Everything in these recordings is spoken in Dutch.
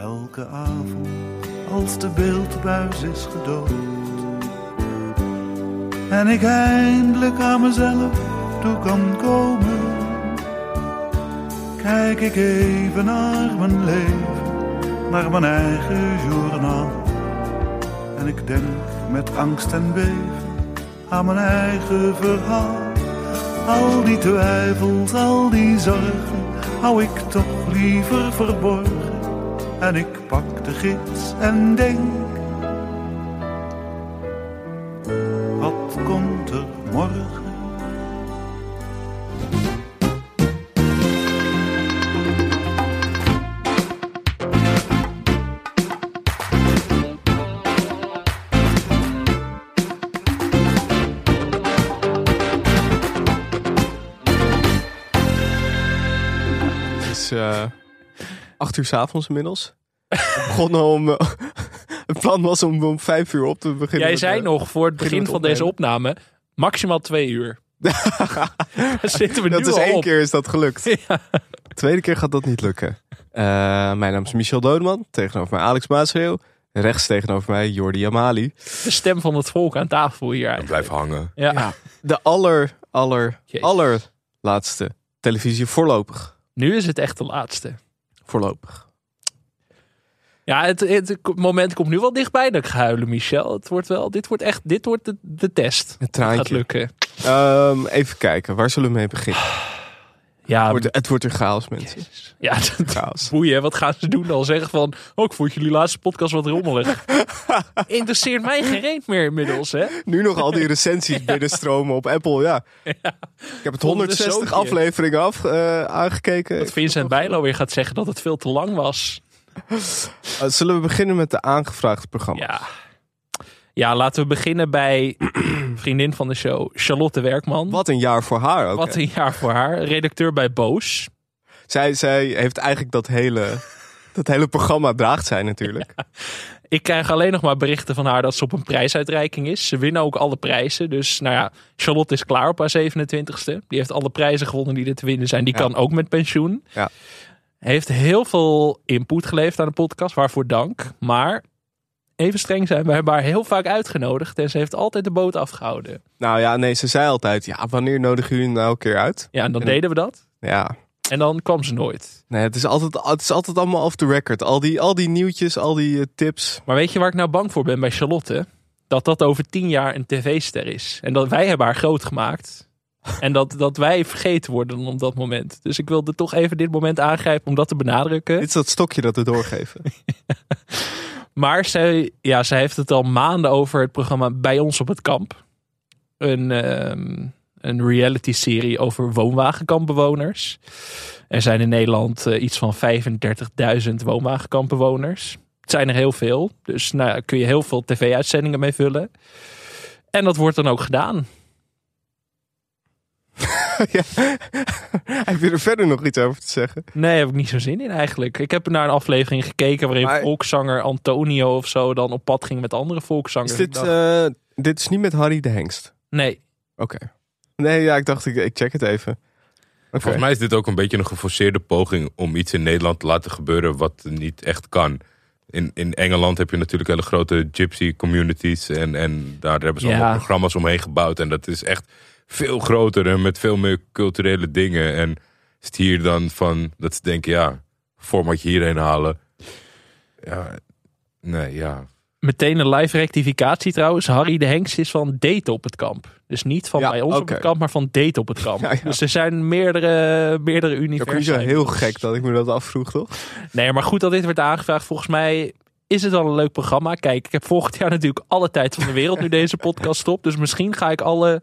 elke avond als de beeldbuis is gedood. En ik eindelijk aan mezelf toe kan komen. Kijk ik even naar mijn leven, naar mijn eigen journaal. En ik denk met angst en beven aan mijn eigen verhaal. Al die twijfels, al die zorgen, hou ik toch liever verborgen. En ik pak de gids en denk, acht uur 's avonds inmiddels. We begonnen om... eh, het plan was om om vijf uur op te beginnen. Jij zei nog voor het begin van deze opname maximaal twee uur. Zitten we dat nu is al één op. keer is dat gelukt. De tweede keer gaat dat niet lukken. Eh, mijn naam is Michel Dodeman. Tegenover mij Alex Maasreel. Rechts tegenover mij Jordi Amali. De stem van het volk aan tafel hier. En blijf hangen. Ja. De aller, aller, Jezus. allerlaatste televisie voorlopig. Nu is het echt de laatste. Voorlopig. Ja, het, het moment komt nu wel dichtbij dat ik ga huilen, Michel. Het wordt wel, dit wordt echt, dit wordt de, de test. Het Het traantje. gaat lukken. Ehm, even kijken, waar zullen we mee beginnen? Ja, Het wordt, het wordt een chaos, mensen. ja dat, Chaos. boeien. Wat gaan ze doen dan? Zeggen van, oh, ik vond jullie laatste podcast wat rommelig. Interesseert mij geen reet meer inmiddels, hè? Nu nog al die recensies binnenstromen op Apple, ja. Ik heb het Vonden we 160 zootje. afleveringen af, eh, aangekeken. Dat Vincent Bijlo weer gaat zeggen dat het veel te lang was. Eh, zullen we beginnen met de aangevraagde programma? Ja. Ja, laten we beginnen bij vriendin van de show, Charlotte Werkman. Wat een jaar voor haar ook. Wat hè. een jaar voor haar. Redacteur bij Boos. Zij, zij heeft eigenlijk dat hele, dat hele programma draagt zij natuurlijk. Ik krijg alleen nog maar berichten van haar dat ze op een prijsuitreiking is. Ze winnen ook alle prijzen. Dus nou ja, Charlotte is klaar op haar 27ste. Die heeft alle prijzen gewonnen die er te winnen zijn. Die Ja. kan ook met pensioen. Ja. Heeft heel veel input geleverd aan de podcast. Waarvoor dank. Maar even streng zijn. We hebben haar heel vaak uitgenodigd. En ze heeft altijd de boot afgehouden. Nou ja, nee, ze zei altijd, ja, wanneer nodigen jullie nou een keer uit? Ja, en dan En- deden we dat. Ja, En dan kwam ze nooit. nee, het is altijd, het is altijd allemaal off the record. Al die, al die nieuwtjes, al die eh, tips. Maar weet je waar ik nou bang voor ben bij Charlotte? Dat dat over tien jaar een tv-ster is. En dat wij hebben haar groot gemaakt. En dat, dat wij vergeten worden op dat moment. Dus ik wilde toch even dit moment aangrijpen om dat te benadrukken. Dit is dat stokje dat we doorgeven. Maar zij, ja, zij heeft het al maanden over het programma Bij ons op het kamp. Een, ehm, een reality-serie over woonwagenkampbewoners. Er zijn in Nederland eh, iets van 35.000 woonwagenkampbewoners. Het zijn er heel veel. Dus nou, kun je heel veel tv-uitzendingen mee vullen. En dat wordt dan ook gedaan. Ja. Heb je er verder nog iets over te zeggen? Nee, heb ik niet zo zin in eigenlijk. Ik heb naar een aflevering gekeken waarin Maar- volkszanger Antonio of zo dan op pad ging met andere volkszangers. Is dit, dacht, eh, dit is niet met Harry de Hengst? nee, Oké. Nee, ja, ik dacht, ik, ik check het even. Volgens mij is dit ook een beetje een geforceerde poging om iets in Nederland te laten gebeuren wat niet echt kan. In, in Engeland heb je natuurlijk hele grote gypsy communities. En, en daar hebben ze Ja. allemaal programma's omheen gebouwd. En dat is echt veel groter en met veel meer culturele dingen. En is het hier dan van dat ze denken, ja, formatje hierheen halen. Ja, nee, ja. Meteen een live rectificatie trouwens. Harry de Hengst is van Date op het kamp. Dus niet van Ja, bij ons op het kamp, maar van Date op het kamp. Ja, ja. Dus er zijn meerdere, meerdere Het is ook niet universa. zo heel gek dat ik me dat afvroeg, toch? Nee, maar goed dat dit werd aangevraagd. Volgens mij is het wel een leuk programma. Kijk, ik heb volgend jaar natuurlijk alle tijd van de wereld nu deze podcast stopt. Dus misschien ga ik alle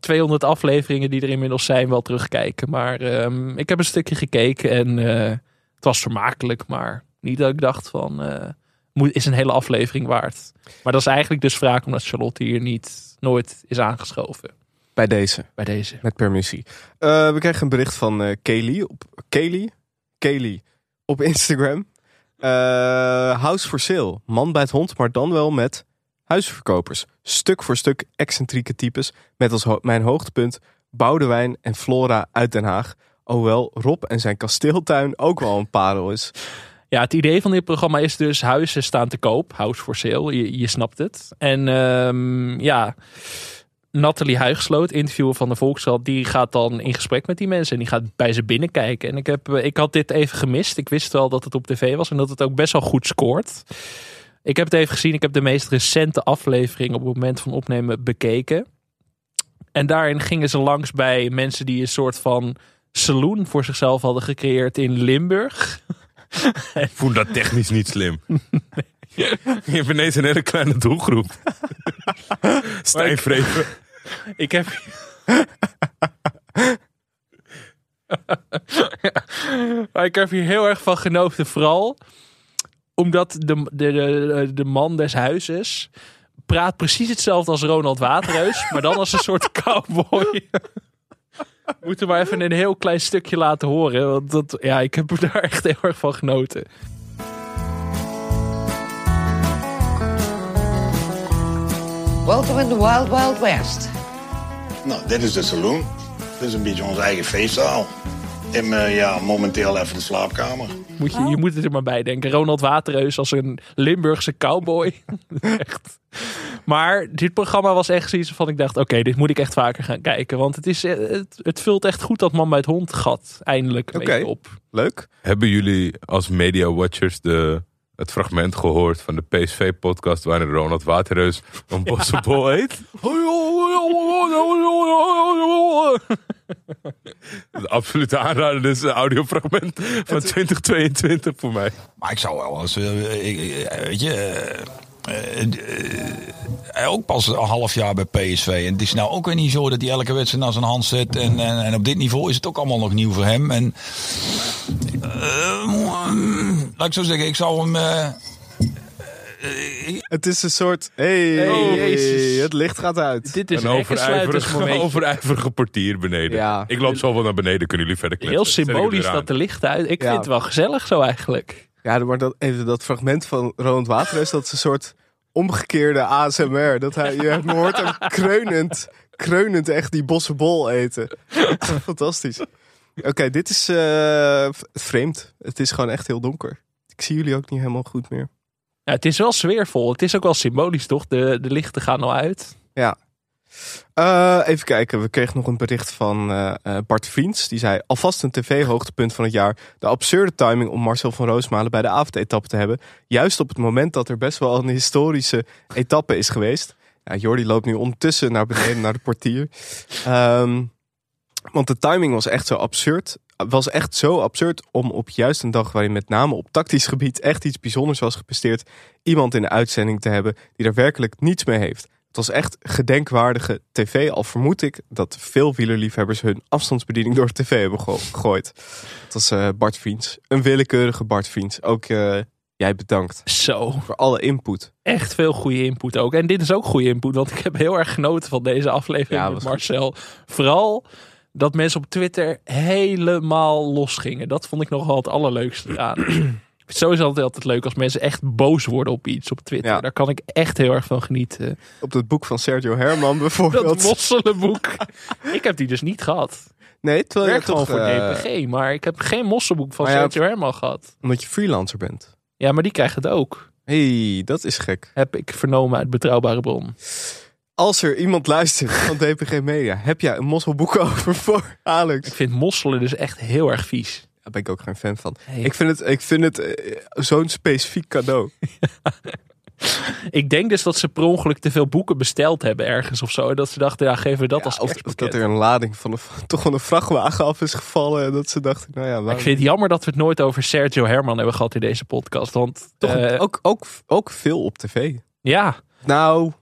200 afleveringen die er inmiddels zijn wel terugkijken. Maar ehm, ik heb een stukje gekeken en eh, het was vermakelijk. Maar niet dat ik dacht van, eh, moet, is een hele aflevering waard. Maar dat is eigenlijk dus wraak omdat Charlotte hier niet nooit is aangeschoven. Bij deze, Bij deze. met permissie. Eh, we kregen een bericht van Kaylee op Kaylee, Kaylee op Instagram. House for sale. Man bij het hond, maar dan wel met huisverkopers. Stuk voor stuk excentrieke types. Met als mijn hoogtepunt Boudewijn en Flora uit Den Haag. Hoewel Rob en zijn kasteeltuin ook wel een parel is. Ja, het idee van dit programma is dus huizen staan te koop. House for sale, je, je snapt het. En ehm, ja, Nathalie Huigsloot, interviewer van de Volkskrant, die gaat dan in gesprek met die mensen. En die gaat bij ze binnenkijken. En ik, heb, eh, ik had dit even gemist. Ik wist wel dat het op tv was en dat het ook best wel goed scoort. Ik heb het even gezien. Ik heb de meest recente aflevering op het moment van opnemen bekeken. En daarin gingen ze langs bij mensen die een soort van saloon voor zichzelf hadden gecreëerd in Limburg. Ik vond dat technisch niet slim. Je hebt ineens een hele kleine doelgroep. Stijn Vreven. Ik heb. maar ik heb hier heel erg van genoten. Vooral omdat de, de, de, de man des huizes praat precies hetzelfde als Ronald Waterreus. maar dan als een soort cowboy. Moeten we maar even een heel klein stukje laten horen. Want dat, ja, ik heb daar echt heel erg van genoten. Welcome in the Wild Wild West. Nou, dit is de saloon. Dit is een beetje onze eigen feestzaal. En eh, ja, momenteel even de slaapkamer. Moet je, je moet het er maar bij denken. Ronald Waterreus als een Limburgse cowboy. echt. Maar dit programma was echt zoiets van ik dacht... oké, dit moet ik echt vaker gaan kijken. Want het, is, eh, het, het vult echt goed dat man bij het hond gat eindelijk op. Leuk. Hebben jullie als media watchers de, het fragment gehoord van de PSV-podcast waarin Ronald Waterreus een bossenbol eet? Het absolute aanrader is een audiofragment van 2022 voor mij. Maar ik zou wel eens, eh, ik- eh, weet je, eh, eh, eh, ook pas een half jaar bij PSV. En het is nou ook weer niet zo dat hij elke wedstrijd naar zijn hand zet. En, en, en op dit niveau is het ook allemaal nog nieuw voor hem. En eh, laat ik zo zeggen, ik zou hem. eh, Het is een soort... Hey, het licht gaat uit. Dit is Een overijverige, overijverige portier beneden. Ja. Ik loop zo wel naar beneden, kunnen jullie verder kletsen. Heel symbolisch dat de lichten uit. Ik Ja. vind het wel gezellig zo eigenlijk. Ja, maar dat, even dat fragment van Ronald Waterreus, dat is een soort omgekeerde ASMR. Dat hij, je hoort hem kreunend, kreunend echt die bossenbol eten. Fantastisch. Oké, dit is v- vreemd. Het is gewoon echt heel donker. Ik zie jullie ook niet helemaal goed meer. Ja, het is wel sfeervol. Het is ook wel symbolisch, toch? De, de lichten gaan al uit. Ja. Eh, even kijken, we kregen nog een bericht van eh, eh, Bart Vriends. Die zei, alvast een tv-hoogtepunt van het jaar. De absurde timing om Marcel van Roosmalen bij de avondetappe te hebben. Juist op het moment dat er best wel een historische etappe is geweest. Ja, Jordi loopt nu ondertussen naar beneden naar de portier. Ehm, want de timing was echt zo absurd. Was echt zo absurd om op juist een dag waarin met name op tactisch gebied echt iets bijzonders was gepresteerd. Iemand in de uitzending te hebben die er werkelijk niets mee heeft. Het was echt gedenkwaardige tv, al vermoed ik dat veel wielerliefhebbers hun afstandsbediening door de tv hebben gego- gegooid. Het was eh, Bart Vriends. Een willekeurige Bart Vriends. Ook eh, jij bedankt Zo, voor alle input. echt veel goede input ook. En dit is ook goede input, want ik heb heel erg genoten van deze aflevering Ja, met Marcel. Vooral dat mensen op Twitter helemaal losgingen. Dat vond ik nog wel het allerleukste aan. Ik sowieso altijd, altijd leuk als mensen echt boos worden op iets op Twitter. Ja. Daar kan ik echt heel erg van genieten. Op het boek van Sergio Herman Dat bijvoorbeeld. mosselenboek. ik heb die dus niet gehad. nee, Ik terwijl je werk gewoon toch, voor eh, DPG, maar ik heb geen mosselboek van ja, Sergio Herman gehad. Omdat je freelancer bent. Ja, maar die krijgt het ook. hey, dat is gek. Heb ik vernomen uit betrouwbare bron. Als er iemand luistert van DPG Media, heb jij een mosselboek over voor Alex? Ik vind mosselen dus echt heel erg vies. Daar ben ik ook geen fan van. Hey. Ik vind het, ik vind het eh, zo'n specifiek cadeau. Ik denk dus dat ze per ongeluk te veel boeken besteld hebben ergens of zo. En dat ze dachten, ja, geven we dat Ja, als of, dat er een lading van een, toch van een vrachtwagen af is gevallen. En dat ze dachten, nou ja, waarom- ik vind het jammer dat we het nooit over Sergio Herman hebben gehad in deze podcast. Want toch eh, ook, ook, ook veel op tv. ja, Nou,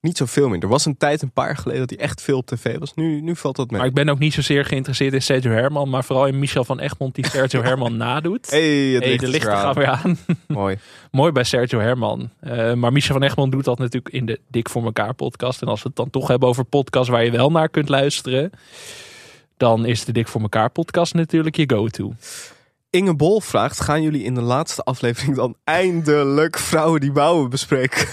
niet zoveel meer. Er was een tijd, een paar jaar geleden, dat hij echt veel op tv was. Nu, nu valt dat mee. maar ik ben ook niet zozeer geïnteresseerd in Sergio Herman. Maar vooral in Michel van Egmond die Sergio Herman nadoet. hey, het hey, licht de lichten gaan aan. weer aan. Mooi. Mooi bij Sergio Herman. Eh, maar Michel van Egmond doet dat natuurlijk in de Dik voor elkaar podcast. En als we het dan toch hebben over podcasts waar je wel naar kunt luisteren. Dan is de Dik voor elkaar podcast natuurlijk je go-to. Inge Bol vraagt, gaan jullie in de laatste aflevering dan eindelijk vrouwen die bouwen bespreken?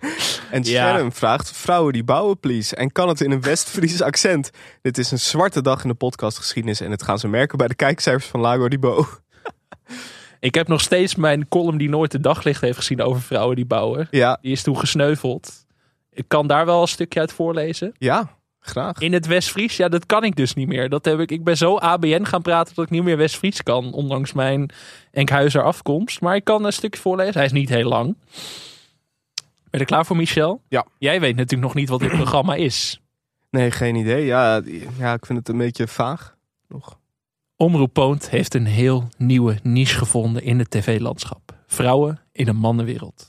en Ja. Sharon vraagt, vrouwen die bouwen please. En kan het in een West-Fries accent? Dit is een zwarte dag in de podcastgeschiedenis en het gaan ze merken bij de kijkcijfers van Lago di Bo. Ik heb nog steeds mijn column die nooit het daglicht heeft gezien over vrouwen die bouwen. Ja, Die is toen gesneuveld. Ik kan daar wel een stukje uit voorlezen. ja, graag. In het West-Fries, ja, dat kan ik dus niet meer. Dat heb ik, ik ben zo ABN gaan praten dat ik niet meer West-Fries kan. Ondanks mijn Enkhuizer afkomst. Maar ik kan een stukje voorlezen. Hij is niet heel lang. Ben je er klaar voor, Michel? Ja. Jij weet natuurlijk nog niet wat dit programma is. Nee, geen idee. Ja, ja, ik vind het een beetje vaag. Nog. Omroep Poont heeft een heel nieuwe niche gevonden in het tv-landschap. Vrouwen in een mannenwereld.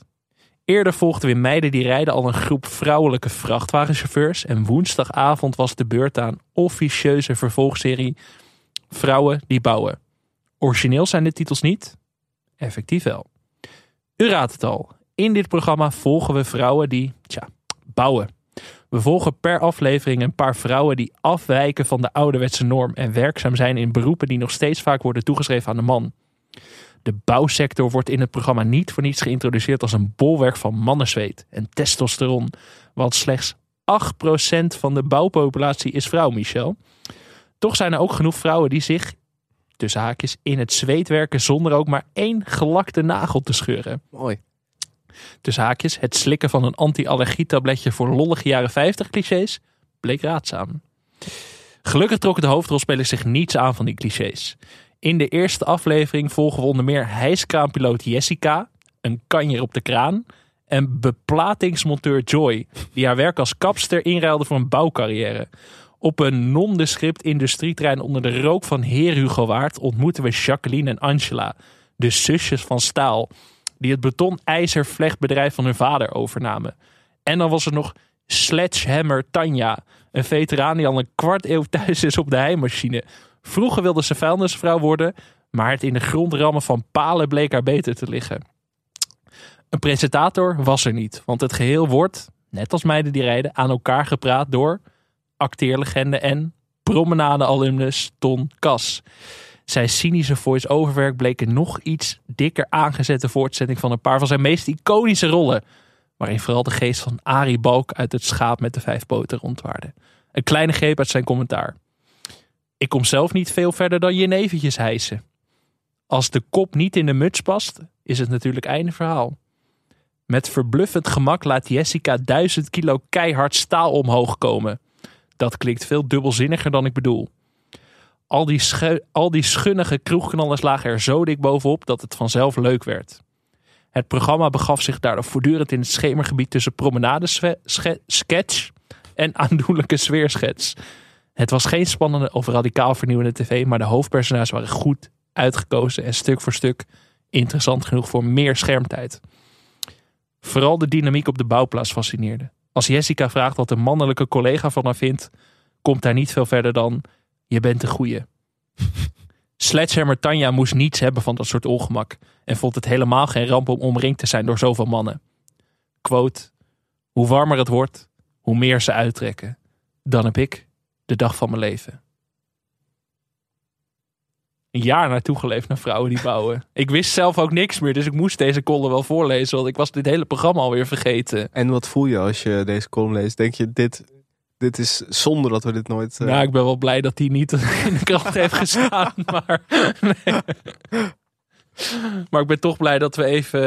Eerder volgden we in Meiden die rijden al een groep vrouwelijke vrachtwagenchauffeurs. En woensdagavond was de beurt aan officieuze vervolgserie Vrouwen die bouwen. Origineel zijn de titels niet, effectief wel. U raadt het al. In dit programma volgen we vrouwen die, bouwen. We volgen per aflevering een paar vrouwen die afwijken van de ouderwetse norm en werkzaam zijn in beroepen die nog steeds vaak worden toegeschreven aan de man. De bouwsector wordt in het programma niet voor niets geïntroduceerd als een bolwerk van mannenzweet en testosteron. Want slechts 8% van de bouwpopulatie is vrouw, Michel. Toch zijn er ook genoeg vrouwen die zich, tussen haakjes, in het zweet werken zonder ook maar één gelakte nagel te scheuren Mooi. Tussen haakjes, het slikken van een anti-allergietabletje voor lollige jaren 50 clichés bleek raadzaam. Gelukkig trokken de hoofdrolspelers zich niets aan van die clichés. In de eerste aflevering volgen we onder meer hijskraanpiloot Jessica, een kanjer op de kraan en beplatingsmonteur Joy, die haar werk als kapster inruilde voor een bouwcarrière. Op een nondescript industrieterrein onder de rook van Heer Hugo Waard ontmoeten we Jacqueline en Angela, de zusjes van staal, die het beton-ijzervlechtbedrijf van hun vader overnamen. En dan was er nog Sledgehammer Tanja, een veteraan die al een kwart eeuw thuis is op de heimachine. Vroeger wilde ze vuilnisvrouw worden, maar het in de grond rammen van palen bleek haar beter te liggen. Een presentator was er niet, want het geheel wordt, net als meiden die rijden, aan elkaar gepraat door acteerlegende en promenade-alumnus Ton Kas. Zijn cynische voice-overwerk bleek een nog iets dikker aangezette voortzetting van een paar van zijn meest iconische rollen. Waarin vooral de geest van Arie Balk uit het schaap met de vijf poten rondwaarde. Een kleine greep uit zijn commentaar. Ik kom zelf niet veel verder dan je neventjes hijsen. Als de kop niet in de muts past, is het natuurlijk einde verhaal. Met verbluffend gemak laat Jessica duizend kilo keihard staal omhoog komen. Dat klinkt veel dubbelzinniger dan ik bedoel. Al die, al die schunnige kroegknallers lagen er zo dik bovenop dat het vanzelf leuk werd. Het programma begaf zich daardoor voortdurend in het schemergebied tussen promenade-sketch en aandoenlijke sfeerschets. Het was geen spannende of radicaal vernieuwende tv, maar de hoofdpersonages waren goed uitgekozen en stuk voor stuk interessant genoeg voor meer schermtijd. Vooral de dynamiek op de bouwplaats fascineerde. Als Jessica vraagt wat een mannelijke collega van haar vindt, komt hij niet veel verder dan: Je bent een goeie. Sledgehammer Tanja moest niets hebben van dat soort ongemak en vond het helemaal geen ramp om omringd te zijn door zoveel mannen. Quote: Hoe warmer het wordt, hoe meer ze uittrekken. Dan heb ik de dag van mijn leven. Een jaar naartoe geleefd naar vrouwen die bouwen. Ik wist zelf ook niks meer, dus ik moest deze column wel voorlezen, want ik was dit hele programma alweer vergeten. En wat voel je als je deze column leest? Denk je, dit, dit is zonder dat we dit nooit... eh, Nou, ik ben wel blij dat hij niet in de krant heeft gestaan. Maar, nee. maar ik ben toch blij dat we even.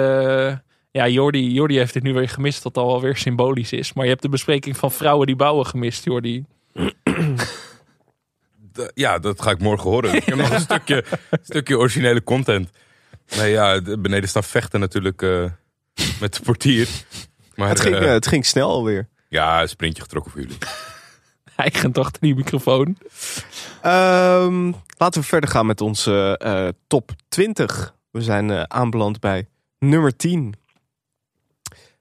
eh, Ja, Jordi, Jordi heeft dit nu weer gemist, wat al weer symbolisch is. Maar je hebt de bespreking van vrouwen die bouwen gemist, Jordi. Ja, dat ga ik morgen horen. Ik heb nog een stukje, stukje originele content. Nee, ja, de- beneden staan vechten natuurlijk eh, met de portier. Maar het, ging, het ging snel alweer. Ja, een sprintje getrokken voor jullie. Eigen achter die microfoon. Ehm, laten we verder gaan met onze eh, top 20. We zijn eh, aanbeland bij nummer 10.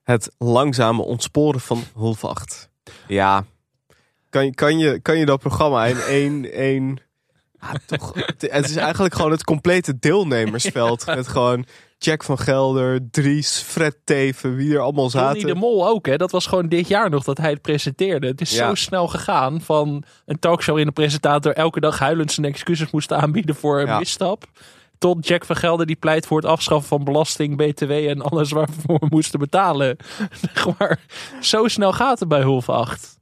Het langzame ontsporen van Hulvacht. Ja, kan, je- kan, je, kan je dat programma in één... één ja, toch, het het is eigenlijk gewoon het complete deelnemersveld. Met gewoon Jack van Gelder, Dries, Fred Teven, wie er allemaal zaten. de Mol ook, hè? Dat was gewoon dit jaar nog dat hij het presenteerde. Het is Ja. zo snel gegaan van een talkshow waarin de presentator elke dag huilend zijn excuses moest aanbieden voor een Ja. misstap. Tot Jack van Gelder die pleit voor het afschaffen van belasting, btw en alles waarvoor we moesten betalen. Maar, zo snel gaat het bij Hulf 8.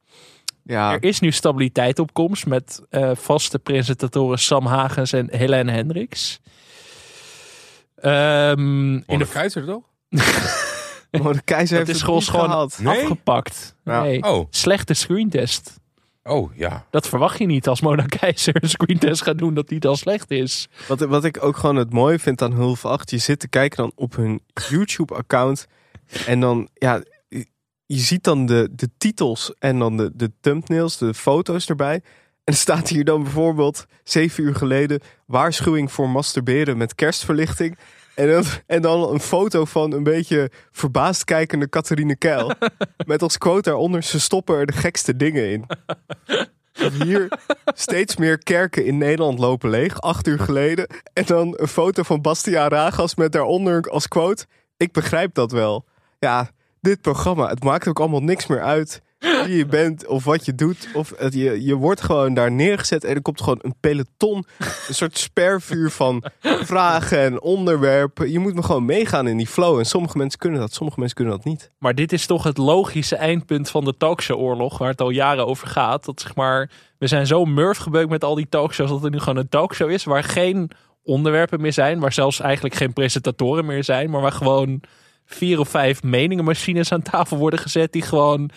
Ja, Er is nu stabiliteit op komst met eh, vaste presentatoren Sam Hagens en Helene Hendricks. Ehm, in de, de keizer toch? De keizer heeft is het gewoon. Nee? afgepakt. Nee. Oh, Slechte screentest. oh ja. Dat verwacht je niet als Mona Keizer een screentest gaat doen dat die dan slecht is. Wat, wat ik ook gewoon het mooie vind aan Hulf 8, je zit te kijken dan op hun YouTube-account. En dan, ja, je- je ziet dan de, de titels en dan de, de thumbnails, de foto's erbij. En er staat hier dan bijvoorbeeld, zeven uur geleden, waarschuwing voor masturberen met kerstverlichting. En dan, en dan een foto van een beetje verbaasd kijkende Catharine Keil. Met als quote daaronder, ze stoppen er de gekste dingen in. Hier steeds meer kerken in Nederland lopen leeg, acht uur geleden. En dan een foto van Bastiaan Ragas met daaronder als quote: Ik begrijp dat wel. Ja, dit programma, het maakt ook allemaal niks meer uit wie je bent of wat je doet. Of het, je, je wordt gewoon daar neergezet en er komt gewoon een peloton, een soort spervuur van vragen en onderwerpen. Je moet me gewoon meegaan in die flow. En sommige mensen kunnen dat, sommige mensen kunnen dat niet. Maar dit is toch het logische eindpunt van de talkshow-oorlog, waar het al jaren over gaat. Dat zeg maar, we zijn zo murf gebeukt met al die talkshows dat er nu gewoon een talkshow is waar geen onderwerpen meer zijn, waar zelfs eigenlijk geen presentatoren meer zijn, maar waar gewoon vier of vijf meningenmachines aan tafel worden gezet die gewoon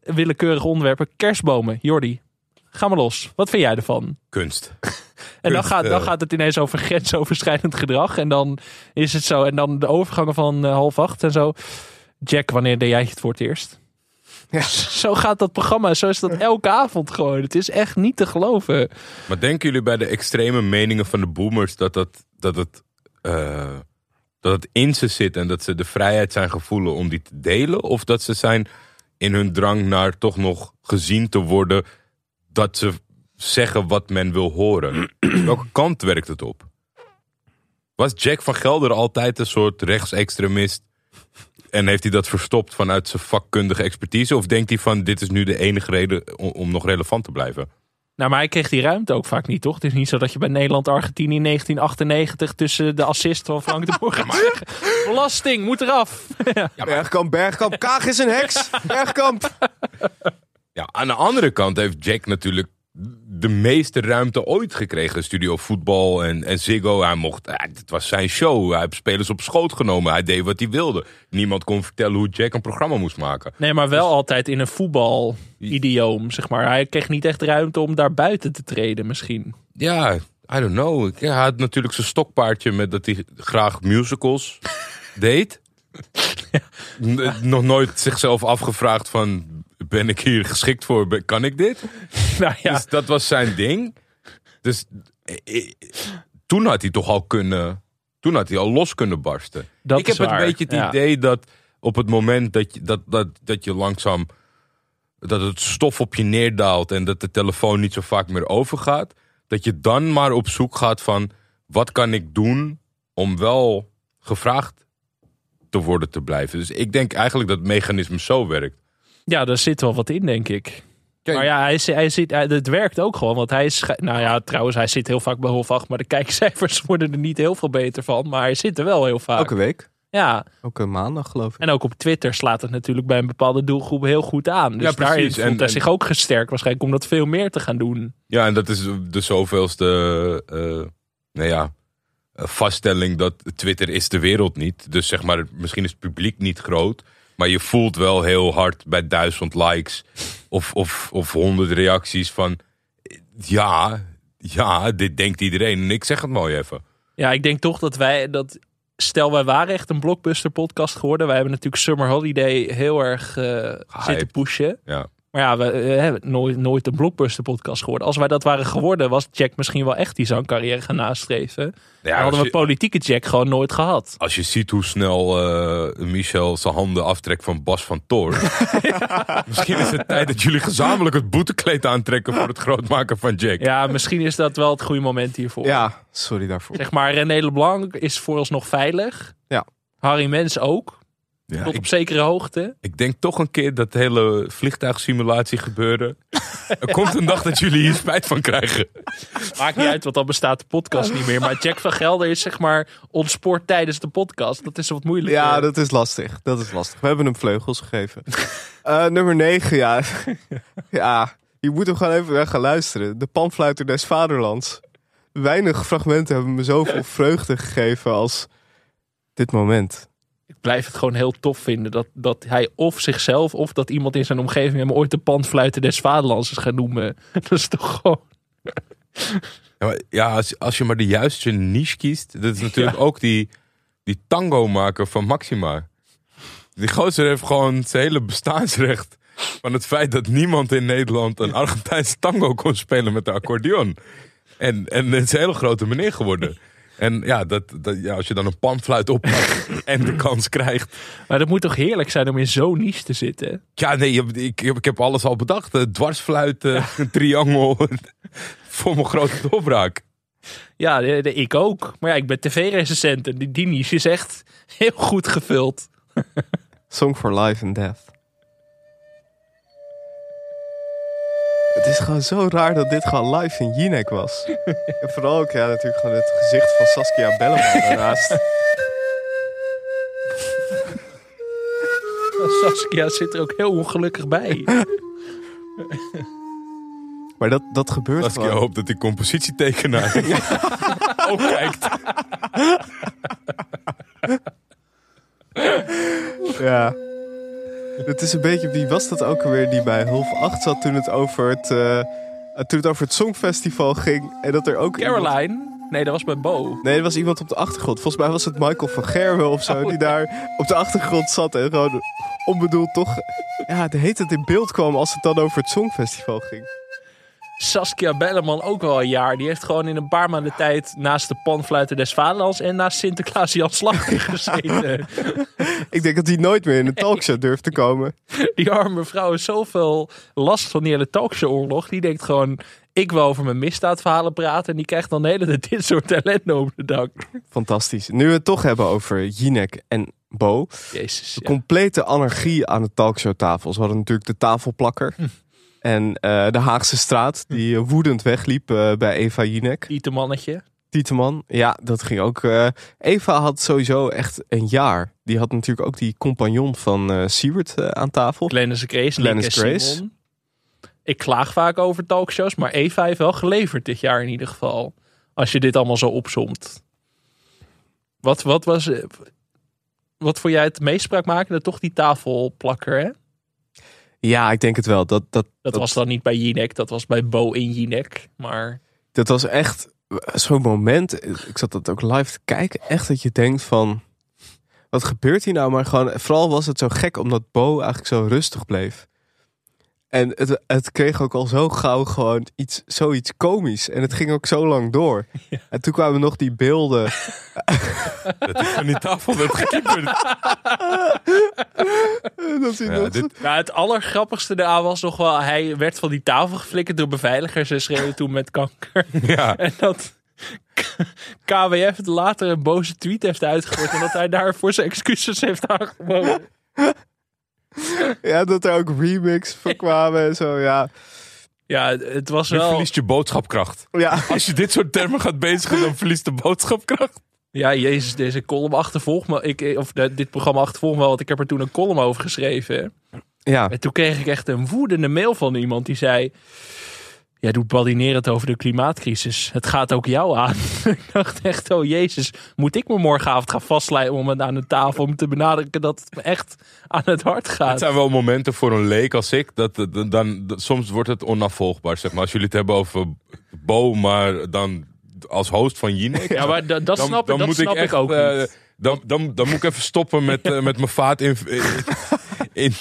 willekeurige onderwerpen. Kerstbomen, Jordi. Ga maar los. Wat vind jij ervan? Kunst. En dan gaat, dan eh. gaat het ineens over grensoverschrijdend gedrag. En dan is het zo. En dan de overgangen van eh, half acht en zo. Jack, wanneer deed jij het voor het eerst? Ja. Zo gaat dat programma. Zo is dat elke avond gewoon. Het is echt niet te geloven. Maar denken jullie bij de extreme meningen van de boomers dat, dat, dat, het, eh, dat het in ze zit en dat ze de vrijheid zijn gevoelen om die te delen? Of dat ze zijn in hun drang naar toch nog gezien te worden dat ze zeggen wat men wil horen? Welke kant werkt het op? Was Jack van Gelder altijd een soort rechtsextremist? En heeft hij dat verstopt vanuit zijn vakkundige expertise? Of denkt hij van dit is nu de enige reden om, om nog relevant te blijven? Nou, maar hij kreeg die ruimte ook vaak niet, toch? Het is niet zo dat je bij Nederland-Argentinië in 1998 tussen de assist van Frank de Boer gaat zeggen. Belasting, moet eraf. Bergkamp, Bergkamp, Kaag is een heks. Bergkamp. Ja, aan de andere kant heeft Jack natuurlijk de meeste ruimte ooit gekregen. Studio voetbal en, en Ziggo. Hij mocht, het was zijn show. Hij heeft spelers op schoot genomen. Hij deed wat hij wilde. Niemand kon vertellen hoe Jack een programma moest maken. Nee, maar wel altijd in een voetbal-idioom, zeg maar. Hij kreeg niet echt ruimte om daar buiten te treden, misschien. Ja, I don't know. Hij had natuurlijk zijn stokpaardje met dat hij graag musicals deed. N- Nog nooit zichzelf afgevraagd van... Ben ik hier geschikt voor? Kan ik dit? Nou ja, Dus dat was zijn ding. Dus eh, eh, toen had hij toch al kunnen. Toen had hij al los kunnen barsten. Dat ik heb een waar, beetje het ja. idee dat op het moment dat je, dat, dat, dat je langzaam. dat het stof op je neerdaalt en dat de telefoon niet zo vaak meer overgaat. dat je dan maar op zoek gaat van. wat kan ik doen om wel gevraagd te worden te blijven. Dus ik denk eigenlijk dat het mechanisme zo werkt. Ja, daar zit wel wat in, denk ik. Kijk, Maar ja, hij, hij zit, hij- het werkt ook gewoon. Want hij is, nou ja, trouwens, hij zit heel vaak bij Hof 8. Maar de kijkcijfers worden er niet heel veel beter van. Maar hij zit er wel heel vaak. Elke week. Ja, Ook een maandag geloof ik. en ook op Twitter slaat het natuurlijk bij een bepaalde doelgroep heel goed aan. Dus Ja, precies. voelt En- hij en- zich ook gesterkt waarschijnlijk om dat veel meer te gaan doen. Ja, en dat is de zoveelste eh nou ja, vaststelling dat Twitter is de wereld niet. Dus zeg maar, misschien is het publiek niet groot. Maar je voelt wel heel hard bij duizend likes of, of, of honderd reacties van... Ja, ja, dit denkt iedereen. En ik zeg het mooi even. Ja, ik denk toch dat wij dat. Stel, wij waren echt een blockbuster podcast geworden. Wij hebben natuurlijk Summer Holiday heel erg eh, zitten pushen. Ja. Maar ja, we eh, hebben nooit, nooit een blockbuster podcast geworden. Als wij dat waren geworden, was Jack misschien wel echt die zangcarrière gaan nastreven. Ja, Dan hadden we je, politieke Jack gewoon nooit gehad. als je ziet hoe snel eh, Michel zijn handen aftrekt van Bas van Toor. misschien is het tijd dat jullie gezamenlijk het boetekleed aantrekken voor het grootmaken van Jack. Ja, misschien is dat wel het goede moment hiervoor. Ja, sorry daarvoor. Zeg maar, René Leblanc is vooralsnog veilig. Ja. Harry Mens ook. Ja, Tot ik op zekere hoogte. Ik denk toch een keer dat hele vliegtuigsimulatie gebeuren. er komt een dag dat jullie hier spijt van krijgen. Maakt niet uit, want dan bestaat de podcast niet meer. Maar Jack van Gelder is zeg maar ontsport tijdens de podcast. Dat is wat moeilijk. Ja, dat is lastig. Dat is lastig. We hebben hem vleugels gegeven. Eh, nummer 9, ja. ja, je moet hem gewoon even weg gaan luisteren. De panfluiter des vaderlands. Weinig fragmenten hebben me zoveel vreugde gegeven als dit moment. Ik blijf het gewoon heel tof vinden dat, dat hij of zichzelf of dat iemand in zijn omgeving hem ooit de pandfluiten des vaderlands is gaan noemen. Dat is toch gewoon... Ja, als, als je maar de juiste niche kiest. Dat is natuurlijk ook die, die tango-maker van Maxima. Die gozer heeft gewoon zijn hele bestaansrecht. Van het feit dat niemand in Nederland een Argentijnse tango kon spelen met de accordeon. En, en het is een hele grote meneer geworden. En ja, dat, dat, ja, als je dan een panfluit oppakt en de kans krijgt. Maar dat moet toch heerlijk zijn om in zo'n niche te zitten? Ja, nee, ik, heb, ik heb alles al bedacht. Eh, Dwarsfluit, een triangel. voor mijn grote doorbraak. Ja, de- de- ik ook. Maar ja, ik ben tv-recensent en die, die niche is echt heel goed gevuld. Song for Life and Death. Het is gewoon zo raar dat dit gewoon live in Jinek was. en vooral ook ja, natuurlijk gewoon het gezicht van Saskia Belleman daarnaast. Saskia zit er ook heel ongelukkig bij. Maar dat, dat gebeurt Als ik gewoon. hoop dat die compositietekenaar ook kijkt. Ja. Het is een beetje, wie was dat ook alweer die bij Hulf 8 zat toen het over het, eh, toen het, over het Songfestival ging. En dat er ook iemand- Caroline? Nee, dat was bij Bo. Nee, er was iemand op de achtergrond. Volgens mij was het Michael van Gerwen of zo. Die daar op de achtergrond zat en gewoon onbedoeld toch... Ja, de heet het in beeld kwam als het dan over het Songfestival ging. Saskia Belleman ook wel een jaar. Die heeft gewoon in een paar maanden tijd naast de panfluiten des vaderlands en naast Sinterklaas Jan Slachter gezeten. Ik denk dat hij nooit meer in een talkshow durft te komen. Die arme vrouw heeft zoveel last van die hele talkshow-oorlog. Die denkt gewoon, ik wil over mijn misdaadverhalen praten. En die krijgt dan de hele tijd dit soort ellende over de dak. Fantastisch. Nu we het toch hebben over Jinek en Bo. Jezus. De ja. complete anarchie aan de talkshowtafel. Ze hadden natuurlijk de tafelplakker. En eh, de Haagse straat, die eh, woedend wegliep eh, bij Eva Jinek. Iete mannetje. Tieteman, ja, dat ging ook. Eva had sowieso echt een jaar. Die had natuurlijk ook die compagnon van Siewert eh, aan tafel. Glennis Grace. Glennis Grace. Ik klaag vaak over talkshows, maar Eva heeft wel geleverd dit jaar in ieder geval. Als je dit allemaal zo opzomt. Wat, wat was... Wat vond jij het meest spraakmakende? Toch die tafelplakker, hè? Ja, ik denk het wel. Dat, dat, Dat, was dan niet bij Jinek, dat was bij Bo in Jinek. Maar dat was echt zo'n moment. Ik zat dat ook live te kijken. Echt dat je denkt van... Wat gebeurt hier nou? Maar gewoon, vooral was het zo gek omdat Bo eigenlijk zo rustig bleef. En het, het kreeg ook al zo gauw gewoon iets, zoiets komisch. En het ging ook zo lang door. En toen kwamen nog die beelden. Dat hij van die tafel werd gekieperd. dat Ja, dat- dit, nou, het allergrappigste daaraan was nog wel... Hij werd van die tafel geflikkerd door beveiligers en schreeuwde toen met kanker. ja. En dat KWF het later een boze tweet heeft uitgegooid. En dat hij daarvoor zijn excuses heeft aangeboden. Ja, dat er ook remix voor kwamen en zo, ja. Ja, het- was Nu wel... verliest je boodschapkracht. Ja, Als je dit soort termen gaat bezigen, dan verliest de boodschapkracht. Ja, jezus, deze column achtervolgt me. Ik, of de- dit programma achtervolgt me, want ik heb er toen een column over geschreven. ja. En toen kreeg ik echt een woedende mail van iemand die zei... Jij doet badinerend over de klimaatcrisis. Het gaat ook jou aan. ik dacht echt, oh jezus, moet ik me morgenavond gaan vastlijden om het aan de tafel om te benadrukken dat het me echt aan het hart Het gaat. zijn wel momenten voor een leek als ik. Dat, dat- dan, dat- soms wordt het onafvolgbaar, zeg maar. Als jullie het hebben over Bo, maar dan als host van Jinek. Ja, maar da- dat dan, snap, dan dat moet snap ik, echt, ook eh, niet. dan, dan, dan moet ik even stoppen met, eh, met mijn vaat in, in,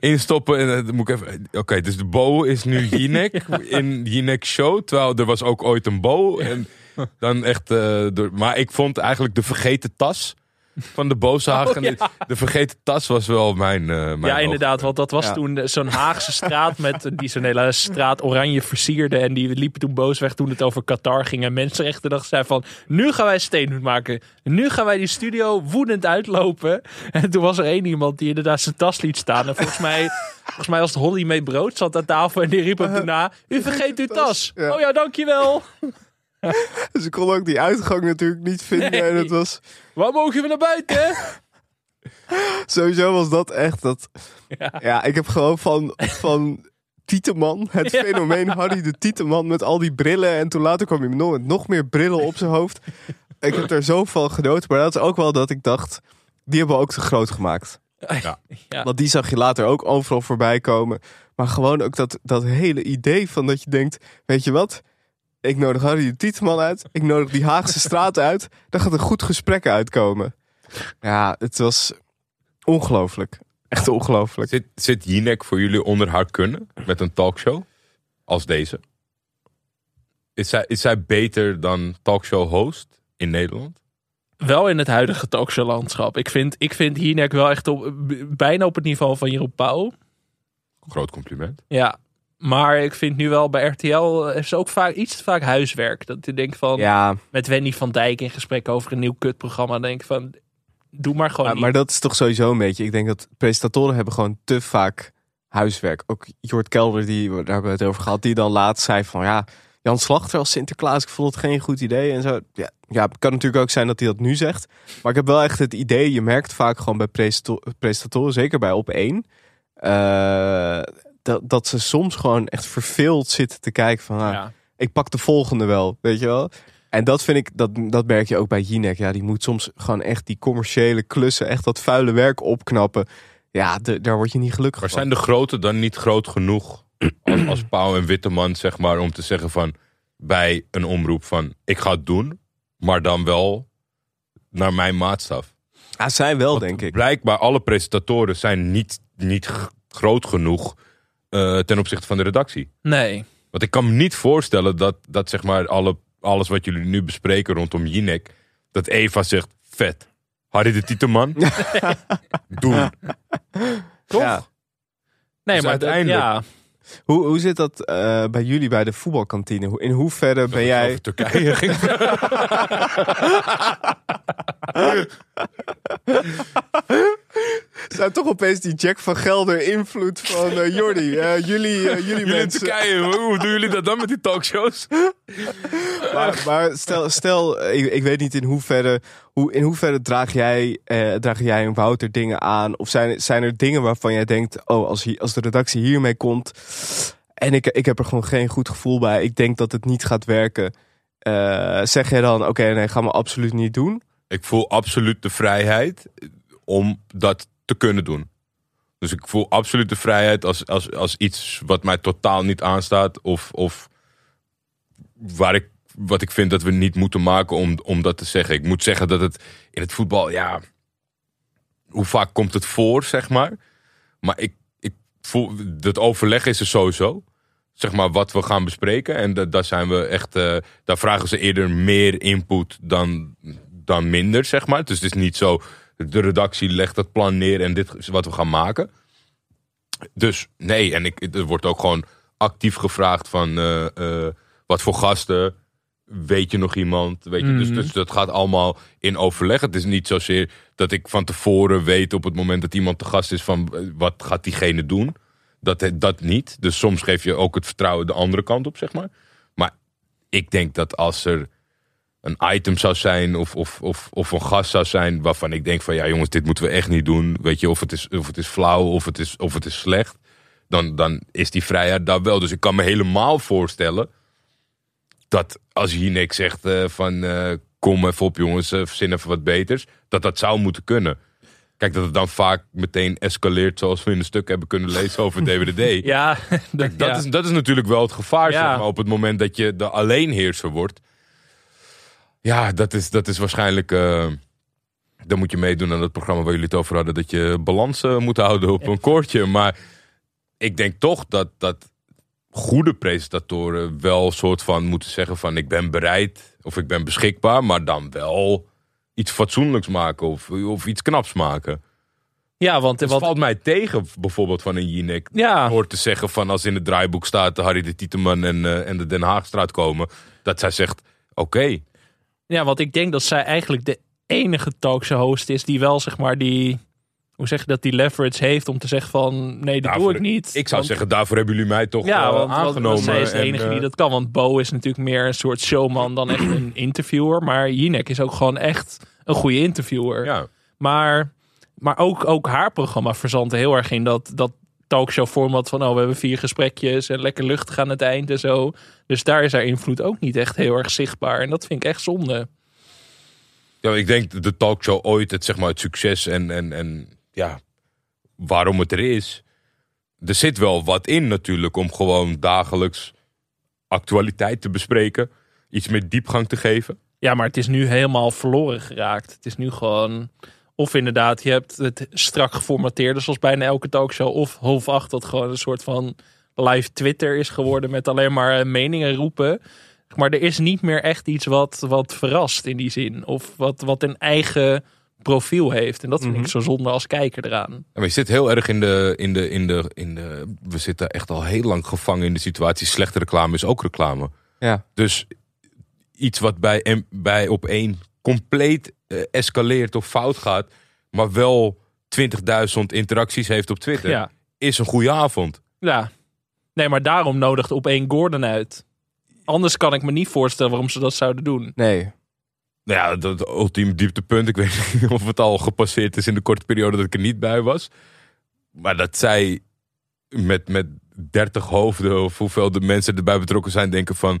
instoppen. En eh, dan moet ik even. Oké, dus de Bo is nu Jinek in Jinek Show. Terwijl er was ook ooit een Bo. En dan echt. eh, door, maar ik vond eigenlijk de vergeten tas van de Bozagen. Oh, ja. De vergeten tas was wel mijn. eh, mijn Ja, inderdaad, want dat was Ja. toen eh, zo'n Haagse straat met die zo'n hele straat oranje versierde. En die liepen toen boos weg toen het over Qatar ging. En mensenrechten dachten zij van, nu gaan wij statement maken. Nu gaan wij die studio woedend uitlopen. En toen was er één iemand die inderdaad zijn tas liet staan. En volgens mij, volgens mij was het Holly mee brood, zat aan tafel en die riep hem toen na. U vergeet uw tas. Ja. Oh ja, dankjewel. Ze kon ook die uitgang natuurlijk niet vinden. Nee. En het was, Waar mogen we naar buiten? sowieso was dat echt dat... Ja. Ja, ik heb gewoon van, van Tieteman, het Ja. fenomeen Harry de Tieteman met al die brillen. En toen later kwam hij nog met nog meer brillen op zijn hoofd. ik heb er zo van genoten. Maar dat is ook wel dat ik dacht, die hebben we ook te groot gemaakt. Ja. Want die zag je later ook overal voorbij komen. Maar gewoon ook dat, dat hele idee van dat je denkt, weet je wat? Ik nodig Harry de Tieteman uit. Ik nodig die Haagse straat uit. Daar gaat een goed gesprek uitkomen. Ja, het was ongelooflijk. Echt ongelooflijk. Zit, zit Jinek voor jullie onder haar kunnen met een talkshow als deze? Is zij, is zij beter dan talkshow host in Nederland? Wel in het huidige talkshow-landschap. Ik vind, ik vind Hinek wel echt op, bijna op het niveau van Jeroen Pauw. Groot compliment. Ja, maar ik vind nu wel bij RTL heeft ze ook vaak iets te vaak huiswerk. Dat ik denk van Ja, met Wendy van Dijk in gesprek over een nieuw kutprogramma. denk van doe maar gewoon. maar, maar dat is toch sowieso een beetje. Ik denk dat presentatoren hebben gewoon te vaak huiswerk. Ook Jort Kelder, die, daar hebben we het over gehad, die dan laatst zei van ja, Jan Slachter als Sinterklaas, ik vond het geen goed idee en zo. Ja, ja, het kan natuurlijk ook zijn dat hij dat nu zegt. Maar ik heb wel echt het idee, je merkt vaak gewoon bij presentato- presentatoren, zeker bij op één, eh, dat, dat ze soms gewoon echt verveeld zitten te kijken van, ah, ja. ik pak de volgende wel, weet je wel. En dat vind ik, dat, dat merk je ook bij Jinek. Ja, die moet soms gewoon echt die commerciële klussen, echt dat vuile werk opknappen. Ja, de- daar word je niet gelukkig Maar van. zijn de grote dan niet groot genoeg als, als Pauw en Witteman, zeg maar, om te zeggen van bij een omroep van ik ga het doen, maar dan wel naar mijn maatstaf? Ja, zij wel, Want denk ik. Blijkbaar alle presentatoren zijn niet, niet groot genoeg eh, ten opzichte van de redactie. Nee. Want ik kan me niet voorstellen dat, dat zeg maar alle, alles wat jullie nu bespreken rondom Jinek, dat Eva zegt vet. Harry de Tieteman, doen. Toch? Ja. Nee, Dus maar dat- uiteindelijk- ja. Hoe, hoe zit dat eh, bij jullie bij de voetbalkantine? Hoe- In hoeverre ben jij... Over Turkije ging. Zijn toch opeens die Jack van Gelder invloed van eh Jordi? Eh, jullie, eh, jullie mensen. Turkije, hoe doen jullie dat dan met die talkshows? Maar, maar stel, stel ik, ik weet niet in hoeverre, hoe, in hoeverre draag jij, eh, draag jij en Wouter dingen aan? Of zijn, zijn er dingen waarvan jij denkt, oh, als, hier, als de redactie hiermee komt en ik, ik heb er gewoon geen goed gevoel bij, ik denk dat het niet gaat werken. zeg jij dan, oké, nee, gaan we absoluut niet doen? Ik voel absoluut de vrijheid om dat te kunnen doen. Dus ik voel absoluut de vrijheid als, als, als iets wat mij totaal niet aanstaat. Of, of waar ik, wat ik vind dat we niet moeten maken om, om dat te zeggen. Ik moet zeggen dat het in het voetbal, ja. Hoe vaak komt het voor, zeg maar. Maar ik, ik voel, dat overleg is er sowieso. Zeg maar wat we gaan bespreken. En da- daar zijn we echt. eh, daar vragen ze eerder meer input dan, dan minder, zeg maar. Dus het is niet zo. De redactie legt het plan neer en dit is wat we gaan maken. Dus nee, en ik, er wordt ook gewoon actief gevraagd van eh, eh, wat voor gasten. Weet je nog iemand? Weet je? dus, Mhm. dus dat gaat allemaal in overleg. Het is niet zozeer dat ik van tevoren weet op het moment dat iemand te gast is van eh, wat gaat diegene doen. Dat, dat niet. Dus soms geef je ook het vertrouwen de andere kant op, zeg maar. Maar ik denk dat als er een item zou zijn of, of, of, of een gast zou zijn waarvan ik denk van ja jongens, dit moeten we echt niet doen. Weet je, of het is, of het is flauw of het is, of het is slecht. Dan, dan is die vrijheid daar wel. Dus ik kan me helemaal voorstellen dat als hier niks zegt eh, van eh, kom even op jongens, eh, verzin even wat beters. Dat dat zou moeten kunnen. Kijk, dat het dan vaak meteen escaleert zoals we in een stuk hebben kunnen lezen over DWDD. Ja, dat, Dat, ja. is, dat is natuurlijk wel het gevaar, Ja. zeg maar. Op het moment dat je de alleenheerser wordt. Ja, dat is, dat is waarschijnlijk... eh, dan moet je meedoen aan het programma waar jullie het over hadden. Dat je balans eh, moet houden op een koordje. Maar ik denk toch dat, dat goede presentatoren wel een soort van moeten zeggen van... Ik ben bereid of ik ben beschikbaar. Maar dan wel iets fatsoenlijks maken of, of iets knaps maken. ja, want Het wat, valt mij tegen bijvoorbeeld van een Jinek ja, hoort te zeggen van als in het draaiboek staat Harry de Tieteman en, eh, en de Den Haagstraat komen, dat zij zegt oké. Ja, want ik denk dat zij eigenlijk de enige talkshow host is die wel zeg maar die, hoe zeg je dat, die leverage heeft om te zeggen van nee, dat Daarvoor- doe ik niet. Ik zou Want- zeggen, daarvoor hebben jullie mij toch Ja, eh, want, want- want aangenomen. zij is de en, enige eh, die dat kan. Want Bo is natuurlijk meer een soort showman dan echt een interviewer. Maar Jinek is ook gewoon echt een goede interviewer. Ja, Maar, maar ook, ook haar programma verzandde heel erg in dat, dat talkshow format van... oh, we hebben vier gesprekjes en lekker luchtig aan het eind en zo. Dus daar is haar invloed ook niet echt heel erg zichtbaar. En dat vind ik echt zonde. Ja, ik denk de talkshow ooit, het, zeg maar, het succes en, en, en ja, waarom het er is. Er zit wel wat in natuurlijk om gewoon dagelijks actualiteit te bespreken. Iets meer diepgang te geven. Ja, maar het is nu helemaal verloren geraakt. Het is nu gewoon... Of inderdaad, je hebt het strak geformateerde zoals bijna elke talkshow. Of half acht dat gewoon een soort van live Twitter is geworden met alleen maar eh, meningen roepen. Maar er is niet meer echt iets wat, wat verrast in die zin. Of wat, wat een eigen profiel heeft. En dat vind ik zo zonde als kijker eraan. Ja, maar je zit heel erg in de, in de, in de, in de. We zitten echt al heel lang gevangen in de situatie. Slechte reclame is ook reclame. Ja. Dus iets wat bij, bij op één compleet escaleert of fout gaat, maar wel 20.000 interacties heeft op Twitter, Ja. is een goede avond. Ja. Nee, maar daarom nodigt op één Gordon uit. Anders kan ik me niet voorstellen waarom ze dat zouden doen. Nee. Nou ja, dat ultieme dieptepunt. Ik weet niet of het al gepasseerd is in de korte periode dat ik er niet bij was. Maar dat zij met, met 30 hoofden of hoeveel de mensen erbij betrokken zijn, denken van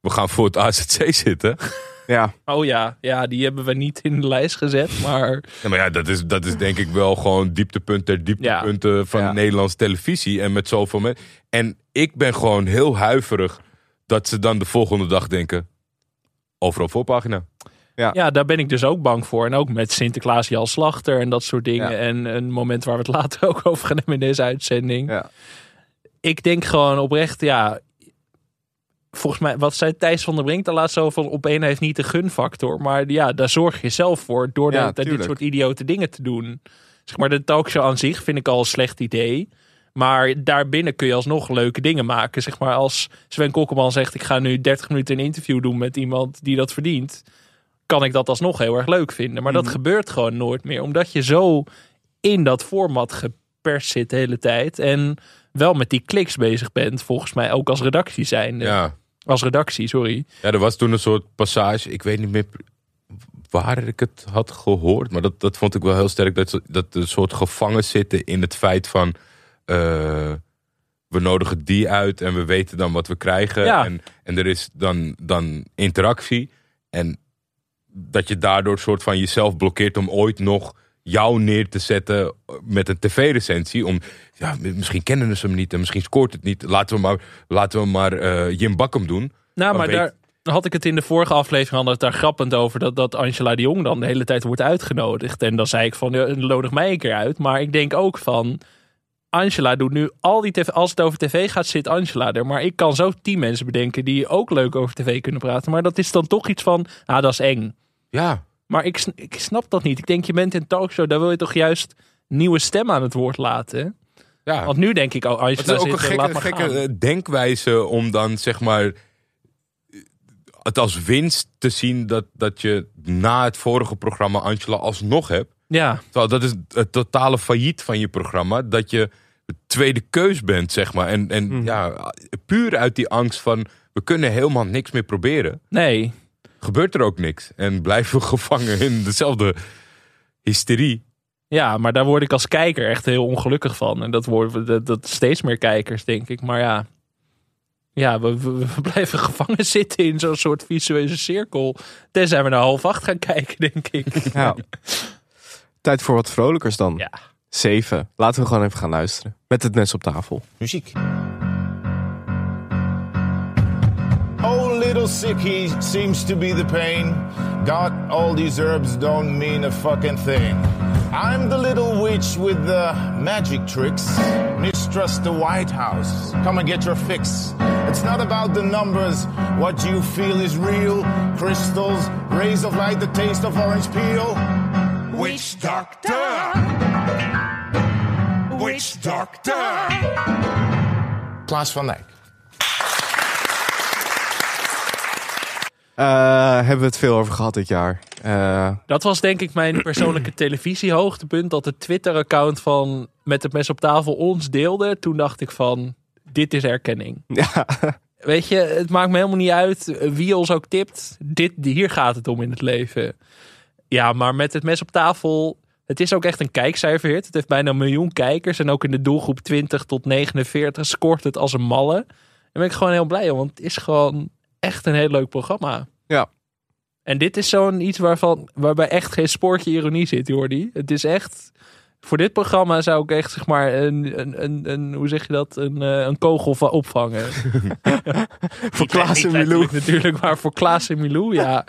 we gaan voor het AZC zitten. Ja. Oh ja, ja, die hebben we niet in de lijst gezet. Maar Ja, maar ja, dat is, dat is denk ik wel gewoon dieptepunt ter dieptepunten van Ja. Nederlandse televisie. En met zoveel mensen. En ik ben gewoon heel huiverig dat ze dan de volgende dag denken, overal voorpagina. ja, daar ben ik dus ook bang voor. En ook met Sinterklaas Jan Slachter en dat soort dingen. Ja. En een moment waar we het later ook over gaan hebben in deze uitzending. Ja. Ik denk gewoon oprecht, ja... Volgens mij, wat zei Thijs van der Brink de laatst over op één heeft niet de gunfactor. Maar ja, daar zorg je zelf voor door Ja, de- dit soort idiote dingen te doen. Zeg maar, de talkshow aan zich vind ik al een slecht idee. Maar daarbinnen kun je alsnog leuke dingen maken. Zeg maar als Sven Kokkelman zegt: Ik ga nu 30 minuten een interview doen met iemand die dat verdient. Kan ik dat alsnog heel erg leuk vinden. Maar dat Mhm. gebeurt gewoon nooit meer. Omdat je zo in dat format geperst zit de hele tijd. En wel met die kliks bezig bent. Volgens mij ook als redactie zijn. Ja. Als redactie, sorry. Ja, er was toen een soort passage. Ik weet niet meer waar ik het had gehoord. Maar dat, dat vond ik wel heel sterk. Dat, dat een soort gevangen zitten in het feit van... eh, we nodigen die uit en we weten dan wat we krijgen. Ja. En, en er is dan, dan interactie. En dat je daardoor soort van jezelf blokkeert om ooit nog jou neer te zetten met een tv-recensie. Om, ja, misschien kennen ze hem niet en misschien scoort het niet. Laten we maar, laten we maar eh, Jim Bakkum doen. Nou, maar weet- daar had ik het in de vorige aflevering hadden het daar grappend over dat, dat Angela de Jong dan de hele tijd wordt uitgenodigd. En dan zei ik van, ja, nodig mij een keer uit. Maar ik denk ook van, Angela doet nu al die tv, als het over tv gaat, zit Angela er. Maar ik kan zo tien mensen bedenken die ook leuk over tv kunnen praten. Maar dat is dan toch iets van, ah, dat is eng. Ja, Maar ik, ik snap dat niet. Ik denk, je bent in een talkshow, daar wil je toch juist nieuwe stemmen aan het woord laten. ja. Want nu denk ik, oh, Angela is ook een zit laat gekke, maar gekke gaan. eh, denkwijze om dan zeg maar het als winst te zien dat, dat je na het vorige programma Angela alsnog hebt. Ja, Terwijl dat is het totale failliet van je programma. Dat je de tweede keus bent, zeg maar. En, en Mhm. ja, puur uit die angst van we kunnen helemaal niks meer proberen. nee. Gebeurt er ook niks. En blijven we gevangen in dezelfde hysterie. Ja, maar daar word ik als kijker echt heel ongelukkig van. En dat worden dat, dat steeds meer kijkers, denk ik. Maar ja, ja we, we, we blijven gevangen zitten in zo'n soort visueuze cirkel. Tenzij we naar half acht gaan kijken, denk ik. ja. Tijd voor wat vrolijkers dan. Ja. Zeven. Laten we gewoon even gaan luisteren. Met het mes op tafel. Muziek. Little sick, he seems to be the pain. God, all these herbs don't mean a fucking thing. I'm the little witch with the magic tricks. Mistrust the White House. Come and get your fix. It's not about the numbers. What you feel is real. Crystals, rays of light, the taste of orange peel. Witch doctor. Witch doctor. Klaas van Dijk. Eh, hebben we het veel over gehad dit jaar. Eh, Dat was denk ik mijn persoonlijke televisiehoogtepunt. Dat het Twitter-account van Met het Mes op tafel ons deelde. Toen dacht ik van, dit is erkenning. ja. Weet je, het maakt me helemaal niet uit wie ons ook tipt. Dit, hier gaat het om in het leven. Ja, maar met het mes op tafel. Het is ook echt een kijkcijferhit. Het heeft bijna een miljoen kijkers. En ook in de doelgroep 20 tot 49 scoort het als een malle. Daar ben ik gewoon heel blij om. Want het is gewoon echt een heel leuk programma. En dit is zo'n iets waarvan, waarbij echt geen spoortje ironie zit, Jordi. Het is echt... Voor dit programma zou ik echt, zeg maar, een, een, een, een hoe zeg je dat, een, eh, een kogel van opvangen. Voor Klaas en Milou. natuurlijk, maar voor Klaas en Milou, ja.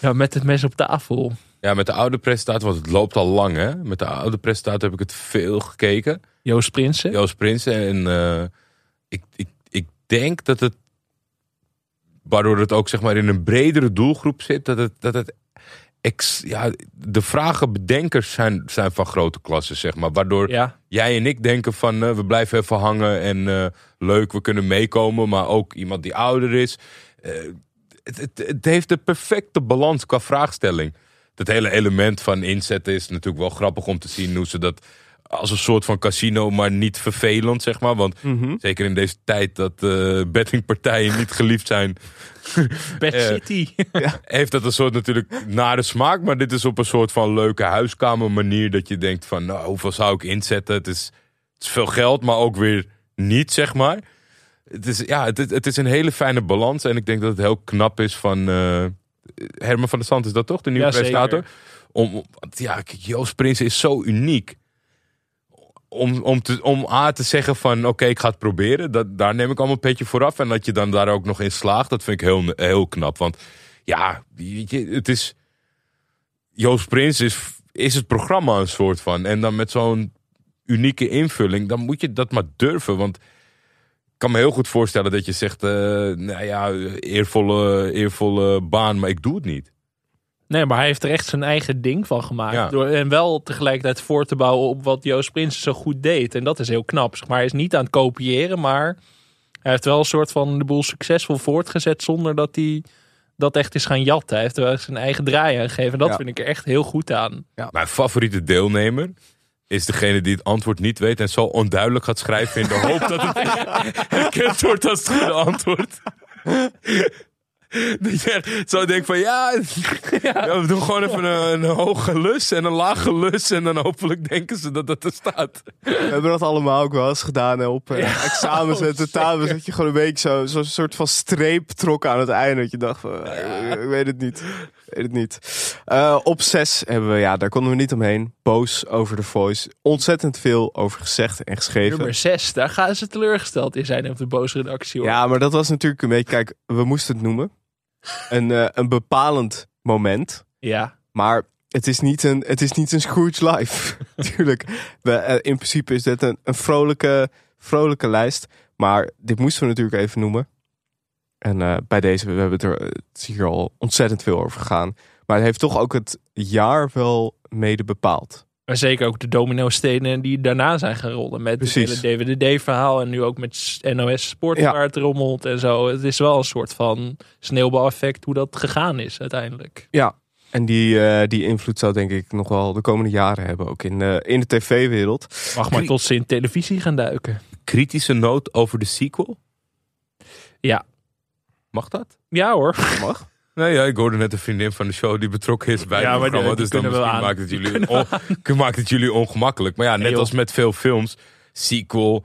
Ja, met het mes op tafel. Ja, met de oude presentator, want het loopt al lang hè. Met de oude presentator heb ik het veel gekeken. Joost Prinsen. Joost Prinsen. En eh, ik, ik, ik denk dat het, waardoor het ook zeg maar in een bredere doelgroep zit, dat het, dat het ex, ja, de vragenbedenkers zijn, zijn van grote klassen, zeg maar. Waardoor Ja, jij en ik denken van eh, we blijven even hangen en eh, leuk, we kunnen meekomen. Maar ook iemand die ouder is. Eh, het, het, het heeft de perfecte balans qua vraagstelling. Het hele element van inzetten is natuurlijk wel grappig om te zien hoe ze dat als een soort van casino, maar niet vervelend, zeg maar. Want Mhm. zeker in deze tijd dat eh bettingpartijen niet geliefd zijn, Bad Eh, City. heeft dat een soort natuurlijk nare smaak. Maar dit is op een soort van leuke huiskamer manier dat je denkt van, nou, hoeveel zou ik inzetten? Het is, het is veel geld, maar ook weer niet, zeg maar. Het is, ja, het, het is een hele fijne balans. En ik denk dat het heel knap is van eh, Herman van der Sand, is dat toch? De nieuwe Ja, presentator. Om, ja, Joost Prins is zo uniek. Om, om, te, om A te zeggen van oké, ik ga het proberen. Dat, daar neem ik allemaal een petje vooraf. En dat je dan daar ook nog in slaagt, dat vind ik heel, heel knap. Want ja, weet je, het is. Joost Prins is, is het programma een soort van. En dan met zo'n unieke invulling, dan moet je dat maar durven. Want ik kan me heel goed voorstellen dat je zegt: eh, nou ja, eervolle, eervolle baan, maar ik doe het niet. Nee, maar hij heeft er echt zijn eigen ding van gemaakt. Ja. Door, en wel tegelijkertijd voor te bouwen op wat Joost Prinsen zo goed deed. En dat is heel knap. Zeg maar hij is niet aan het kopiëren, maar hij heeft wel een soort van de boel succesvol voortgezet zonder dat hij dat echt is gaan jatten. Hij heeft er wel zijn eigen draai aan gegeven. En dat Ja. vind ik er echt heel goed aan. Mijn favoriete deelnemer is degene die het antwoord niet weet en zo onduidelijk gaat schrijven in de hoop dat het herkend wordt als het goede antwoord. Dat je echt zo denkt van ja, ja, we doen gewoon even een, een hoge lus en een lage lus en dan hopelijk denken ze dat dat er staat. We hebben dat allemaal ook wel eens gedaan hè, op eh, examens en tentamens. Dat je gewoon een week zo- zo'n soort van streep trok aan het einde. Dat je dacht van, eh, ik weet het niet. Weet het niet. Eh, op zes hebben we, ja, daar konden we niet omheen. Boos over de voice. Ontzettend veel over gezegd en geschreven. Nummer 6, daar gaan ze teleurgesteld in zijn op de boze redactie. Hoor. Ja, maar dat was natuurlijk een beetje, kijk, we moesten het noemen. Een, eh, een bepalend moment. ja. Maar het is niet een, het is niet een Scrooge Live. Tuurlijk. We, eh, in principe is dit een, een vrolijke, vrolijke lijst. Maar dit moesten we natuurlijk even noemen. En eh, bij deze, we hebben het er het is hier al ontzettend veel over gegaan. Maar het heeft toch ook het jaar wel mede bepaald. Maar zeker ook de domino-stenen die daarna zijn gaan rollen. Met Precies. het hele DVD-verhaal. En nu ook met NOS Sport Ja. waar het rommelt en zo. Het is wel een soort van sneeuwbaleffect hoe dat gegaan is uiteindelijk. Ja. En die, eh, die invloed zou denk ik nog wel de komende jaren hebben. Ook in, eh, in de tv-wereld. Mag maar tot ze in televisie gaan duiken. Kritische noot over de sequel. Ja. Mag dat? Ja hoor. Mag? Nee, ja, ik hoorde net een vriendin van de show die betrokken is bij Ja, het maar programma. die Dus dan misschien aan. maakt het, jullie on- maakt het jullie ongemakkelijk. Maar ja, net als met veel films, sequel,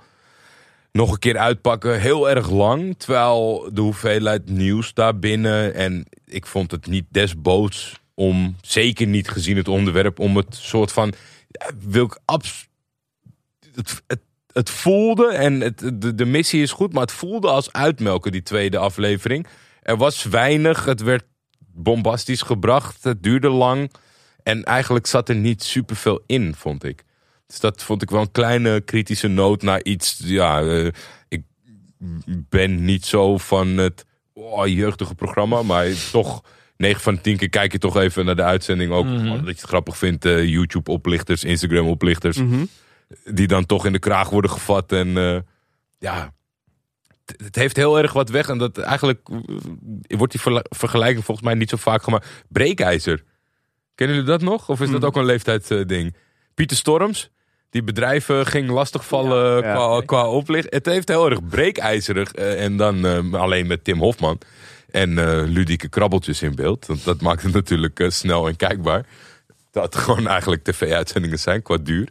nog een keer uitpakken, heel erg lang. Terwijl de hoeveelheid nieuws daarbinnen. En ik vond het niet desboods om, zeker niet gezien het onderwerp, om het soort van. ja, Wil ik abs. Het, het, het voelde, en het, de, de missie is goed, maar het voelde als uitmelken, die tweede aflevering. Er was weinig, het werd bombastisch gebracht, het duurde lang. En eigenlijk zat er niet superveel in, vond ik. Dus dat vond ik wel een kleine kritische noot naar iets. Ja, eh, ik ben niet zo van het oh, jeugdige programma, maar toch 9 van de 10 keer kijk je toch even naar de uitzending. Ook Mhm. dat je het grappig vindt. eh, YouTube-oplichters, Instagram-oplichters, Mhm. Die dan toch in de kraag worden gevat. En eh, ja, het- heeft heel erg wat weg. En dat eigenlijk eh, wordt die vergelijking volgens mij niet zo vaak gemaakt. Breekijzer. Kennen jullie dat nog? Of is dat Hmm. ook een leeftijdsding? Pieter Storms, die bedrijven ging lastigvallen Ja, qua, ja. qua oplicht. Het heeft heel erg breekijzerig. eh, en dan alleen met Tim Hofman. En ludieke krabbeltjes in beeld. Want dat maakt het natuurlijk snel en kijkbaar. Dat gewoon eigenlijk tv-uitzendingen zijn qua duur.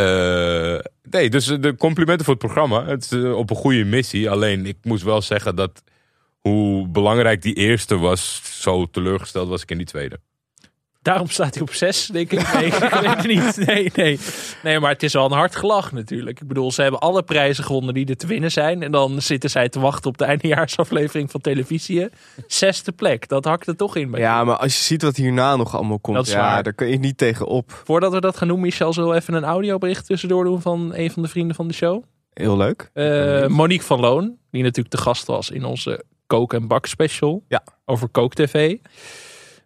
Eh, nee, dus eh, de complimenten voor het programma. Het is eh, op een goede missie. Alleen ik moest wel zeggen dat hoe belangrijk die eerste was, zo teleurgesteld was ik in die tweede. Daarom staat hij op zes, denk ik. Nee, ik weet het niet. Nee, nee. nee, maar het is wel een hard gelach natuurlijk. Ik bedoel, ze hebben alle prijzen gewonnen die er te winnen zijn. En dan zitten zij te wachten op de eindejaarsaflevering van televisie. Zesde plek, dat hakt er toch in. Bij Ja, maar als je ziet wat hierna nog allemaal komt, Dat is ja, waar. daar kun je niet tegen op. Voordat we dat gaan doen, Michel, zullen we even een audiobericht tussendoor doen van een van de vrienden van de show. Heel leuk. Eh, Monique van Loon, die natuurlijk te gast was in onze kook- en bak special Ja. over Kook TV.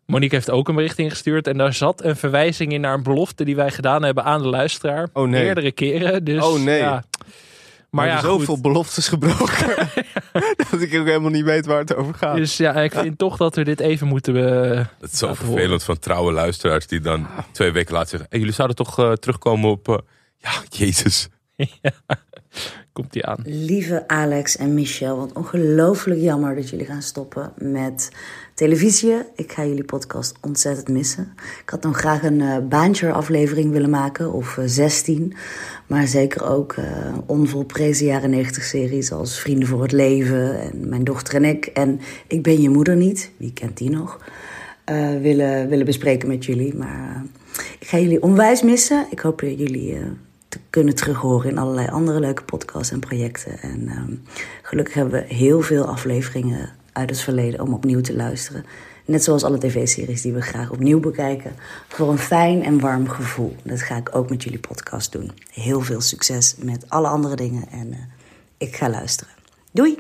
Monique heeft ook een bericht ingestuurd en daar zat een verwijzing in naar een belofte die wij gedaan hebben aan de luisteraar. Oh, nee. Meerdere keren. Dus, Oh, nee. Ja. Maar Maar ja, zoveel goed. beloftes gebroken. dat ik ook helemaal niet weet waar het over gaat. Dus ja, ik vind toch dat we dit even moeten... eh, Dat is zo vervelend van trouwe luisteraars die dan twee weken later zeggen: hey, jullie zouden toch eh, terugkomen op. eh, ja, Jezus. komt die aan. Lieve Alex en Michel, wat ongelooflijk jammer dat jullie gaan stoppen met televisie. Ik ga jullie podcast ontzettend missen. Ik had nog graag een eh baantje-aflevering willen maken, of eh, 16. Maar zeker ook eh onvolprezen jaren 90 series als Vrienden voor het Leven en Mijn dochter en ik. En Ik ben je moeder niet, wie kent die nog? eh, willen, willen bespreken met jullie. Maar eh, ik ga jullie onwijs missen. Ik hoop dat jullie eh, kunnen terughoren in allerlei andere leuke podcasts en projecten. En ehm, gelukkig hebben we heel veel afleveringen uit het verleden om opnieuw te luisteren. Net zoals alle tv-series die we graag opnieuw bekijken. Voor een fijn en warm gevoel. Dat ga ik ook met jullie podcast doen. Heel veel succes met alle andere dingen. En eh, ik ga luisteren. Doei!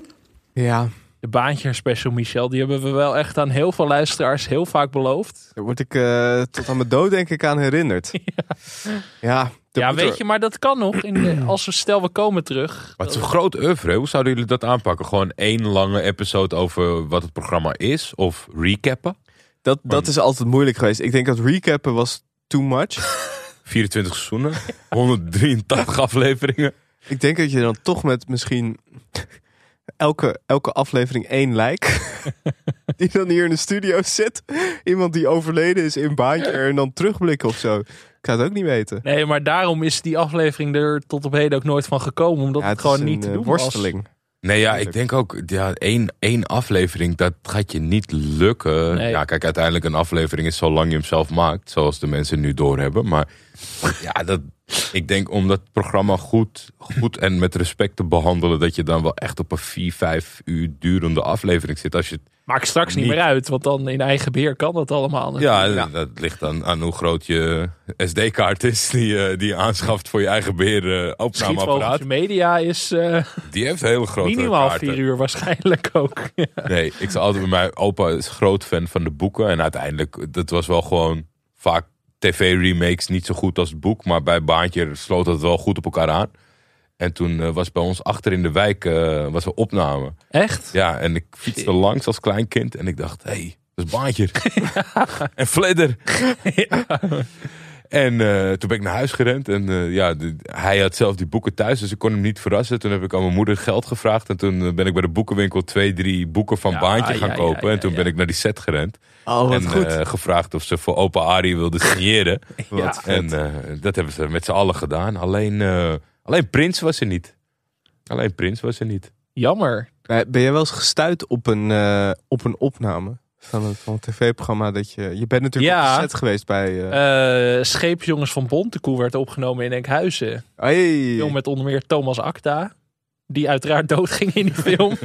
Ja, De baantje special, Michel, die hebben we wel echt aan heel veel luisteraars heel vaak beloofd. daar word ik eh, tot aan mijn dood denk ik aan herinnerd. Ja, ja, weet er- je, maar dat kan nog. In de, als we stel we komen terug. Maar het is een groot oeuvre. Hoe zouden jullie dat aanpakken? Gewoon één lange episode over wat het programma is? Of recappen? Dat, dat is altijd moeilijk geweest. Ik denk dat recappen was too much. 24 seizoenen, 183 afleveringen. ik denk dat je dan toch met misschien elke, elke aflevering één lijk. die dan hier in de studio zit. Iemand die overleden is in baantje en dan terugblikken of zo. Ik zou het ook niet weten. Nee, maar daarom is die aflevering er tot op heden ook nooit van gekomen. Omdat Ja, het, het is gewoon een, niet te eh, doen was. worsteling. Nee, ja, ik denk ook, ja, één, één aflevering, dat gaat je niet lukken. Nee. Ja, kijk, uiteindelijk een aflevering is zolang je hem zelf maakt, zoals de mensen nu doorhebben. Maar ja, dat, ik denk om dat programma goed, goed en met respect te behandelen, dat je dan wel echt op een vier, vijf uur durende aflevering zit. Als je, Maakt straks niet Niet. meer uit, want dan in eigen beheer kan dat allemaal. ja, dat ligt dan aan hoe groot je SD-kaart is die, je- die je aanschaft voor je eigen beheer eh, opnameapparaat. Schietvogeltje Media is eh, Die heeft hele grote minimaal kaarten. vier uur waarschijnlijk ook. Nee, ik zal altijd bij mijn opa is groot fan van de boeken. En uiteindelijk, dat was wel gewoon vaak tv-remakes niet zo goed als het boek. Maar bij Baantje sloot het wel goed op elkaar aan. En toen eh, was bij ons achter in de wijk eh, was een opname. Echt? Ja, en ik fietste langs als klein kind. En ik dacht, hé, hey, dat is Baantje. en Fledder. En eh, toen ben ik naar huis gerend. En ja, de- hij had zelf die boeken thuis. Dus ik kon hem niet verrassen. Toen heb ik aan mijn moeder geld gevraagd. En toen ben ik bij de boekenwinkel twee, drie boeken van Ja, Baantje gaan ja, kopen. ja, en toen ben ik naar die set gerend. Oh, wat en goed. eh, gevraagd of ze voor opa Arie wilde signeren. Vet. en eh, dat hebben ze met z'n allen gedaan. Alleen, eh, alleen Prins was er niet. Alleen Prins was er niet. Jammer. Ben jij wel eens gestuurd op een, eh, op een opname van een, van een tv-programma? Dat je, je bent natuurlijk Ja. op de set geweest bij... eh Eh Scheepsjongens van Bontekoe werd opgenomen in Enkhuizen. hey. Film met onder meer Thomas Acta. Die uiteraard doodging in die film.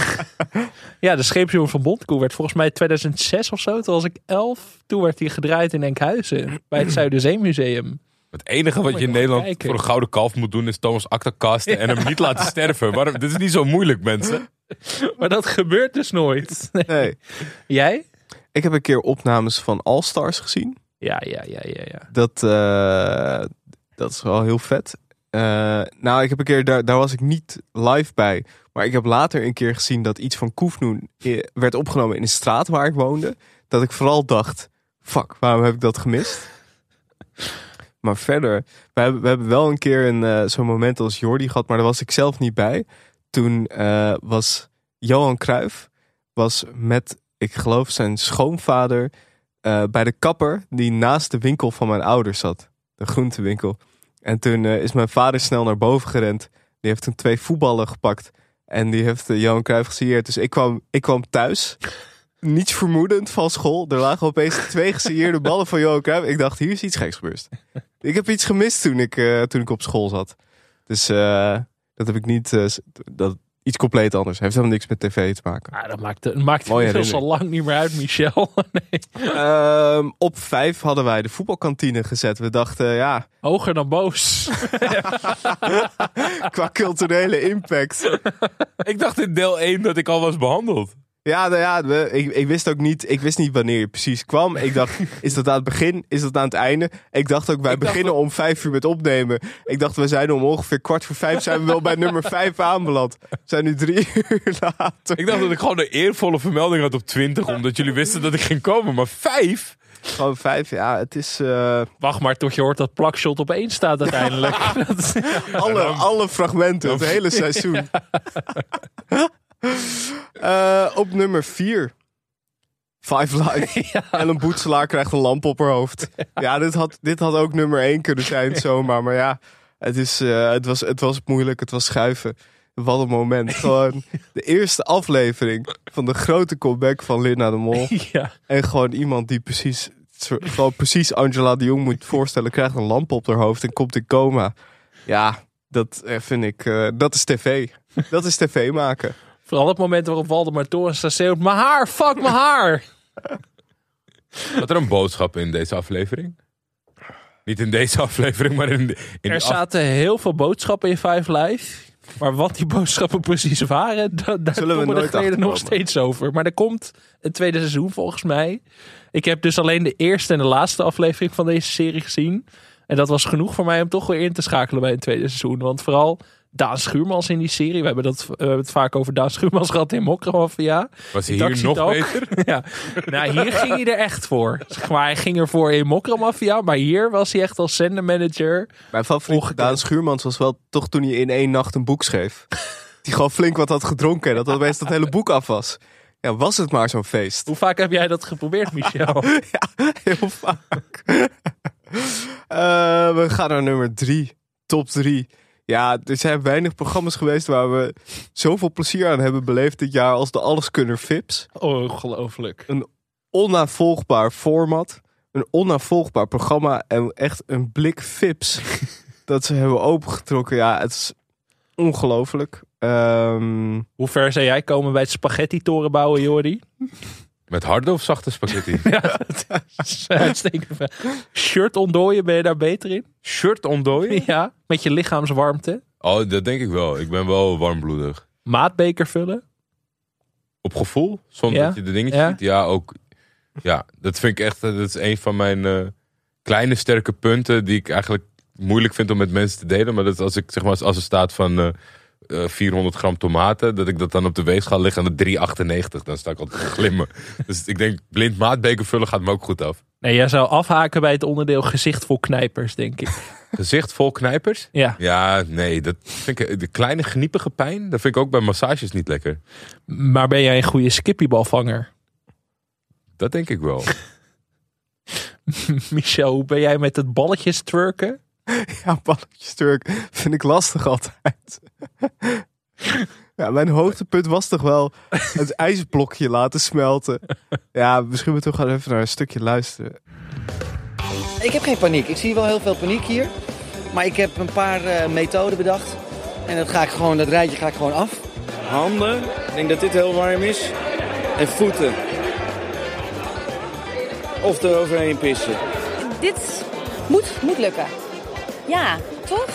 ja, de Scheepsjongens van Bontekoe werd volgens mij 2006 of zo. Toen was ik 11. Toen werd hij gedraaid in Enkhuizen. Bij het Zuiderzeemuseum. Het enige wat je in Nederland kijken. voor een gouden kalf moet doen... is Thomas Acta casten en hem niet laten sterven. Waarom? Dit is niet zo moeilijk, mensen. Maar dat gebeurt dus nooit. Nee. Jij? Ik heb een keer opnames van All Stars gezien. Ja, ja, ja, ja, ja. Dat, eh, dat is wel heel vet. Eh, nou, ik heb een keer, daar, daar was ik niet live bij. Maar ik heb later een keer gezien dat iets van Koefnoen eh, werd opgenomen in de straat waar ik woonde. Dat ik vooral dacht, fuck, waarom heb ik dat gemist? Maar verder, we hebben, we hebben wel een keer een, eh, zo'n moment als Jordi gehad, maar daar was ik zelf niet bij. Toen was Johan Cruijff was met, ik geloof, zijn schoonvader bij de kapper die naast de winkel van mijn ouders zat. De groentewinkel. En toen eh, is mijn vader snel naar boven gerend. Die heeft toen twee voetballen gepakt. En die heeft eh, Johan Cruijff gesigneerd. Dus ik kwam, ik kwam thuis. Niets vermoedend van school. Er lagen opeens twee gesigneerde ballen van Johan Cruijff. Ik dacht, hier is iets geks gebeurd. Ik heb iets gemist toen ik, eh, toen ik op school zat. Dus dat heb ik niet... dat, iets compleet anders. Heeft helemaal niks met tv te maken. Ah, dat maakt, dat maakt inmiddels al lang niet meer uit, Michel. nee. Ehm, op vijf hadden wij de voetbalkantine gezet. We dachten, ja, Hoger dan boos. qua culturele impact. Ik dacht in deel 1 dat ik al was behandeld. Ja, nou ja, we, ik, ik wist ook niet, ik wist niet wanneer je precies kwam. Ik dacht, is dat aan het begin? Is dat aan het einde? Ik dacht ook, wij Ik dacht beginnen om vijf uur met opnemen. Ik dacht, we zijn om ongeveer kwart voor vijf zijn we wel bij nummer vijf aanbeland. We zijn nu drie uur later. Ik dacht dat ik gewoon een eervolle vermelding had op 20, omdat jullie wisten dat ik ging komen. Maar 5? Gewoon vijf, ja, het is eh, Wacht maar tot je hoort dat plakshot op één staat uiteindelijk. Dat is- alle, alle fragmenten, het hele seizoen. Eh, op nummer vier. Five Live. Ellen Boetselaar krijgt een lamp op haar hoofd. Ja, dit had, dit had ook nummer één kunnen zijn zomaar. Maar ja, het, is, eh, het, was, het was moeilijk. Het was schuiven. Wat een moment. Gewoon de eerste aflevering van de grote comeback van Linda de Mol. ja. En gewoon iemand die precies, gewoon precies Angela de Jong moet voorstellen. Krijgt een lamp op haar hoofd en komt in coma. Ja, dat eh, vind ik, dat is tv. Dat is tv maken. Vooral het moment waarop Waldemar Torenstra schreeuwt... Mijn haar, fuck mijn haar! Had er een boodschap in deze aflevering? Niet in deze aflevering, maar in, de, in Er de af- zaten heel veel boodschappen in Five Live. Maar wat die boodschappen precies waren, da- daar Zullen we komen we nooit er geleden nog steeds over. Maar er komt een tweede seizoen volgens mij. Ik heb dus alleen de eerste en de laatste aflevering van deze serie gezien. En dat was genoeg voor mij om toch weer in te schakelen bij een tweede seizoen. Want vooral Daan Schuurmans in die serie. We hebben, dat, we hebben het vaak over Daan Schuurmans gehad in Mokromafia. was hij hier nog beter? ja. Nou, hier ging hij er echt voor. Zeg maar, hij ging ervoor in Mokromafia. Maar hier was hij echt als zendermanager. Mijn favoriet Daan Schuurmans was wel toch toen hij in één nacht een boek schreef. Die gewoon flink wat had gedronken en dat opeens dat hele boek af was. Ja, was het maar zo'n feest. Hoe vaak heb jij dat geprobeerd, Michel? Ja, heel vaak. Eh, we gaan naar nummer drie. Top drie. Ja, er zijn weinig programma's geweest waar we zoveel plezier aan hebben beleefd dit jaar als de Alleskunner Vips. Ongelooflijk. Onnavolgbaar format. Een onnavolgbaar programma en echt een blik Vips dat ze hebben opengetrokken. Ja, het is ongelooflijk. Ehm, Hoe ver zou jij komen bij het spaghetti-toren bouwen, Jordi? Met harde of zachte spaghetti? Uitstekend. Shirt ontdooien, ben je daar beter in? Shirt ontdooien? Ja, met je lichaamswarmte. Oh, dat denk ik wel. Ik ben wel warmbloedig. Maatbeker vullen. Op gevoel, zonder Ja? dat je de dingetjes Ja? ziet. Ja, ook. Ja, dat vind ik echt. eh, Dat is een van mijn eh, kleine sterke punten die ik eigenlijk moeilijk vind om met mensen te delen. Maar dat is als ik zeg maar als er staat van eh, eh, 400 gram tomaten, dat ik dat dan op de weegschaal lig aan de 3,98. Dan sta ik altijd te glimmen. dus ik denk blind maatbeker vullen gaat me ook goed af. Nee, jij zou afhaken bij het onderdeel gezicht vol knijpers, denk ik. Gezicht vol knijpers? Ja, Ja, nee, dat vind ik de kleine gniepige pijn. Dat vind ik ook bij massages niet lekker. maar ben jij een goede skippiebalvanger? Dat denk ik wel. Michel, hoe ben jij met het balletjes twerken? Ja, balletjes Turk vind ik lastig altijd. Ja, mijn hoogtepunt was toch wel het ijsblokje laten smelten. Ja, misschien moeten we gewoon even naar een stukje luisteren. Ik heb geen paniek. Ik zie wel heel veel paniek hier. Maar ik heb een paar eh, methoden bedacht. En dat, ga ik gewoon, dat rijtje ga ik gewoon af. Handen, ik denk dat dit heel warm is. En voeten. Of er overheen pissen. Dit moet, moet lukken. Ja, toch?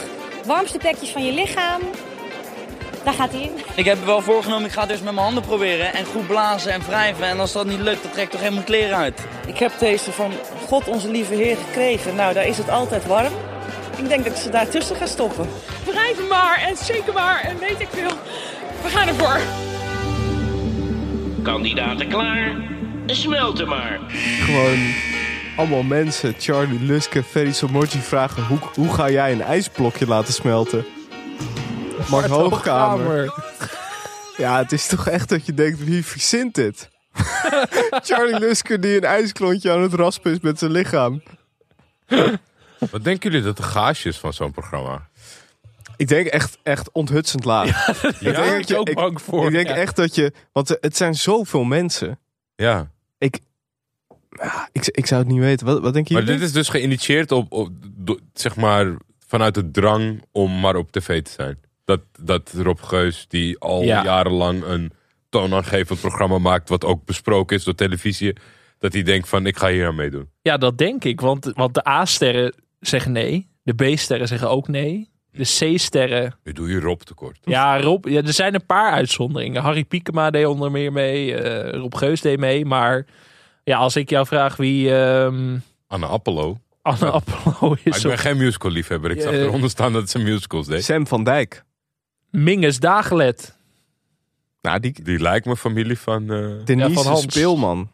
Warmste plekjes van je lichaam. Daar gaat hij in. Ik heb wel voorgenomen, ik ga het dus met mijn handen proberen. En goed blazen en wrijven. En als dat niet lukt, dan trek ik toch helemaal mijn kleren uit. Ik heb deze van God onze lieve Heer gekregen. Nou, daar is het altijd warm. Ik denk dat ik ze daar tussen ga stoppen. Wrijven maar en zeker maar en weet ik veel. We gaan ervoor. Kandidaten klaar? Smelten maar. Gewoon allemaal mensen, Charlie Luske, Ferry Somoji vragen... Hoe, hoe ga jij een ijsblokje laten smelten? Mark Hoogkamer. Ja, het is toch echt dat je denkt, wie verzint dit? Charlie Luske die een ijsklontje aan het raspen is met zijn lichaam. Wat denken jullie dat de gage is van zo'n programma? Ik denk echt, echt onthutsend laag. ik ben ik ook ik, bang voor. ik denk ja. echt dat je... Want het zijn zoveel mensen. Ja. Ik, ja, ik, ik zou het niet weten. Wat, wat denken Maar jullie? dit is dus geïnitieerd op, op do- zeg maar, vanuit de drang om maar op tv te zijn. Dat, dat Rob Geus, die al Ja. jarenlang een toonaangevend programma maakt, wat ook besproken is door televisie, dat hij denkt van, ik ga hier aan meedoen. Ja, dat denk ik. Want, want de A-sterren zeggen nee. De B-sterren zeggen ook nee. De C-sterren... Nu doe je Rob tekort. Ja, Rob, ja, er zijn een paar uitzonderingen. Harry Piekema deed onder meer mee. eh, Rob Geus deed mee. Maar ja, als ik jou vraag wie ehm Anne Appelo. Anne Appelo Maar is... ik ben geen musical liefhebber. Ik zag eronder staan dat ze musicals deed. Sam van Dijk. Mingus Dagelet. Nou, die, Die lijkt me familie van eh Denise van Hans. Speelman.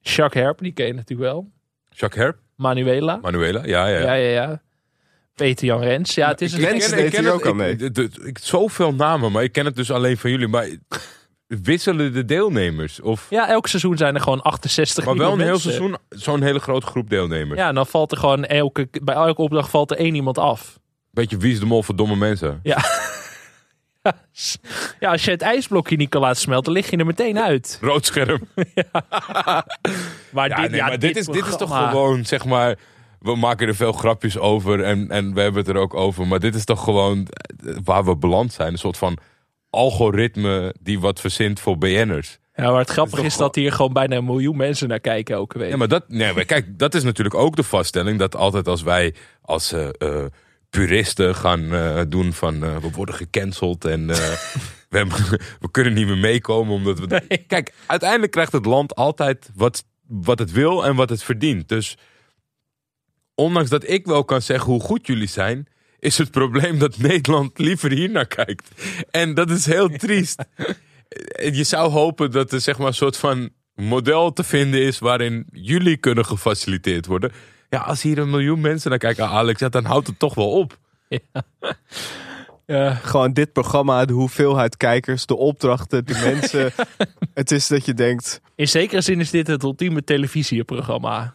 Jacques Herp, die ken je natuurlijk wel. Jacques Herp. Manuela. Manuela, ja, ja. Ja, ja, ja. Peter Jan Rens. Ja, het is Ik een ken- gek- deed hij het- ook aan mee. Ik, de- de- ik, zoveel namen, maar ik ken het dus alleen van jullie. Maar wisselen de deelnemers? Of, Ja, elk seizoen zijn er gewoon 68 maar wel een heel mensen. seizoen zo'n hele grote groep deelnemers. Ja, en dan valt er gewoon elke, bij elke opdracht valt er één iemand af. Beetje wie is de mol voor domme mensen? Ja. ja, als je het ijsblokje niet kan laten smelten, lig je er meteen uit. Rood scherm. Maar, Ja, dit, nee, ja, maar dit, is, dit is toch gewoon, zeg maar... We maken er veel grapjes over en, en we hebben het er ook over. Maar dit is toch gewoon eh, waar we beland zijn. Een soort van algoritme die wat verzint voor BN'ers. Ja, maar het grappige is dat hier gewoon bijna een miljoen mensen naar kijken elke week. Ja, maar dat, nee, maar kijk, dat is natuurlijk ook de vaststelling. Dat altijd als wij als eh, eh, puristen gaan eh, doen van we worden gecanceld en we, hebben- we kunnen niet meer meekomen. Omdat we, Kijk, uiteindelijk krijgt het land altijd wat, wat het wil en wat het verdient. Dus ondanks dat ik wel kan zeggen hoe goed jullie zijn, is het probleem dat Nederland liever hier naar kijkt. En dat is heel triest. Je zou hopen dat er zeg maar een soort van model te vinden is waarin jullie kunnen gefaciliteerd worden. Ja, als hier een miljoen mensen naar kijken, Alex, ja, dan houdt het toch wel op. Ja. Gewoon dit programma, de hoeveelheid kijkers, de opdrachten, de mensen. Het is dat je denkt, In zekere zin is dit het ultieme televisieprogramma.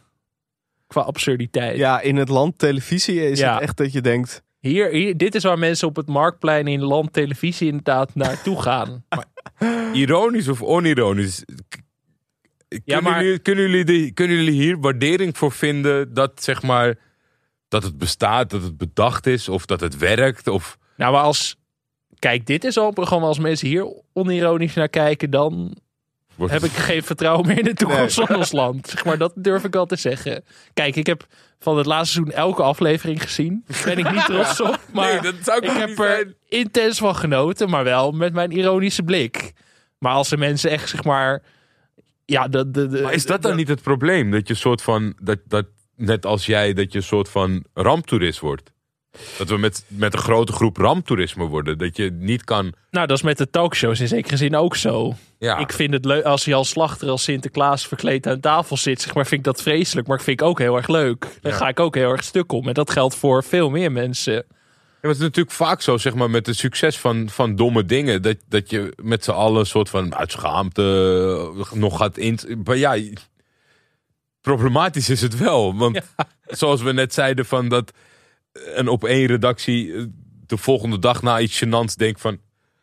Qua absurditeit. ja, in het land televisie is Ja. het echt dat je denkt, Hier, hier, dit is waar mensen op het marktplein in land televisie inderdaad naartoe gaan. Ironisch of onironisch. Kunnen, maar- jullie, kunnen, jullie de- kunnen jullie hier waardering voor vinden dat zeg maar dat het bestaat, dat het bedacht is of dat het werkt? Of... Nou, maar als... Kijk, dit is al een programma. Als mensen hier onironisch naar kijken, dan Wordt heb ik geen vertrouwen meer in de toekomst van ons land. Zeg maar, dat durf ik al te zeggen. Kijk, ik heb van het laatste seizoen elke aflevering gezien. Daar ben ik niet trots op. Maar Nee, dat zou ik heb er zijn. intens van genoten, maar wel met mijn ironische blik. Maar als de mensen echt, zeg maar... Ja, de, de, de, Maar is dat dan de- niet het probleem? Dat je soort van, dat, dat, net als jij, dat je een soort van ramptoerist wordt? Dat we met, met een grote groep ramptoerisme worden. Dat je niet kan. Nou, dat is met de talkshows in zekere zin ook zo. Ja, Ik vind het leuk als Jan Slachter als Sinterklaas verkleed aan tafel zit. Zeg maar, vind ik dat vreselijk, maar ik vind ik ook heel erg leuk. Daar Ja. ga ik ook heel erg stuk om. En dat geldt voor veel meer mensen. Ja, maar het is natuurlijk vaak zo, zeg maar, met het succes van, van domme dingen. Dat, dat je met z'n allen een soort van uit schaamte eh, nog gaat in. Maar ja, problematisch is het wel. Want zoals we net zeiden, van dat een op één redactie eh, de volgende dag na iets gênants denkt van.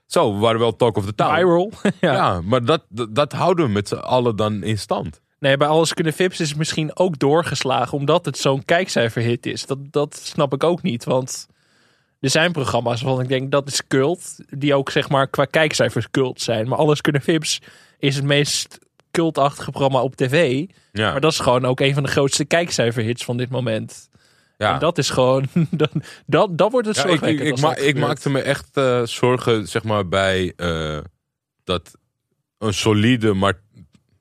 Zo, we waren wel talk of the town. Viral. ja. Ja, maar dat, dat, dat houden we met z'n allen dan in stand. Nee, bij Alles Kunnen Vips is het misschien ook doorgeslagen omdat het zo'n kijkcijferhit is. Dat, dat snap ik ook niet, want er zijn programma's waarvan ik denk dat is cult, die ook zeg maar qua kijkcijfers cult zijn. Maar Alles Kunnen Vips is het meest cultachtige programma op tv. Ja. Maar dat is gewoon ook een van de grootste kijkcijferhits van dit moment. Ja. En dat is gewoon, dat, dat, dat wordt het Ja, ik, ik, ma- maakte me echt eh, zorgen, zeg maar, bij eh, dat een solide, maar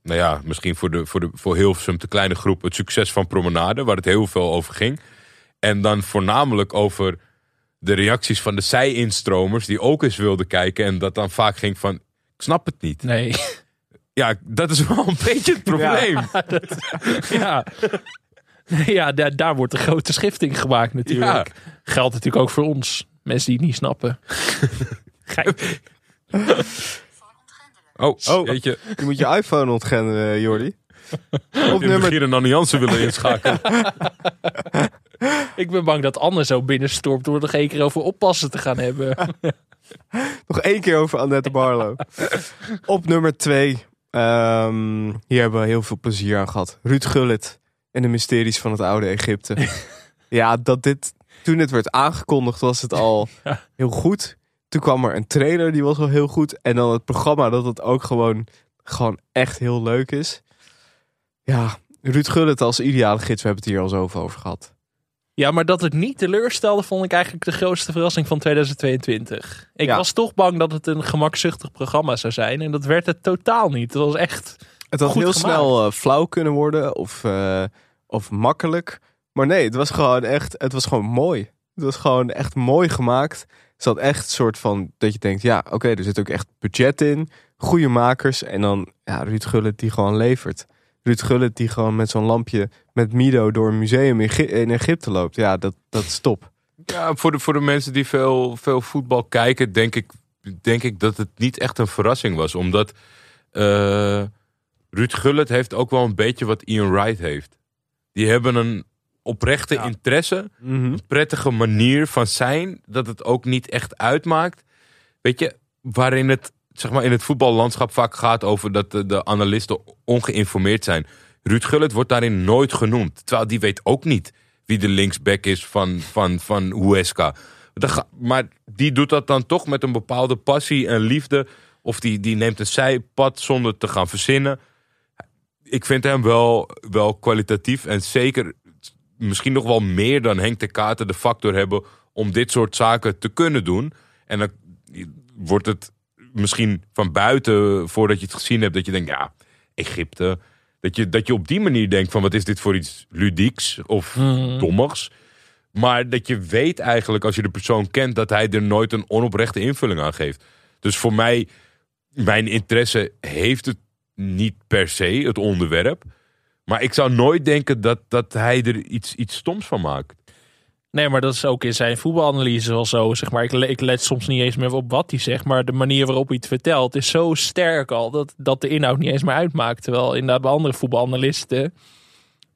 nou ja, misschien voor, de, voor, de, voor Hilversum te kleine groep, het succes van Promenade, waar het heel veel over ging. En dan voornamelijk over de reacties van de zij-instromers, die ook eens wilden kijken. En dat dan vaak ging van, ik snap het niet. Nee. Ja, dat is wel een beetje het probleem. ja, daar, daar wordt de grote schifting gemaakt natuurlijk. Geldt natuurlijk ook voor ons. Mensen die het niet snappen. Oh, Oh. weet je, je moet je iPhone ontgrendelen, Jordi. Op in nummer, begin een alliantie willen inschakelen. Ik ben bang dat Anne zo binnenstormt door er nog één keer over oppassen te gaan hebben. Nog één keer over Annette Barlo. Op nummer twee. ehm, hier hebben we heel veel plezier aan gehad. Ruud Gullit en de mysteries van het oude Egypte. ja, dat dit, toen het werd aangekondigd was het al heel goed. Toen kwam er een trailer die was al heel goed. En dan het programma dat het ook gewoon, gewoon echt heel leuk is. Ja, Ruud Gullit als ideale gids. We hebben het hier al zoveel over gehad. Ja, maar dat het niet teleurstelde, vond ik eigenlijk de grootste verrassing van 2022. Ik Ja. was toch bang dat het een gemakzuchtig programma zou zijn. En dat werd het totaal niet. Het was echt. Het had heel gemaakt. snel eh, flauw kunnen worden of, eh, of makkelijk. Maar nee, het was gewoon echt, het was gewoon mooi. Het was gewoon echt mooi gemaakt. Er zat echt soort van, dat je denkt, ja oké, er zit ook echt budget in. Goede makers. En dan ja, Ruud Gullit die gewoon levert. Ruud Gullit die gewoon met zo'n lampje met Mido door een museum in Egypte loopt. Ja, dat, dat is top. Ja, voor de, voor de mensen die veel, veel voetbal kijken, denk ik, denk ik dat het niet echt een verrassing was. Omdat eh, Ruud Gullit heeft ook wel een beetje wat Ian Wright heeft. Die hebben een oprechte interesse, een prettige manier van zijn, dat het ook niet echt uitmaakt. Weet je, waarin het zeg maar, in het voetballandschap vaak gaat over dat de, de analisten ongeïnformeerd zijn. Ruud Gullit wordt daarin nooit genoemd. Terwijl die weet ook niet wie de linksback is van, van, van Huesca. Ga- Maar die doet dat dan toch met een bepaalde passie en liefde. Of die, die neemt een zijpad zonder te gaan verzinnen. Ik vind hem wel, wel kwalitatief en zeker misschien nog wel meer dan Henk de Kater de factor hebben om dit soort zaken te kunnen doen. En dan wordt het misschien van buiten, voordat je het gezien hebt, dat je denkt, ja, Egypte. Dat je, dat je op die manier denkt van wat is dit voor iets ludieks of dommigs. Maar dat je weet eigenlijk als je de persoon kent dat hij er nooit een onoprechte invulling aan geeft. Dus voor mij, mijn interesse heeft het niet per se, het onderwerp. Maar ik zou nooit denken dat, dat hij er iets, iets stoms van maakt. Nee, maar dat is ook in zijn voetbalanalyse wel zo. Zeg maar. ik, ik let soms niet eens meer op wat hij zegt. Maar de manier waarop hij het vertelt is zo sterk al. Dat, dat de inhoud niet eens meer uitmaakt. Terwijl inderdaad bij andere voetbalanalisten.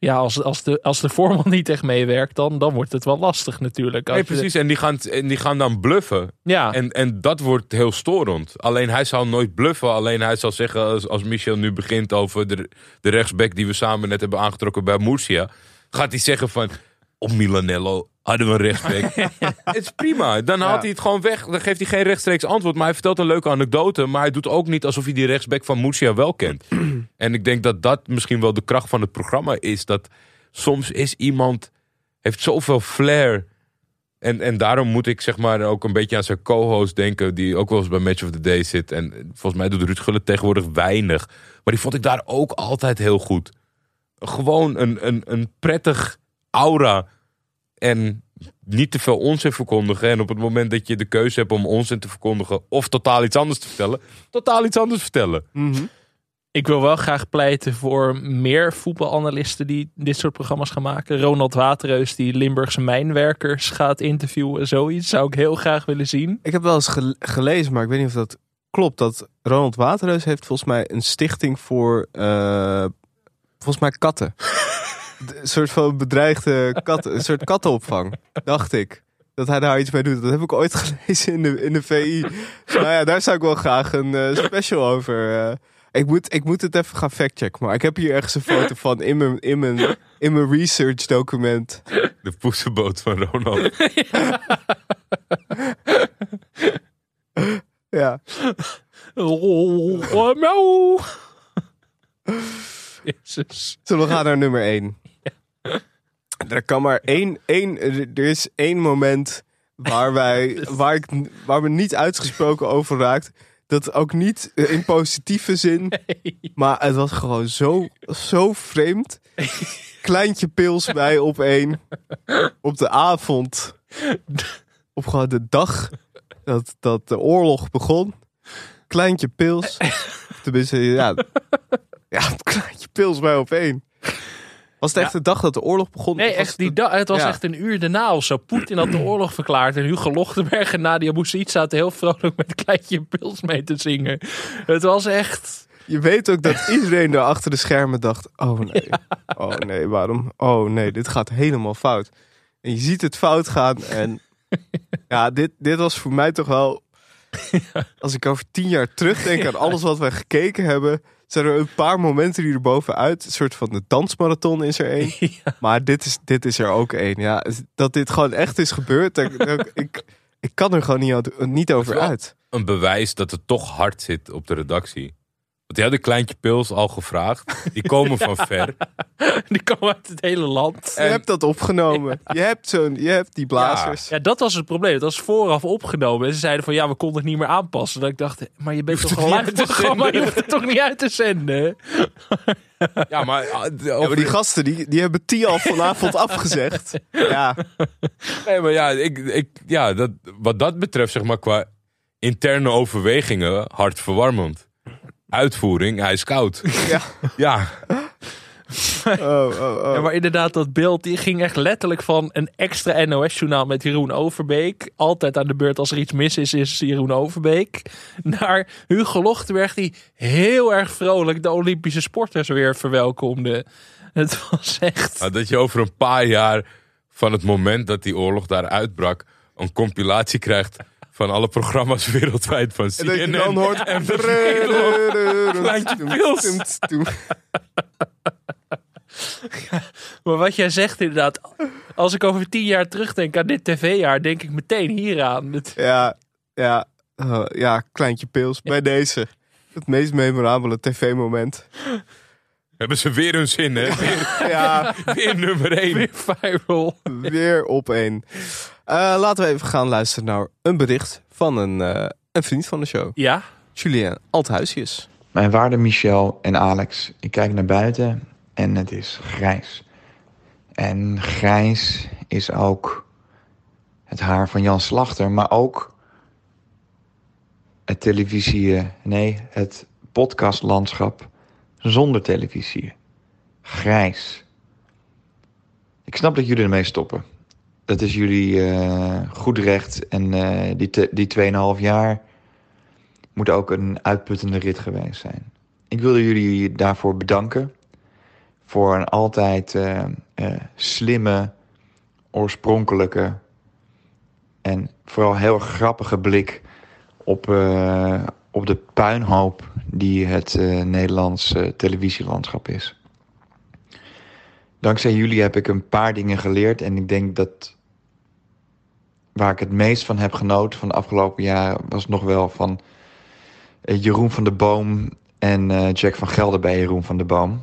Ja, als, als, de, als de voorman niet echt meewerkt, dan, dan wordt het wel lastig natuurlijk. Nee, precies. En die gaan, en die gaan dan bluffen. Ja. En, en dat wordt heel storend. Alleen hij zal nooit bluffen. Alleen hij zal zeggen, als, als Michel nu begint over de, de rechtsback die we samen net hebben aangetrokken bij Murcia. Gaat hij zeggen van, op Milanello hadden we een rechtsback. het is prima. Dan haalt Ja. hij het gewoon weg. Dan geeft hij geen rechtstreeks antwoord. Maar hij vertelt een leuke anekdote. Maar hij doet ook niet alsof hij die rechtsback van Murcia wel kent. en ik denk dat dat misschien wel de kracht van het programma is. Dat soms is iemand, heeft zoveel flair... En, en daarom moet ik zeg maar ook een beetje aan zijn co-host denken, die ook wel eens bij Match of the Day zit. En volgens mij doet Ruud Gullit tegenwoordig weinig. Maar die vond ik daar ook altijd heel goed. Gewoon een, een, een prettig aura. En niet te veel onzin verkondigen. En op het moment dat je de keuze hebt om onzin te verkondigen of totaal iets anders te vertellen, totaal iets anders vertellen. Ik wil wel graag pleiten voor meer voetbalanalisten die dit soort programma's gaan maken. Ronald Waterreus die Limburgse mijnwerkers gaat interviewen. Zoiets zou ik heel graag willen zien. Ik heb wel eens gel- gelezen, maar ik weet niet of dat klopt. Dat Ronald Waterreus heeft volgens mij een stichting voor, eh, volgens mij katten. Een soort van bedreigde katten, een soort kattenopvang, dacht ik. Dat hij daar iets mee doet. Dat heb ik ooit gelezen in de, in de VI. Dus nou ja, daar zou ik wel graag een eh, special over. eh. ik, moet, ik moet het even gaan factchecken. Maar ik heb hier ergens een foto van in mijn, in mijn, in mijn research document. De poesenboot van Ronald. Ja. Oh, miauw. Jezus. Zullen we gaan naar nummer 1? Er kan maar één, één, er is één moment waar wij, waar, ik, waar we niet uitgesproken over raakt. Dat ook niet in positieve zin, maar het was gewoon zo, zo vreemd. Kleintje pils bij op één, op de avond, op gewoon de dag dat, dat de oorlog begon. Kleintje pils, tenminste ja, ja, kleintje pils bij op één. Was het echt de dag dat de oorlog begon? Nee, echt, die da- het was echt een uur daarna of zo. Poetin had de oorlog verklaard. En Hugo Lochtenberg en Nadia Boussaid zaten heel vrolijk met Kleintje Pils mee te zingen. Het was echt... Je weet ook dat iedereen daar achter de schermen dacht: oh nee, oh nee, waarom? Oh nee, dit gaat helemaal fout. En je ziet het fout gaan. En ja, dit, dit was voor mij toch wel... Als ik over tien jaar terugdenk aan alles wat we gekeken hebben... zijn er een paar momenten die er bovenuit... Een soort van de dansmarathon is er één. Maar dit is, dit is er ook één. Ja, dat dit gewoon echt is gebeurd. dat- dat- ik, ik kan er gewoon niet, niet over uit. Een bewijs dat het toch hard zit op de redactie. Want die hadden Kleintje Pils al gevraagd. Die komen van ver. Die komen uit het hele land. Je hebt dat opgenomen. Je, hebt zo'n, je hebt die blazers. Ja, dat was het probleem. Het was vooraf opgenomen. En ze zeiden van ja, we konden het niet meer aanpassen. Dat ik dacht, maar je bent toch een live te programma, je zenden. hoeft het toch niet uit te zenden? Ja, maar, Ja, maar die gasten die, die hebben T al vanavond afgezegd. Ja, Nee, maar ja, ik, ik, ja dat, wat dat betreft, zeg maar, qua interne overwegingen, hartverwarmend. Uitvoering, hij is koud. Ja. Ja. Oh, oh, oh. Ja, maar inderdaad, dat beeld die ging echt letterlijk van een extra NOS-journaal met Jeroen Overbeek. Altijd aan de beurt als er iets mis is, is Jeroen Overbeek. Naar Hugo Lochtenberg, die heel erg vrolijk de Olympische sporters weer verwelkomde. Het was echt... Maar dat je over een paar jaar van het moment dat die oorlog daar uitbrak, een compilatie krijgt van alle programma's wereldwijd van En dat CNN. dan hoort... en. Maar wat jij zegt inderdaad, als ik over tien jaar terugdenk aan dit tv-jaar, denk ik meteen hieraan. Ja, ja, ja, kleintje pils bij deze. Het meest memorabele tv-moment. Hebben ze weer hun zin, hè? Weer, Ja, weer nummer één. Weer viral. weer op één. Eh, laten we even gaan luisteren naar een bericht van een, eh, een vriend van de show. Ja? Julien Althuisjes. Mijn waarde Michel en Alex, ik kijk naar buiten en het is grijs. En grijs is ook het haar van Jan Slachter, maar ook het televisie, nee, het podcastlandschap zonder televisie. Grijs. Ik snap dat jullie ermee stoppen. Dat is jullie eh, goed recht en eh, die, die 2,5 jaar moet ook een uitputtende rit geweest zijn. Ik wilde jullie daarvoor bedanken. Voor een altijd eh, slimme, oorspronkelijke en vooral heel grappige blik op, op de puinhoop die het Nederlands eh, televisielandschap is. Dankzij jullie heb ik een paar dingen geleerd en ik denk dat waar ik het meest van heb genoten van de afgelopen jaren was nog wel van eh, Jeroen van de Boom en eh, Jack van Gelder bij Jeroen van de Boom.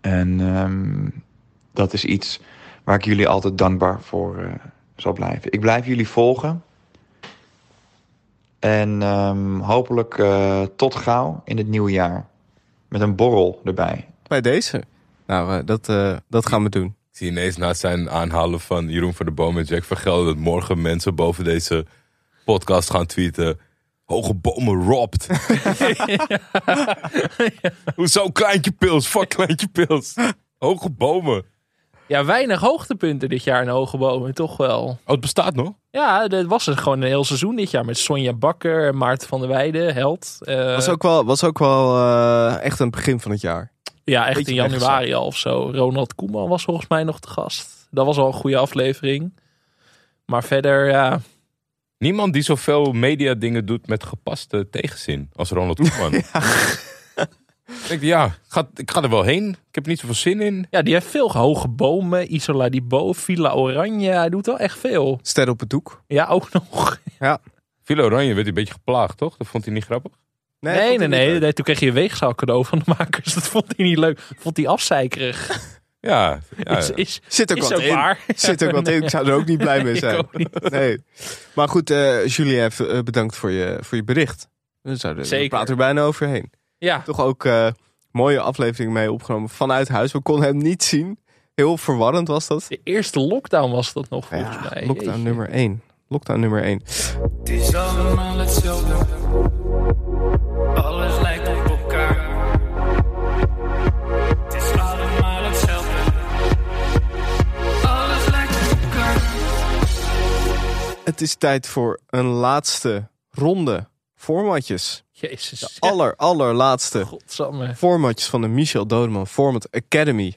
En ehm, dat is iets waar ik jullie altijd dankbaar voor eh, zal blijven. Ik blijf jullie volgen. En ehm, hopelijk tot gauw in het nieuwe jaar. Met een borrel erbij. Bij deze. Nou, dat, dat gaan we doen. Ik zie ineens na zijn aanhalen van Jeroen van der Boom en Jack van Gelder... dat morgen mensen boven deze podcast gaan tweeten... Hoge bomen robbed. Hoezo kleintje pils? Fuck kleintje pils. Hoge bomen. Ja, weinig hoogtepunten dit jaar in Hoge Bomen, toch wel. Oh, het bestaat nog? Ja, dat was het gewoon een heel seizoen dit jaar. Met Sonja Bakker en Maarten van der Weijden, held. Eh, Was ook wel, was ook wel eh, echt een begin van het jaar. Ja, echt in januari al of zo. Ronald Koeman was volgens mij nog de gast. Dat was al een goede aflevering. Maar verder, ja... Niemand die zoveel media dingen doet met gepaste tegenzin als Ronald Koeman. Ik denk, ja, ga, ik ga er wel heen. Ik heb er niet zoveel zin in. Ja, die heeft veel hoge bomen. Isola die Bo, Villa Oranje. Hij doet wel echt veel. Ster op het doek. Ja, ook nog. Ja. Villa Oranje werd hij een beetje geplaagd, toch? Dat vond hij niet grappig. Nee, nee, nee. Toen kreeg je een weegzaal cadeau van de makers. Dat vond hij niet leuk. Vond hij afzeikerig. Ja, ja, Is, is, Zit ook is wat ook in. waar. Zit ook wat in. Ik zou er ook niet blij mee zijn. Nee. Maar goed, eh Julien, eh, bedankt voor je, voor je bericht. We zouden we Zeker. praten er bijna overheen. Ja, Toch ook eh, mooie aflevering mee opgenomen vanuit huis. We konden hem niet zien. Heel verwarrend was dat. de eerste lockdown was dat nog volgens Ja, mij. lockdown Jeetje. nummer 1. Lockdown nummer 1. Het is allemaal hetzelfde. Het is tijd voor een laatste ronde formatjes. Jezus. De aller, allerlaatste Godsamme. formatjes van de Michel Dodeman Format Academy.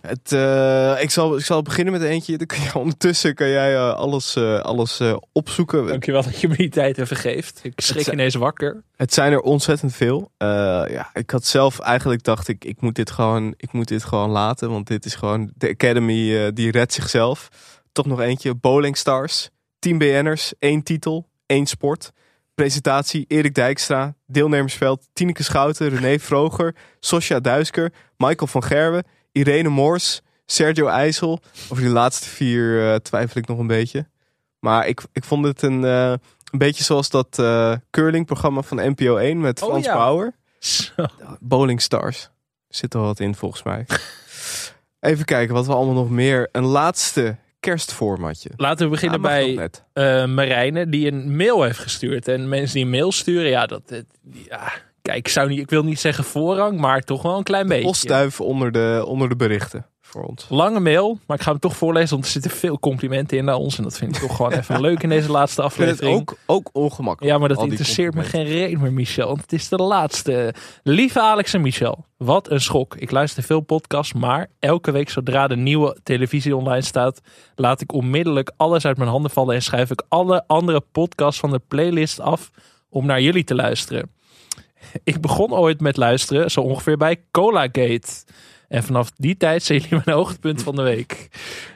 Het, eh, ik, zal, ik zal beginnen met eentje. Dan kun je, ondertussen kan jij eh, alles, eh, alles opzoeken. Dankjewel dat je me die tijd even geeft. Ik schrik zijn- ineens wakker. Het zijn er ontzettend veel. Ja, ik had zelf eigenlijk dacht ik, ik moet dit gewoon, ik moet dit gewoon laten. Want dit is gewoon de Academy die redt zichzelf. Toch nog eentje. Bowling Stars. 10 BN'ers. één titel. één sport. Presentatie Erik Dijkstra. Deelnemersveld Tineke Schouten. René Vroger. Sosja Duisker. Michael van Gerwen. Irene Moors. Sergio IJssel. Over die laatste vier eh, twijfel ik nog een beetje. Maar ik, ik vond het een, eh, een beetje zoals dat eh curlingprogramma van NPO 1 met Oh, Frans ja. Bauer. Bowling Stars. Zit er wat in volgens mij. Even kijken wat we allemaal nog meer. Een laatste kerstformatje. Laten we beginnen Ja, bij eh Marijne, die een mail heeft gestuurd. En mensen die een mail sturen, ja, dat, het- ja kijk, ik, zou niet, ik wil niet zeggen voorrang, maar toch wel een klein beetje. Postduif onder de, onder de berichten voor ons. Lange mail, maar ik ga hem toch voorlezen, want er zitten veel complimenten in naar ons. En dat vind ik toch gewoon even leuk in deze laatste Ik vind het aflevering. ook, ook ongemakkelijk. Ja, maar dat interesseert me geen reden meer, Michel. Want het is de laatste. Lieve Alex en Michel, wat een schok. Ik luister veel podcasts, maar elke week zodra de nieuwe televisie online staat, laat ik onmiddellijk alles uit mijn handen vallen en schrijf ik alle andere podcasts van de playlist af om naar jullie te luisteren. Ik begon ooit met luisteren, zo ongeveer bij Cola Gate. En vanaf die tijd zijn jullie mijn hoogtepunt van de week.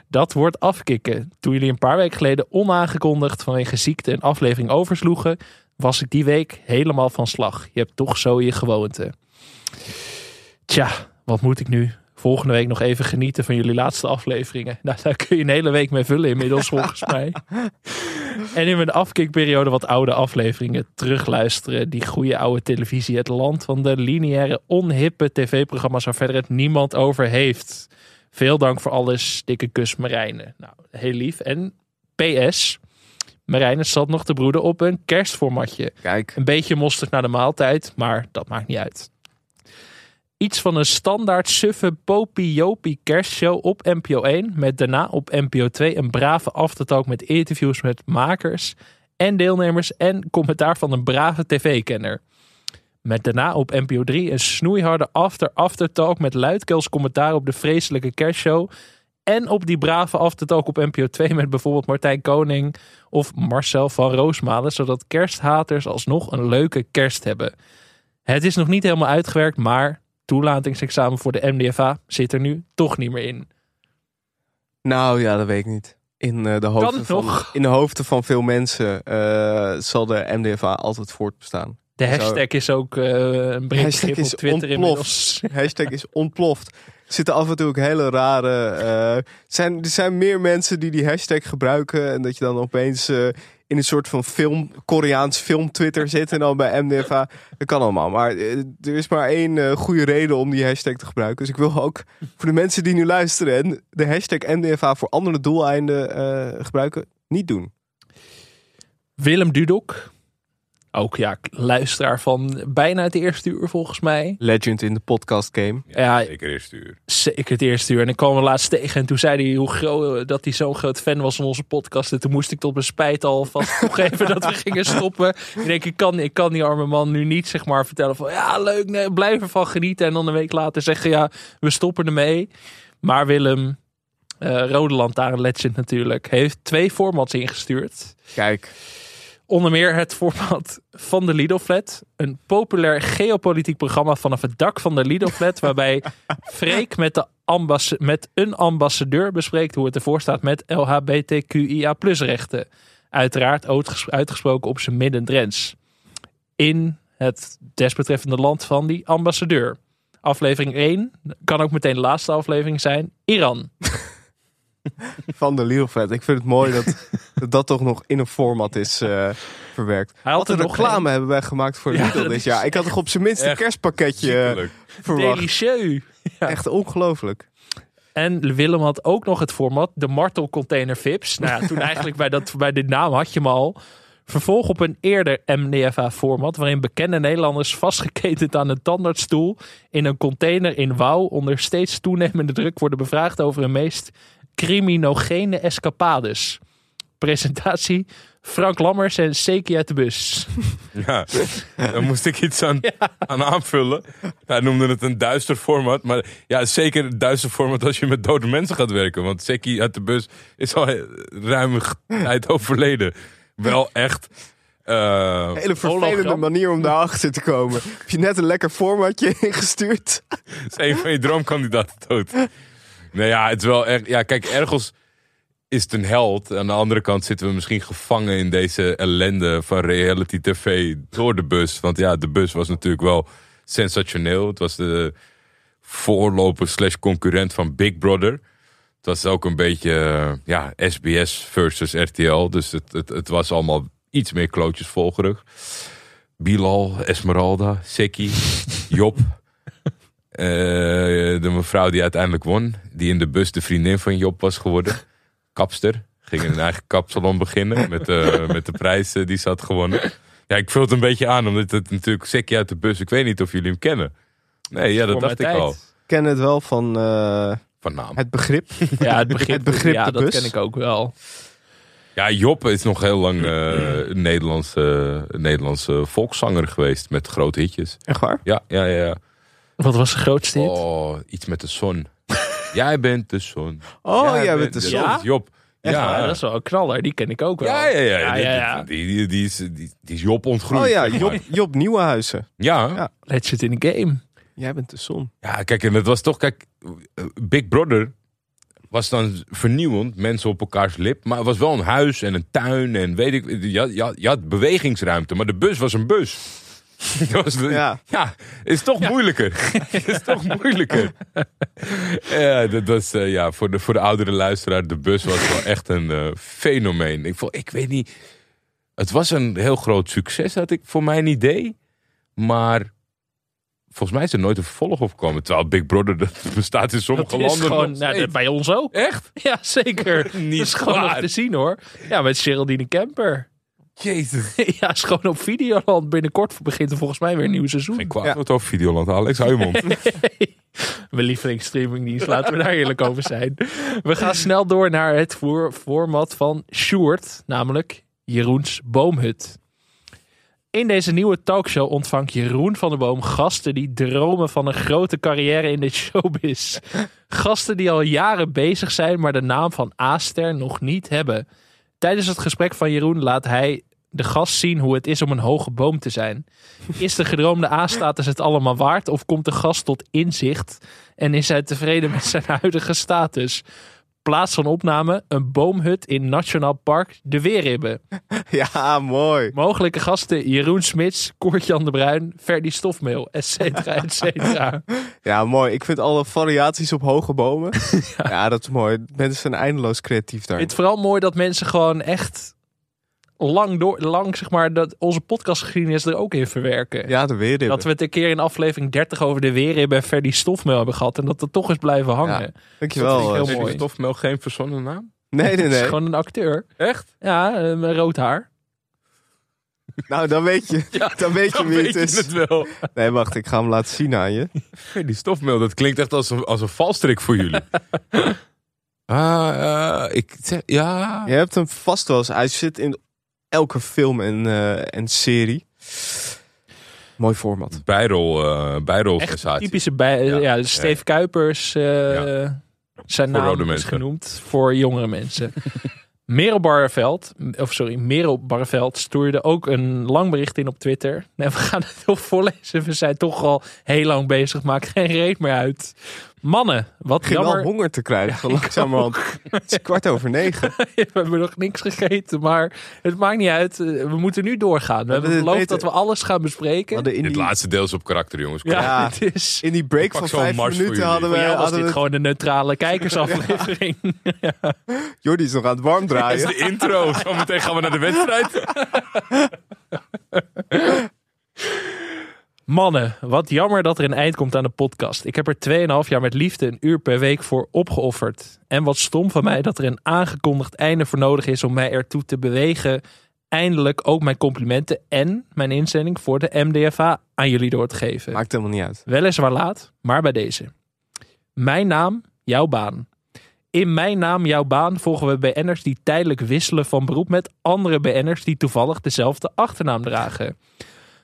Dat wordt afkicken. Toen jullie een paar weken geleden onaangekondigd vanwege ziekte een aflevering oversloegen, was ik die week helemaal van slag. Je hebt toch zo je gewoonte. Tja, wat moet ik nu? Volgende week nog even genieten van jullie laatste afleveringen. Nou, daar kun je een hele week mee vullen inmiddels volgens mij. En in mijn afkikperiode wat oude afleveringen terugluisteren. Die goede oude televisie. Het land van de lineaire onhippe tv-programma's waar verder het niemand over heeft. Veel dank voor alles. Dikke kus Marijne. Nou, heel lief. En PS. Marijne zat nog te broeden op een kerstformatje. Kijk. Een beetje mosterd naar de maaltijd, maar dat maakt niet uit. Iets van een standaard suffe popie kerstshow op NPO 1. Met daarna op NPO 2 een brave aftertalk met interviews met makers en deelnemers. En commentaar van een brave tv-kenner. Met daarna op NPO 3 een snoeiharde after-aftertalk met luidkeels commentaar op de vreselijke kerstshow. En op die brave aftertalk op NPO 2 met bijvoorbeeld Martijn Koning of Marcel van Roosmalen. Zodat kersthaters alsnog een leuke kerst hebben. Het is nog niet helemaal uitgewerkt, maar toelatingsexamen voor de MDFA zit er nu toch niet meer in. Nou ja, dat weet ik niet. In, eh, de, hoofden van, in de hoofden van veel mensen eh, zal de MDFA altijd voortbestaan. De hashtag is ook eh, een breed begrip op Twitter inmiddels. Hashtag is ontploft. Er zitten af en toe ook hele rare. zijn, er zijn meer mensen die die hashtag gebruiken. En dat je dan opeens in een soort van film, Koreaans film Twitter zit. En dan bij MDFA. Dat kan allemaal. Maar eh, er is maar één eh, goede reden om die hashtag te gebruiken. Dus ik wil ook voor de mensen die nu luisteren. en de hashtag MDFA voor andere doeleinden eh, gebruiken. Niet doen. Willem Dudok. Ook ja, luisteraar van bijna het eerste uur volgens mij. Legend in de podcast game. Ja, Zeker eerste uur. Zeker het eerste uur. En ik kwam hem laatst tegen en toen zei hij hoe groot, dat hij zo'n groot fan was van onze podcast. En toen moest ik tot mijn spijt alvast toegeven dat we gingen stoppen. Ik denk, ik kan, ik kan die arme man nu niet zeg maar vertellen van ja leuk, nee, blijf ervan genieten. En dan een week later zeggen ja, we stoppen ermee. Maar Willem, eh Rode Lantaarn Legend natuurlijk, heeft twee formats ingestuurd. Kijk. Onder meer het format van de Lidl-flat. Een populair geopolitiek programma vanaf het dak van de Lidl-flat. waarbij Freek met, de ambas- met een ambassadeur bespreekt hoe het ervoor staat met LHBTQIA rechten. Uiteraard uitges- uitgesproken op zijn midden-Drents. In het desbetreffende land van die ambassadeur. Aflevering 1 kan ook meteen de laatste aflevering zijn. Iran. Van de Lidl-vet. Ik vind het mooi dat, dat dat toch nog in een format is eh, verwerkt. Hij had Wat een nog reclame hebben wij gemaakt voor Ja, Lidl dit jaar. Ik had toch op zijn minst een kerstpakketje eh, verwacht. Delicieux. Echt ongelooflijk. En Willem had ook nog het format de martelcontainer Vips. Nou ja, toen eigenlijk bij, dat, bij dit naam had je hem al. Vervolg op een eerder MDFA-format... waarin bekende Nederlanders vastgeketend aan een tandartsstoel... in een container in Wouw onder steeds toenemende druk... worden bevraagd over hun meest criminogene escapades. Presentatie Frank Lammers en Seki uit de bus. Ja, daar moest ik iets aan, aan aanvullen. Hij noemde het een duister format. Maar ja, zeker een duister format als je met dode mensen gaat werken. Want Seki uit de bus is al ruim tijd overleden. Wel echt... eh, Hele vervelende manier om daarachter te komen. Heb je net een lekker formatje ingestuurd? is een van je droomkandidaten dood. Nou ja, het is wel echt... Ja, kijk, ergens is het een held. Aan de andere kant zitten we misschien gevangen in deze ellende van reality tv door de bus. Want ja, de bus was natuurlijk wel sensationeel. Het was de voorloper slash concurrent van Big Brother. Het was ook een beetje ja, SBS versus RTL. Dus het, het, het was allemaal iets meer klootjesvolgerig. Bilal, Esmeralda, Seki, Job. Eh, de mevrouw die uiteindelijk won. Die in de bus de vriendin van Job was geworden. Kapster. Ging in een eigen kapsalon beginnen. Met, de met de prijs eh, die ze had gewonnen. Ja, ik vul het een beetje aan. Omdat het natuurlijk Seki uit de bus. Ik weet niet of jullie hem kennen. Nee, ja, dat dacht ik tijd. al. Ik ken het wel van, eh, Van naam. het begrip. Ja, het begrip, Het begrip ja, de dat ken ik ook wel. Ja, Job is nog heel lang eh, een Nederlandse, Nederlandse volkszanger geweest. Met grote hitjes. Echt waar? Ja, ja, ja. Ja. Wat was de grootste hit? Oh, iets met de zon. Jij bent de zon. Oh, jij bent de ja, zon. dat is Job. Echt Ja, dat is wel een knaller. Die ken ik ook wel. ja, ja, ja. ja, Die- ja, ja. Die, die, die, is, die, die is Job ontgroeid. Oh ja, Job. Job Nieuwenhuizen. Ja. Ja. Legend in the game. Jij bent de zon. ja, kijk, en het was toch, kijk, Big Brother was dan vernieuwend, mensen op elkaars lip. Maar het was wel een huis en een tuin en weet ik, je had, je had bewegingsruimte, maar de bus was een bus. Dat was de- Ja. ja, is toch moeilijker. is toch moeilijker. ja, dat was, eh, ja, voor de, voor de oudere luisteraar, de bus was wel echt een eh, fenomeen. Ik, vond, ik weet niet, het was een heel groot succes, had ik voor mijn idee. Maar volgens mij is er nooit een vervolg op gekomen. Terwijl Big Brother dat bestaat in sommige Dat is landen gewoon, nog nou, bij ons ook. Echt? Ja, zeker. Niet dat is gewoon nog te zien hoor. Ja, met Geraldine Kemper. Jezus. ja, is gewoon op Videoland. Binnenkort begint er volgens mij weer een nieuw seizoen. Geen kwaad woord over Videoland. Alex, hou je mond. Mijn lievelingsstreamingdienst, laten we daar eerlijk over zijn. We gaan snel door naar het voor format van Sjoerd, namelijk Jeroens Boomhut. In deze nieuwe talkshow ontvangt Jeroen van der Boom gasten die dromen van een grote carrière in de showbiz. Gasten die al jaren bezig zijn, maar de naam van A-ster nog niet hebben. Tijdens het gesprek van Jeroen laat hij de gast zien hoe het is om een hoge boom te zijn. Is de gedroomde A-status het allemaal waard of komt de gast tot inzicht en is hij tevreden met zijn huidige status? Plaats van opname, een boomhut in Nationaal Park De Weerribben. Ja, mooi. Mogelijke gasten Jeroen Smits, Koert-Jan de Bruin, Ferdy Stofmeel, et cetera, et cetera. Ja, mooi. Ik vind alle variaties op hoge bomen. ja. dat is mooi. Mensen zijn eindeloos creatief daar. Ik vind het vooral mooi dat mensen gewoon echt lang door, lang zeg maar, dat onze podcastgeschiedenis er ook in verwerken. Ja, de weerribben. Dat we het een keer in aflevering 30 over de weerribben en Ferdy Stofmeel hebben gehad. En dat het toch is blijven hangen. Ja, dankjewel, Dat eh, Ferdy mooi. Stofmeel geen verzonnen naam? Nee, nee, Het is nee. gewoon een acteur. Echt? Ja, met rood haar. Nou, dan weet je, dan weet je wie weet het is. het wel. Nee, wacht. Ik ga hem laten zien aan je. Ferdy Stofmeel, dat klinkt echt als een, als een valstrik voor jullie. Ah, eh, ik zeg, ja. Je hebt hem vast wel eens. Hij zit in elke film en, eh, en serie. Mooi format. Bijrol, eh Echt bijrolsensatie. typische bij. Ja, Ja. Steve Kuipers. eh, Zijn Voor naam is genoemd voor jongere mensen. Merel Barreveld, of sorry, Merel Barreveld stuurde ook een lang bericht in op Twitter. Nee, we gaan het toch voorlezen. We zijn toch al heel lang bezig. Maakt geen reet meer uit. Mannen, wat Ik begin wel jammer. honger te krijgen. zo langzamerhand. Het is kwart over negen. we hebben nog niks gegeten, maar het maakt niet uit. Eh, We moeten nu doorgaan. We hebben beloofd weten- dat we alles gaan bespreken. Dit die, laatste deel is op karakter, jongens. Ja, Ja. het is... in die break van zo'n vijf minuten hadden Voor we... jou was dit we gewoon een neutrale kijkersaflevering. Jordi is nog aan het warm Dit is draaien. de intro. Zometeen gaan we naar de wedstrijd. Mannen, wat jammer dat er een eind komt aan de podcast. Ik heb er 2,5 jaar met liefde een uur per week voor opgeofferd. En wat stom van mij dat er een aangekondigd einde voor nodig is om mij ertoe te bewegen. Eindelijk ook mijn complimenten en mijn inzending voor de MDFA aan jullie door te geven. Maakt helemaal niet uit. Weliswaar laat, maar bij deze. Mijn naam, jouw baan. In mijn naam, jouw baan volgen we BN'ers die tijdelijk wisselen van beroep met andere BN'ers die toevallig dezelfde achternaam dragen.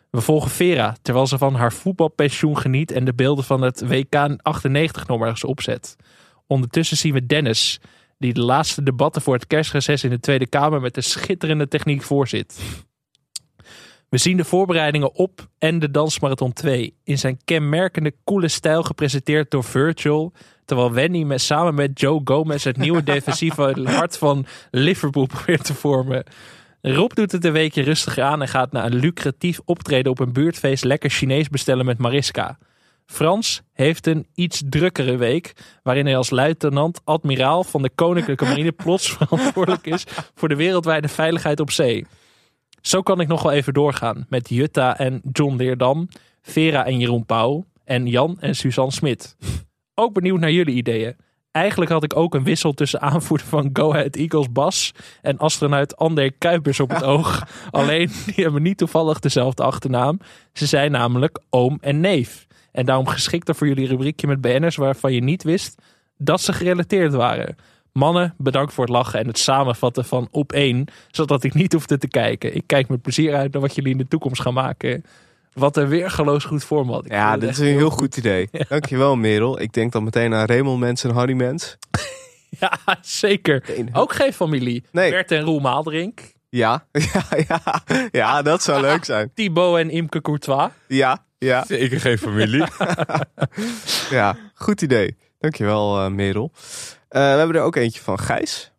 We volgen Vera terwijl ze van haar voetbalpensioen geniet en de beelden van het WK 98 nog maar eens opzet. Ondertussen zien we Dennis, die de laatste debatten voor het kerstreces in de Tweede Kamer met de schitterende techniek voorzit. We zien de voorbereidingen op en de Dansmarathon 2 in zijn kenmerkende coole stijl gepresenteerd door Virgil. Terwijl Wendy met, samen met Joe Gomez het nieuwe defensieve hart van Liverpool probeert te vormen. Rob doet het een weekje rustig aan en gaat na een lucratief optreden op een buurtfeest lekker Chinees bestellen met Mariska. Frans heeft een iets drukkere week, waarin hij als luitenant-admiraal van de Koninklijke Marine plots verantwoordelijk is voor de wereldwijde veiligheid op zee. Zo kan ik nog wel even doorgaan met Jutta en John Leerdam, Vera en Jeroen Pauw en Jan en Suzanne Smit. Ook benieuwd naar jullie ideeën. Eigenlijk had ik ook een wissel tussen aanvoerder van Go Ahead Eagles Bas en astronaut André Kuipers op het oog. Alleen die hebben niet toevallig dezelfde achternaam. Ze zijn namelijk oom en neef. En daarom geschikter voor jullie rubriekje met BN'ers waarvan je niet wist dat ze gerelateerd waren. Mannen, bedankt voor het lachen en het samenvatten van op één, zodat ik niet hoefde te kijken. Ik kijk met plezier uit naar wat jullie in de toekomst gaan maken. Wat een weergeloos goed format. Ik Ja, dit is een heel goed idee. Dankjewel, Merel. Ik denk dan meteen aan Raymond Mens en Harry Mens. Ja, zeker. Ook geen familie. Nee. Bert en Roel Maalderink. Ja, ja, ja. Ja, dat zou leuk zijn. Thibaut en Imke Courtois. Ja, ja. Zeker geen familie. Ja, goed idee. Dankjewel, eh Merel. Eh, we hebben er ook eentje van Gijs.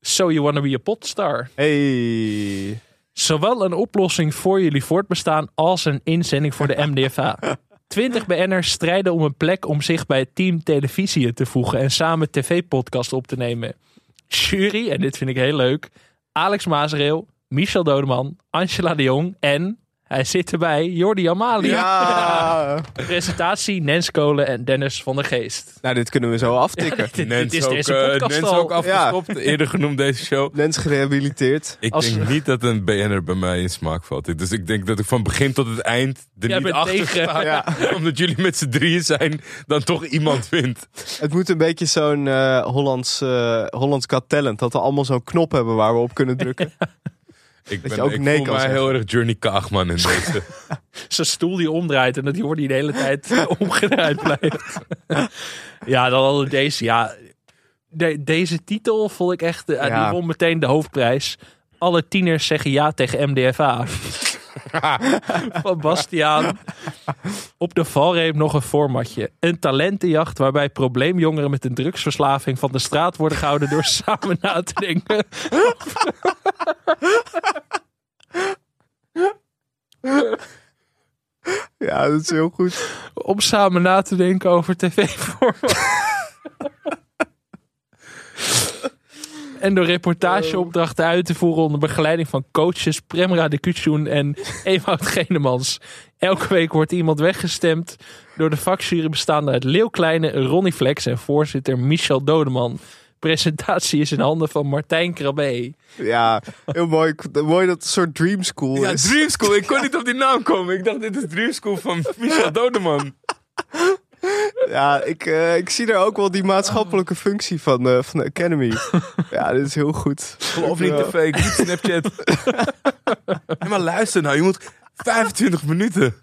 So you wanna be a potstar. Hey. Zowel een oplossing voor jullie voortbestaan als een inzending voor de MDFA. 20 BN'ers strijden om een plek om zich bij het team televisie te voegen en samen tv-podcast op te nemen. Jury, en dit vind ik heel leuk, Alex Mazereel, Michel Dodeman, Angela de Jong en, hij zit erbij, Jordi Amali. Ja. Presentatie Nens Kolen en Dennis van der Geest. Nou, dit kunnen we zo aftikken. dit- dit Nens is ook, deze eh, Nens ook afgestopt, eerder genoemd deze show. Nens gerehabiliteerd. Ik Als- denk niet dat een BN'er bij mij in smaak valt. Dus ik denk dat ik van begin tot het eind er Jij niet achter tegen. sta. Ja. Omdat jullie met z'n drieën zijn, dan toch iemand vindt. Het moet een beetje zo'n eh, Hollands, Hollands Got Talent. Dat we allemaal zo'n knop hebben waar we op kunnen drukken. Ik, Dat ben, je ook ik nee voel kan mij zeggen. heel erg Journey Kaagman in deze. zijn stoel die omdraait en dat Jordi de hele tijd omgedraaid blijft. ja, dan hadden deze. Ja, de- deze titel vond ik echt. eh, Ja. Die won meteen de hoofdprijs. Alle tieners zeggen ja tegen MDFA. Van Bastiaan. Op de valreep nog een formatje. Een talentenjacht waarbij probleemjongeren met een drugsverslaving van de straat worden gehouden door samen na te denken. Ja, dat is heel goed. Om samen na te denken over tv-vormen. En door reportageopdrachten uit te voeren onder begeleiding van coaches Premra de Kutjoen en Ewout Genemans. Elke week wordt iemand weggestemd door de vakjury bestaande uit Leeuw Kleine, Ronnie Flex en voorzitter Michel Dodeman. Presentatie is in handen van Martijn Krabbe. Ja, heel mooi. Mooi dat het een soort dream school Ja, is. Dream School. Ik kon niet op die naam komen. Ik dacht, dit is Dream School van Michel Dodeman. Ja, ik, eh, ik zie er ook wel die maatschappelijke functie van, eh, van de Academy. Ja, dit is heel goed. Geloof niet te fake, niet Snapchat. Ja, maar luister nou, je moet 25 minuten.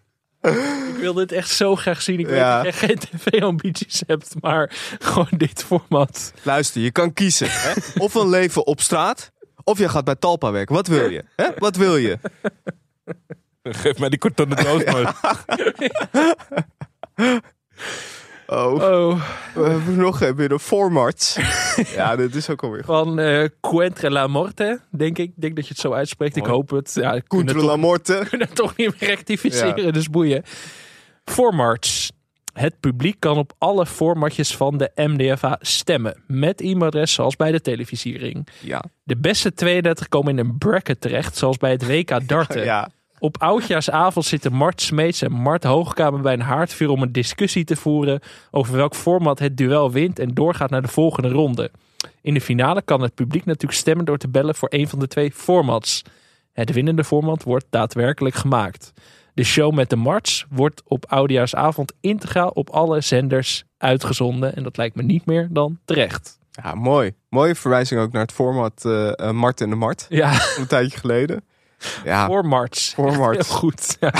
Ik wil dit echt zo graag zien. Ik Ja. weet dat je geen tv-ambities hebt, maar gewoon dit format. Luister, je kan kiezen. Hè? Of een leven op straat, of je gaat bij Talpa werken. Wat wil je? Hè? Wat wil je? Geef mij die kartonnen doos maar. Oh, Oh. we hebben nog hebben we een formarts. Ja, dit is ook alweer goed. Van eh Cuentre la Morte, denk ik. Ik denk dat je het zo uitspreekt. Ik hoop het. Ja, kunnen la toch, morte. kunnen toch niet meer rectificeren, dus boeien. Formarts. Het publiek kan op alle formatjes van de MDFA stemmen. Met e-mailadres zoals bij de televisiering. Ja. De beste 32 komen in een bracket terecht, zoals bij het WK darten. Ja. Op oudjaarsavond zitten Mart Smeets en Mart Hoogkamer bij een haardvuur om een discussie te voeren over welk format het duel wint en doorgaat naar de volgende ronde. In de finale kan het publiek natuurlijk stemmen door te bellen voor een van de twee formats. Het winnende format wordt daadwerkelijk gemaakt. De show met de Marts wordt op oudjaarsavond integraal op alle zenders uitgezonden en dat lijkt me niet meer dan terecht. Ja, mooi. Mooie verwijzing ook naar het format eh eh, Mart en de Mart. Ja. Een tijdje geleden. Ja, Voor Marts. voor Mart. Heel goed. Ja.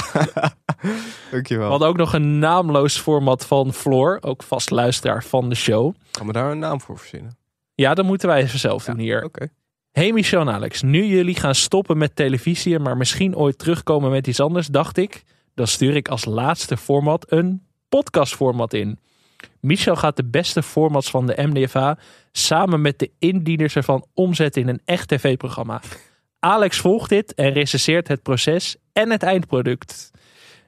Dankjewel. We hadden ook nog een naamloos format van Floor. Ook vast luisteraar van de show. Kan me daar een naam voor verzinnen? Ja, dat moeten wij even zelf doen hier. Oké. Hey Michel en Alex, nu jullie gaan stoppen met televisie, maar misschien ooit terugkomen met iets anders, dacht ik, dan stuur ik als laatste format een podcastformat in. Michel gaat de beste formats van de MDFA samen met de indieners ervan omzetten in een echt tv-programma. Alex volgt dit en recenseert het proces en het eindproduct.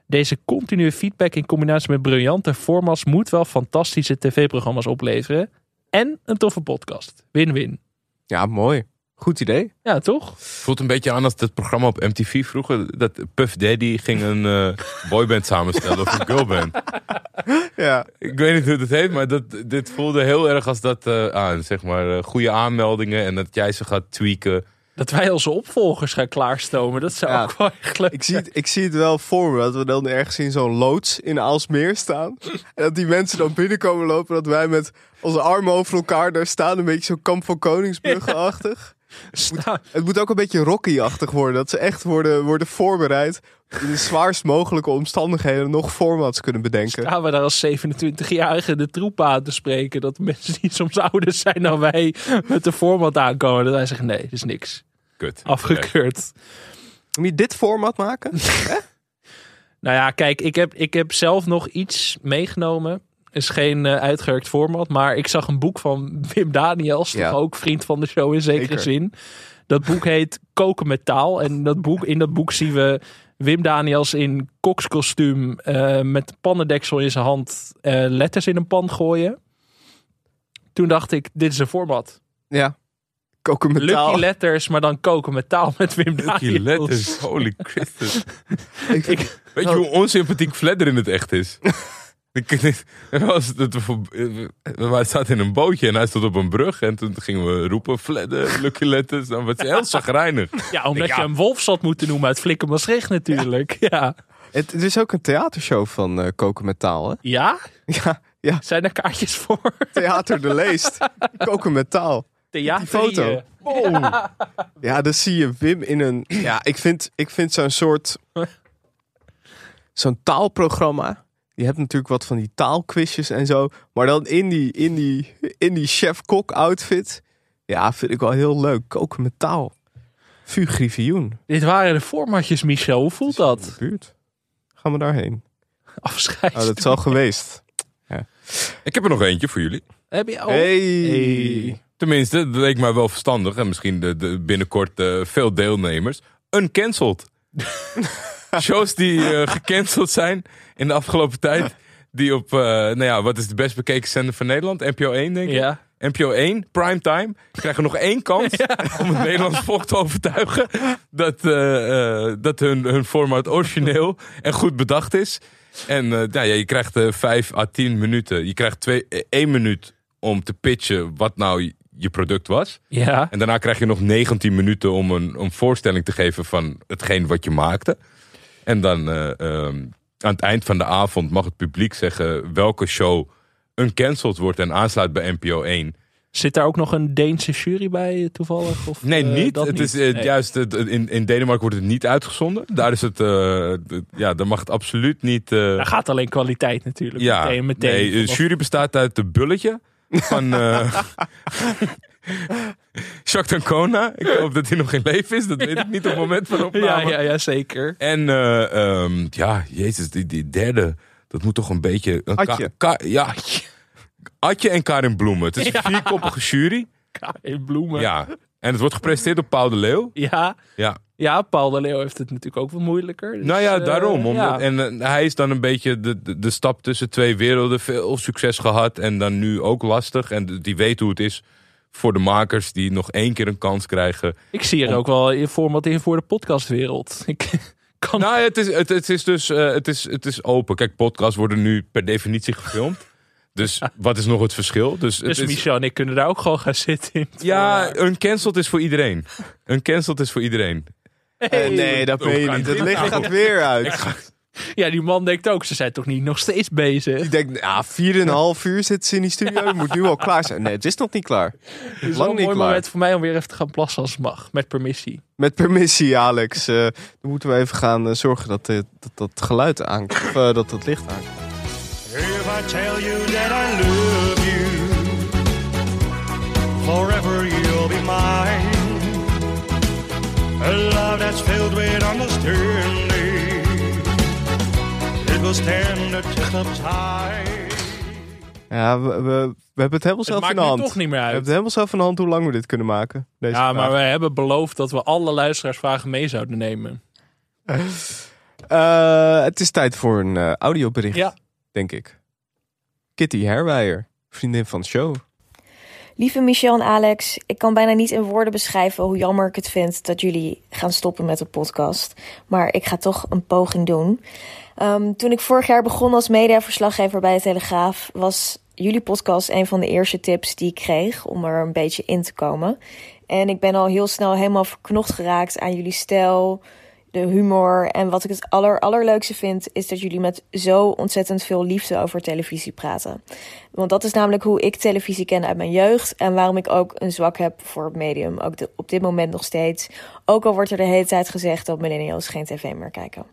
Deze continue feedback in combinatie met briljante formats moet wel fantastische tv-programma's opleveren. En een toffe podcast. Win-win. Ja, mooi. Goed idee. Ja, toch? Voelt een beetje aan als het programma op MTV vroeger. Dat Puff Daddy ging een eh, boyband samenstellen of een girlband. Ja. Ik weet niet hoe het heet, maar dat, dit voelde heel erg als dat eh, aan. Zeg maar eh, goede aanmeldingen en dat jij ze gaat tweaken. Dat wij onze opvolgers gaan klaarstomen. Dat zou Ja. ook wel echt leuk Ik zie, het, ik zie het wel voor me, dat we dan ergens in zo'n loods in Aalsmeer staan. En dat die mensen dan binnenkomen lopen, dat wij met onze armen over elkaar daar staan. Een beetje zo kamp van Koningsbrugge-achtig. Het moet ook een beetje Rocky-achtig worden. Dat ze echt worden, worden voorbereid in de zwaarst mogelijke omstandigheden nog formats kunnen bedenken. Staan we daar als 27-jarige de troep aan te spreken. Dat mensen die soms ouder zijn dan wij met de format aankomen. Dat wij zeggen nee, dat is niks. Kut. Afgekeurd. Moet je dit format maken? Nou ja, kijk, ik heb, ik heb zelf nog iets meegenomen. Is geen eh, uitgewerkt format, maar ik zag een boek van Wim Daniels, Ja. toch ook vriend van de show in zekere Zeker. zin. Dat boek heet Koken met taal. En dat boek, in dat boek zien we Wim Daniels in kokskostuum eh, met een pannendeksel in zijn hand eh, letters in een pan gooien. Toen dacht ik, dit is een format. Ja. Koken met taal. Lucky letters, maar dan koken met taal met Wim Lucky Daniels. letters, holy Christus. Ik vind- Weet je hoe onsympathiek Fledder in het echt is? Ik- ik- was- het- Wij zaten in een bootje en hij stond op een brug. En toen gingen we roepen, Fledder, Lucky Letters. Dan werd hij heel zagrijnig. Ja, omdat Ja. je hem Wolf zat moeten noemen uit Flikker Maastricht natuurlijk. Ja. Het, het is ook een theatershow van eh, Koken met taal, hè? Ja? Ja, ja. Zijn er kaartjes voor? Theater de Leest. Koken met taal. Theater. Die foto. Ja, dan zie je Wim in een... Ja, ik vind, ik vind zo'n soort... Zo'n taalprogramma. Je hebt natuurlijk wat van die taalquizjes en zo. Maar dan in die, in die, in die chef-kok outfit. Ja, vind ik wel heel leuk. Koken met taal. Vuur Griffioen. Dit waren de formatjes, Michel. Hoe voelt dat? Buurt. Gaan we daarheen? Afscheid. Oh, dat is al geweest. Ik heb er nog eentje voor jullie. Heb je al? Hey. Hey. Tenminste, dat leek mij wel verstandig. En misschien de, de, binnenkort eh, veel deelnemers. Uncancelled. Shows die eh, gecanceld zijn in de afgelopen tijd. Die op, eh, nou ja, wat is de best bekeken zender van Nederland? NPO 1, denk ik. Ja. NPO 1, primetime, krijgen nog één kans om het Nederlands volk te overtuigen dat, dat hun, hun format origineel en goed bedacht is. En nou ja, je krijgt eh, vijf à tien minuten. Je krijgt twee, eh, één minuut om te pitchen wat nou je- product was. Ja. En daarna krijg je nog 19 minuten om een, een voorstelling te geven van hetgeen wat je maakte. En dan eh, ehm, aan het eind van de avond mag het publiek zeggen welke show uncancelled wordt en aansluit bij NPO 1. Zit daar ook nog een Deense jury bij eh, toevallig? Of, Nee, eh, niet. Het niet? is Nee. juist in, in Denemarken wordt het niet uitgezonden. Daar is het, ja, daar mag het absoluut niet. Daar gaat alleen kwaliteit natuurlijk. ja, meteen, meteen nee, de jury bestaat uit de bulletje van eh Jacques D'Ancona. Ik hoop dat hij nog in leven is. Dat weet ik niet op het moment van Ja, opname. ja, ja, zeker. En eh, ehm, ja, jezus, die, die derde, dat moet toch een beetje... Een Atje. Ka- ja, Atje en Karin Bloemen. Het is een Ja. vierkoppige jury. In bloemen. Ja. En het wordt gepresenteerd door Paul de Leeuw. Ja. Ja. Ja, Paul de Leeuw heeft het natuurlijk ook wat moeilijker. dus, nou ja, eh, daarom. Omdat, ja. En eh, hij is dan een beetje de, de, de stap tussen twee werelden. Veel succes gehad en dan nu ook lastig. En die weet hoe het is voor de makers die nog één keer een kans krijgen. Ik zie er ook wel een format in voor de podcastwereld. Ik kan... Nou, het is, het, het is dus eh, het is, het is open. Kijk, podcasts worden nu per definitie gefilmd. Dus wat is nog het verschil? Dus, het dus is- Michel en ik kunnen daar ook gewoon gaan zitten. In Ja, voorjaar. uncancelled is voor iedereen. Uncancelled is voor iedereen. Eh, nee, dat meen je niet. Het licht gaat weer uit. Ja, die man denkt ook, ze zijn toch niet nog steeds bezig? Ik denk, ja, 4,5 uur zitten ze in die studio. Moet nu al klaar zijn. Nee, het is nog niet klaar. Het is Lang een niet mooi klaar. moment voor mij om weer even te gaan plassen als het mag. Met permissie. Met permissie, Alex. eh, dan moeten we even gaan eh, zorgen dat, dit- dat dat geluid aankomt. Dat het licht aankomt. I tell you that I love you, forever you'll be mine. A love that's filled with understanding. It will stand the test of time. Ja, we, we, we hebben het helemaal zelf in de hand. toch niet meer uit. We hebben het helemaal zelf in de hand hoe lang we dit kunnen maken. Deze ja, maar vraag. wij hebben beloofd dat we alle luisteraarsvragen mee zouden nemen. Eh, het is tijd voor een eh, audiobericht, Ja. denk ik. Kitty Herwijer, vriendin van de show. Lieve Michel en Alex, ik kan bijna niet in woorden beschrijven hoe jammer ik het vind dat jullie gaan stoppen met de podcast. Maar ik ga toch een poging doen. Ehm, toen ik vorig jaar begon als mediaverslaggever bij de Telegraaf, was jullie podcast een van de eerste tips die ik kreeg om er een beetje in te komen. En ik ben al heel snel helemaal verknocht geraakt aan jullie stijl, de humor. En wat ik het aller, allerleukste vind, is dat jullie met zo ontzettend veel liefde over televisie praten. Want dat is namelijk hoe ik televisie ken uit mijn jeugd. En waarom ik ook een zwak heb voor het medium. Ook op dit moment nog steeds. Ook al wordt er de hele tijd gezegd dat millennials geen tv meer kijken.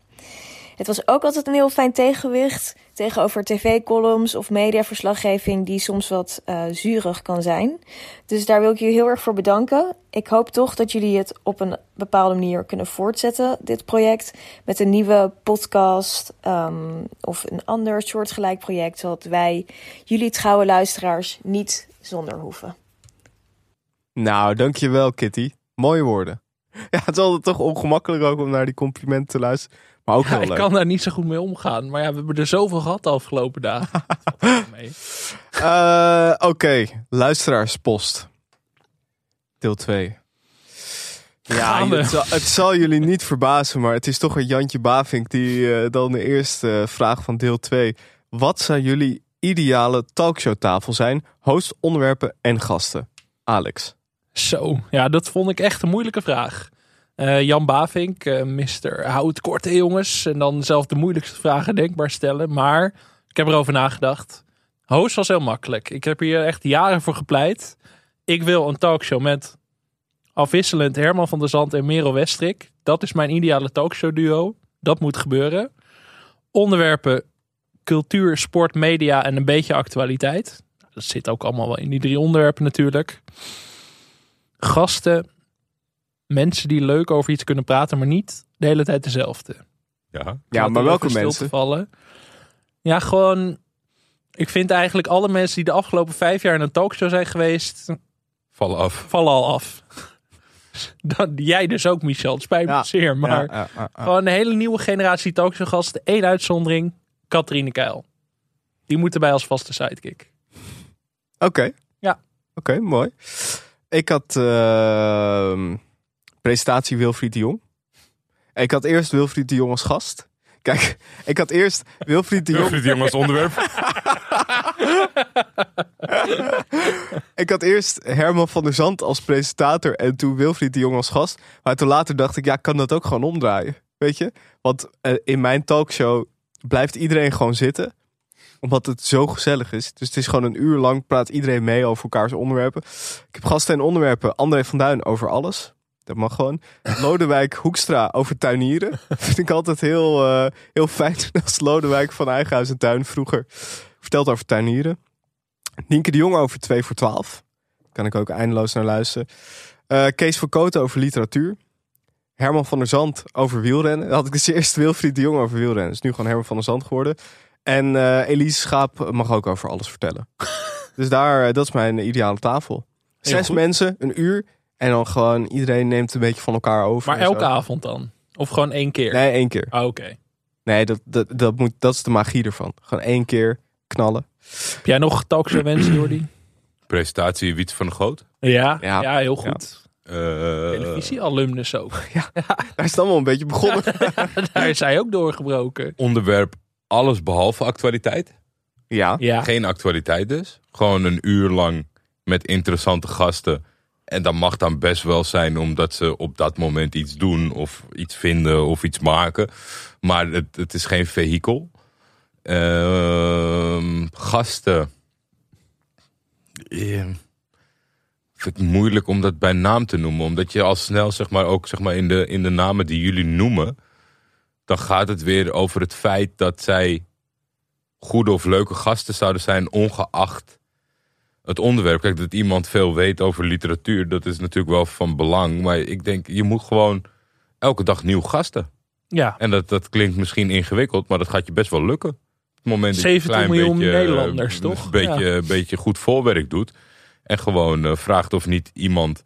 Het was ook altijd een heel fijn tegenwicht tegenover tv-columns of mediaverslaggeving die soms wat eh, zurig kan zijn. Dus daar wil ik jullie heel erg voor bedanken. Ik hoop toch dat jullie het op een bepaalde manier kunnen voortzetten, dit project. Met een nieuwe podcast ehm, of een ander soortgelijk project, zodat wij jullie trouwe luisteraars niet zonder hoeven. Nou, dankjewel Kitty. Mooie woorden. Ja, het is altijd toch ongemakkelijk ook om naar die complimenten te luisteren. Maar ook Ja, heel ik leuk. kan daar niet zo goed mee omgaan. Maar ja, we hebben er zoveel gehad de afgelopen dagen. Eh, Oké, luisteraarspost. Deel 2. Ja, zal, het zal jullie niet verbazen, maar het is toch een Jantje Bavink die eh, dan de eerste vraag van deel 2. Wat zou jullie ideale talkshowtafel zijn? Host, onderwerpen en gasten. Alex. Zo, ja, dat vond ik echt een moeilijke vraag. Eh, Jan Bavink, eh mister, hou kort jongens. En dan zelf de moeilijkste vragen denkbaar stellen. Maar ik heb erover nagedacht. Host was heel makkelijk. Ik heb hier echt jaren voor gepleit. Ik wil een talkshow met afwisselend Herman van der Zand en Merel Westrik. Dat is mijn ideale talkshow duo. Dat moet gebeuren. Onderwerpen cultuur, sport, media en een beetje actualiteit. Dat zit ook allemaal wel in die drie onderwerpen natuurlijk. Gasten, mensen die leuk over iets kunnen praten, maar niet de hele tijd dezelfde. Ja, Ja, maar welke mensen? vallen. Ja, gewoon. Ik vind eigenlijk alle mensen die de afgelopen vijf jaar in een talkshow zijn geweest, vallen af. vallen al af. Dan, jij dus ook, Michel. Het spijt me Ja, zeer. Maar ja, ja, ja, ja. gewoon een hele nieuwe generatie talkshowgasten. Eén uitzondering. Katrine Keil. Die moet erbij als vaste sidekick. Oké. Ja. Oké, mooi. Ik had ehm, presentatie Wilfried de Jong. Ik had eerst Wilfried de Jong als gast. Kijk, ik had eerst Wilfried de Jong... Wilfried de Jong als onderwerp. ik had eerst Herman van der Zand als presentator en toen Wilfried de Jong als gast. Maar toen later dacht ik, ja, ik kan dat ook gewoon omdraaien. Weet je? Want eh, in mijn talkshow blijft iedereen gewoon zitten. Omdat het zo gezellig is. Dus het is gewoon een uur lang praat iedereen mee over elkaars onderwerpen. Ik heb gasten en onderwerpen. André van Duin over alles. Dat mag gewoon. Lodewijk Hoekstra over tuinieren. Vind ik altijd heel, eh, heel fijn als Lodewijk van Eigenhuis en Tuin vroeger vertelt over tuinieren. Nienke de Jong over 2 voor 12. Kan ik ook eindeloos naar luisteren. Eh, Kees van Kooten over literatuur. Herman van der Zand over wielrennen. Dan had ik dus eerst Wilfried de Jong over wielrennen. is nu gewoon Herman van der Zand geworden. En eh, Elise Schaap mag ook over alles vertellen. dus daar, dat is mijn ideale tafel. Zes mensen, een uur. En dan gewoon iedereen neemt een beetje van elkaar over. Maar zo. elke avond dan? Of gewoon één keer? Nee, één keer. Ah, Oké. Nee, dat, dat, dat, moet, dat is de magie ervan. Gewoon één keer knallen. Heb jij nog talkshow wensen, Jordi? Presentatie Wietse van de Goot. Ja, Ja. ja. heel goed. Eh, Televisie-alumnus ook. Daar is het allemaal een beetje begonnen. Daar is hij ook doorgebroken. onderwerp alles behalve actualiteit. ja. Ja. Geen actualiteit dus. Gewoon een uur lang met interessante gasten. En dat mag dan best wel zijn omdat ze op dat moment iets doen of iets vinden of iets maken. Maar het, het is geen vehikel. Ehm, gasten. Eh, vind ik moeilijk om dat bij naam te noemen. Omdat je al snel, zeg maar, ook zeg maar, in, de, in de namen die jullie noemen. Dan gaat het weer over het feit dat zij goede of leuke gasten zouden zijn, ongeacht het onderwerp. Kijk, dat iemand veel weet over literatuur, dat is natuurlijk wel van belang. Maar ik denk, je moet gewoon elke dag nieuw gasten. Ja. En dat, dat klinkt misschien ingewikkeld, maar dat gaat je best wel lukken. Het moment dat je een 70 klein miljoen beetje, Nederlanders, eh, toch? Een beetje, Ja. beetje goed voorwerk doet. En gewoon eh, vraagt of niet iemand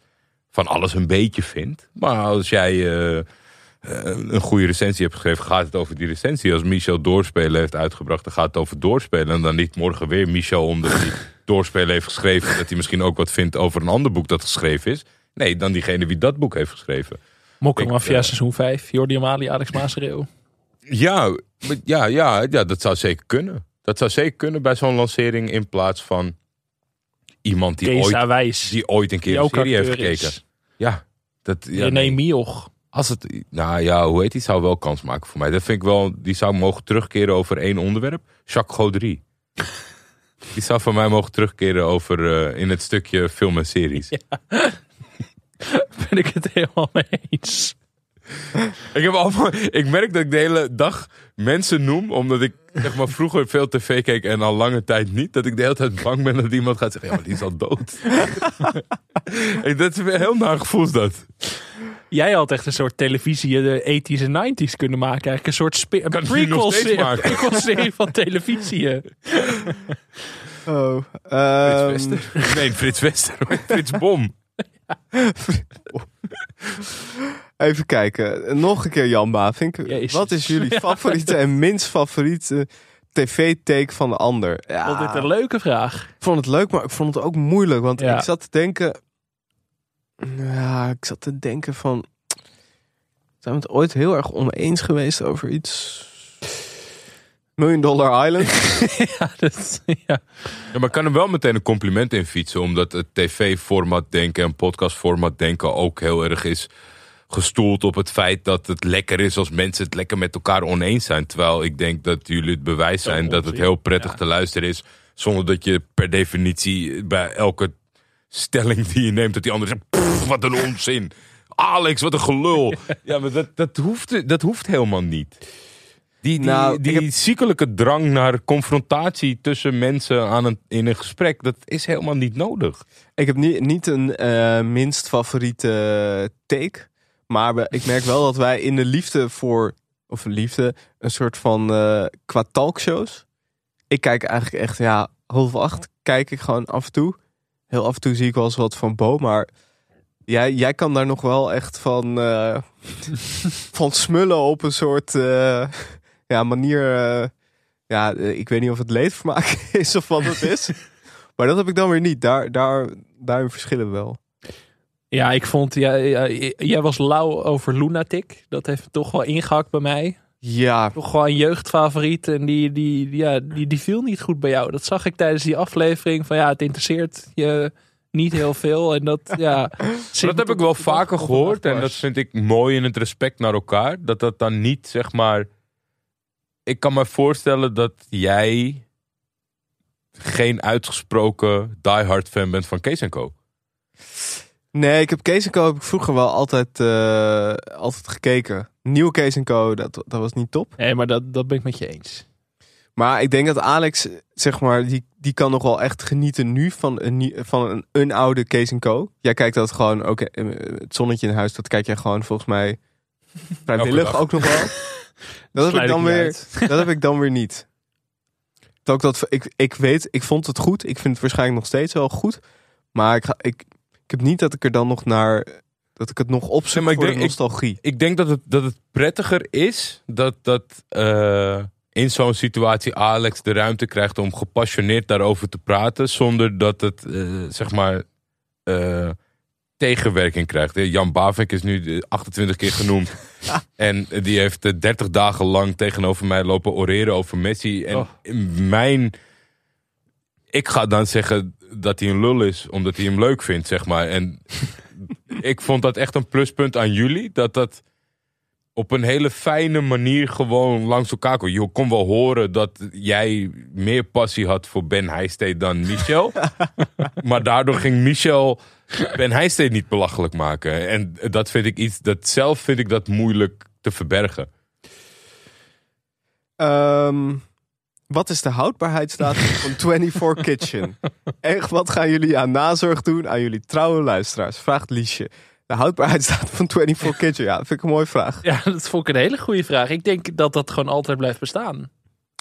van alles een beetje vindt. Maar als jij eh, een goede recensie hebt geschreven, gaat het over die recensie. Als Michel Doorspelen heeft uitgebracht, dan gaat het over Doorspelen. En dan niet morgen weer Michel, omdat hij Doorspelen heeft geschreven. Dat hij misschien ook wat vindt over een ander boek dat geschreven is. Nee, dan diegene wie dat boek heeft geschreven. Mokkermafia Ik, seizoen 5. Jordi Amali, Alex Maasreel. Ja, ja, ja, ja, dat zou zeker kunnen. Dat zou zeker kunnen bij zo'n lancering in plaats van iemand die, Kees ooit, Wijs. die ooit een keer Die een serie heeft is. gekeken. Ja, dat, ja, René nee. Mioch. Als het, nou ja, hoe heet die? Zou wel kans maken voor mij. Dat vind ik wel, die zou mogen terugkeren over één onderwerp. Jacques Gaudry. die zou van mij mogen terugkeren over eh, in het stukje film en series. Ben ik het helemaal mee eens. Ik, heb allemaal, ik merk dat ik de hele dag mensen noem, omdat ik zeg maar, vroeger veel tv keek en al lange tijd niet. Dat ik de hele tijd bang ben dat iemand gaat zeggen, ja, maar die is al dood. Dat is heel naar gevoel dat. Jij had echt een soort televisie in de 80s en 90s kunnen maken. Eigenlijk een soort spe- een maken. prequel-serie van televisie. eh. Oh, Frits ehm, Wester. Nee, Frits Wester. Frits Bom. Even kijken. Nog een keer Jan Bavink. Jezus. Wat is jullie favoriete en minst favoriete tv-take van de ander? Ja, Vond dit een leuke vraag. ik vond het leuk, maar ik vond het ook moeilijk. Want Ja. ik zat te denken... Ja, ik zat te denken van... Zijn we het ooit heel erg oneens geweest over iets... Million Dollar Island? ja, dat, ja. Ja, maar ik kan er wel meteen een compliment in fietsen. Omdat het tv-format denken en podcast-format denken ook heel erg is gestoeld op het feit dat het lekker is als mensen het lekker met elkaar oneens zijn. Terwijl ik denk dat jullie het bewijs zijn dat het heel prettig Ja. te luisteren is. Zonder dat je per definitie bij elke stelling die je neemt, dat die ander zegt, "Pff, wat een onzin. Alex, wat een gelul. Ja, maar dat, dat, hoeft, dat hoeft helemaal niet. Die, die, Nou, die heb- ziekelijke drang naar confrontatie tussen mensen aan een, in een gesprek, dat is helemaal niet nodig. Ik heb niet, niet een eh, minst favoriete take. Maar we- ik merk wel dat wij in de liefde voor... Of liefde, een soort van... eh, qua talkshows. Ik kijk eigenlijk echt, ja, half acht kijk ik gewoon af en toe. Heel af en toe zie ik wel eens wat van Bo, maar... Jij, jij kan daar nog wel echt van, eh, van smullen op een soort eh, ja, manier. eh, ja, ik weet niet of het leedvermaak is of wat het is. maar dat heb ik dan weer niet. Daar, daar, daarin verschillen we wel. Ja, ik vond, ja, ja, jij was lauw over Lunatic. Dat heeft toch wel ingehakt bij mij. Ja, Toch gewoon een jeugdfavoriet. En die, die, die, ja, die, die viel niet goed bij jou. Dat zag ik tijdens die aflevering. Van ja, het interesseert je niet heel veel. En dat, ja. Dat heb ik wel vaker gehoord en dat vind ik mooi in het respect naar elkaar. Dat dat dan niet, zeg maar... Ik kan me voorstellen dat jij geen uitgesproken diehard fan bent van Kees Co. Nee, ik heb Kees Co heb ik vroeger wel altijd, eh, altijd gekeken. Nieuwe Kees Co, dat, dat was niet top. Nee, maar dat, dat ben ik met je eens. Maar ik denk dat Alex, zeg maar, die, die kan nog wel echt genieten nu van een, van een, een oude Kees Co. Jij kijkt dat gewoon, oké, eh, het zonnetje in huis, dat kijk jij gewoon volgens mij vrijwillig ook nog wel. Dat heb, ik dan weer, dat heb ik dan weer niet. Dat ik, dat, ik, ik weet, ik vond het goed. Ik vind het waarschijnlijk nog steeds wel goed. Maar ik, ga, ik, ik heb niet dat ik er dan nog naar, dat ik het nog Nee, maar ik voor denk- de nostalgie. Ik denk dat het, dat het prettiger is dat, dat eh, in zo'n situatie Alex de ruimte krijgt om gepassioneerd daarover te praten. Zonder dat het, eh, zeg maar, eh, tegenwerking krijgt. Jan Bavink is nu eh, 28 keer genoemd. En die heeft eh, 30 dagen lang tegenover mij lopen oreren over Messi. En Oh. mijn ik ga dan zeggen dat hij een lul is, omdat hij hem leuk vindt, zeg maar. En ik vond dat echt een pluspunt aan jullie, dat dat op een hele fijne manier gewoon langs elkaar kwam. Je kon wel horen dat jij meer passie had voor Ben Heijsteed dan Michel. maar daardoor ging Michel Ben Heijsteed niet belachelijk maken. En dat vind ik iets, dat zelf vind ik dat moeilijk te verbergen. Ehm, wat is de houdbaarheidsdatum van 24 Kitchen? Echt, wat gaan jullie aan nazorg doen aan jullie trouwe luisteraars? Vraagt Liesje. De houdbaarheidsdatum van 24 Kitchen, ja, dat vind ik een mooie vraag. Ja, dat vond ik een hele goede vraag. Ik denk dat dat gewoon altijd blijft bestaan.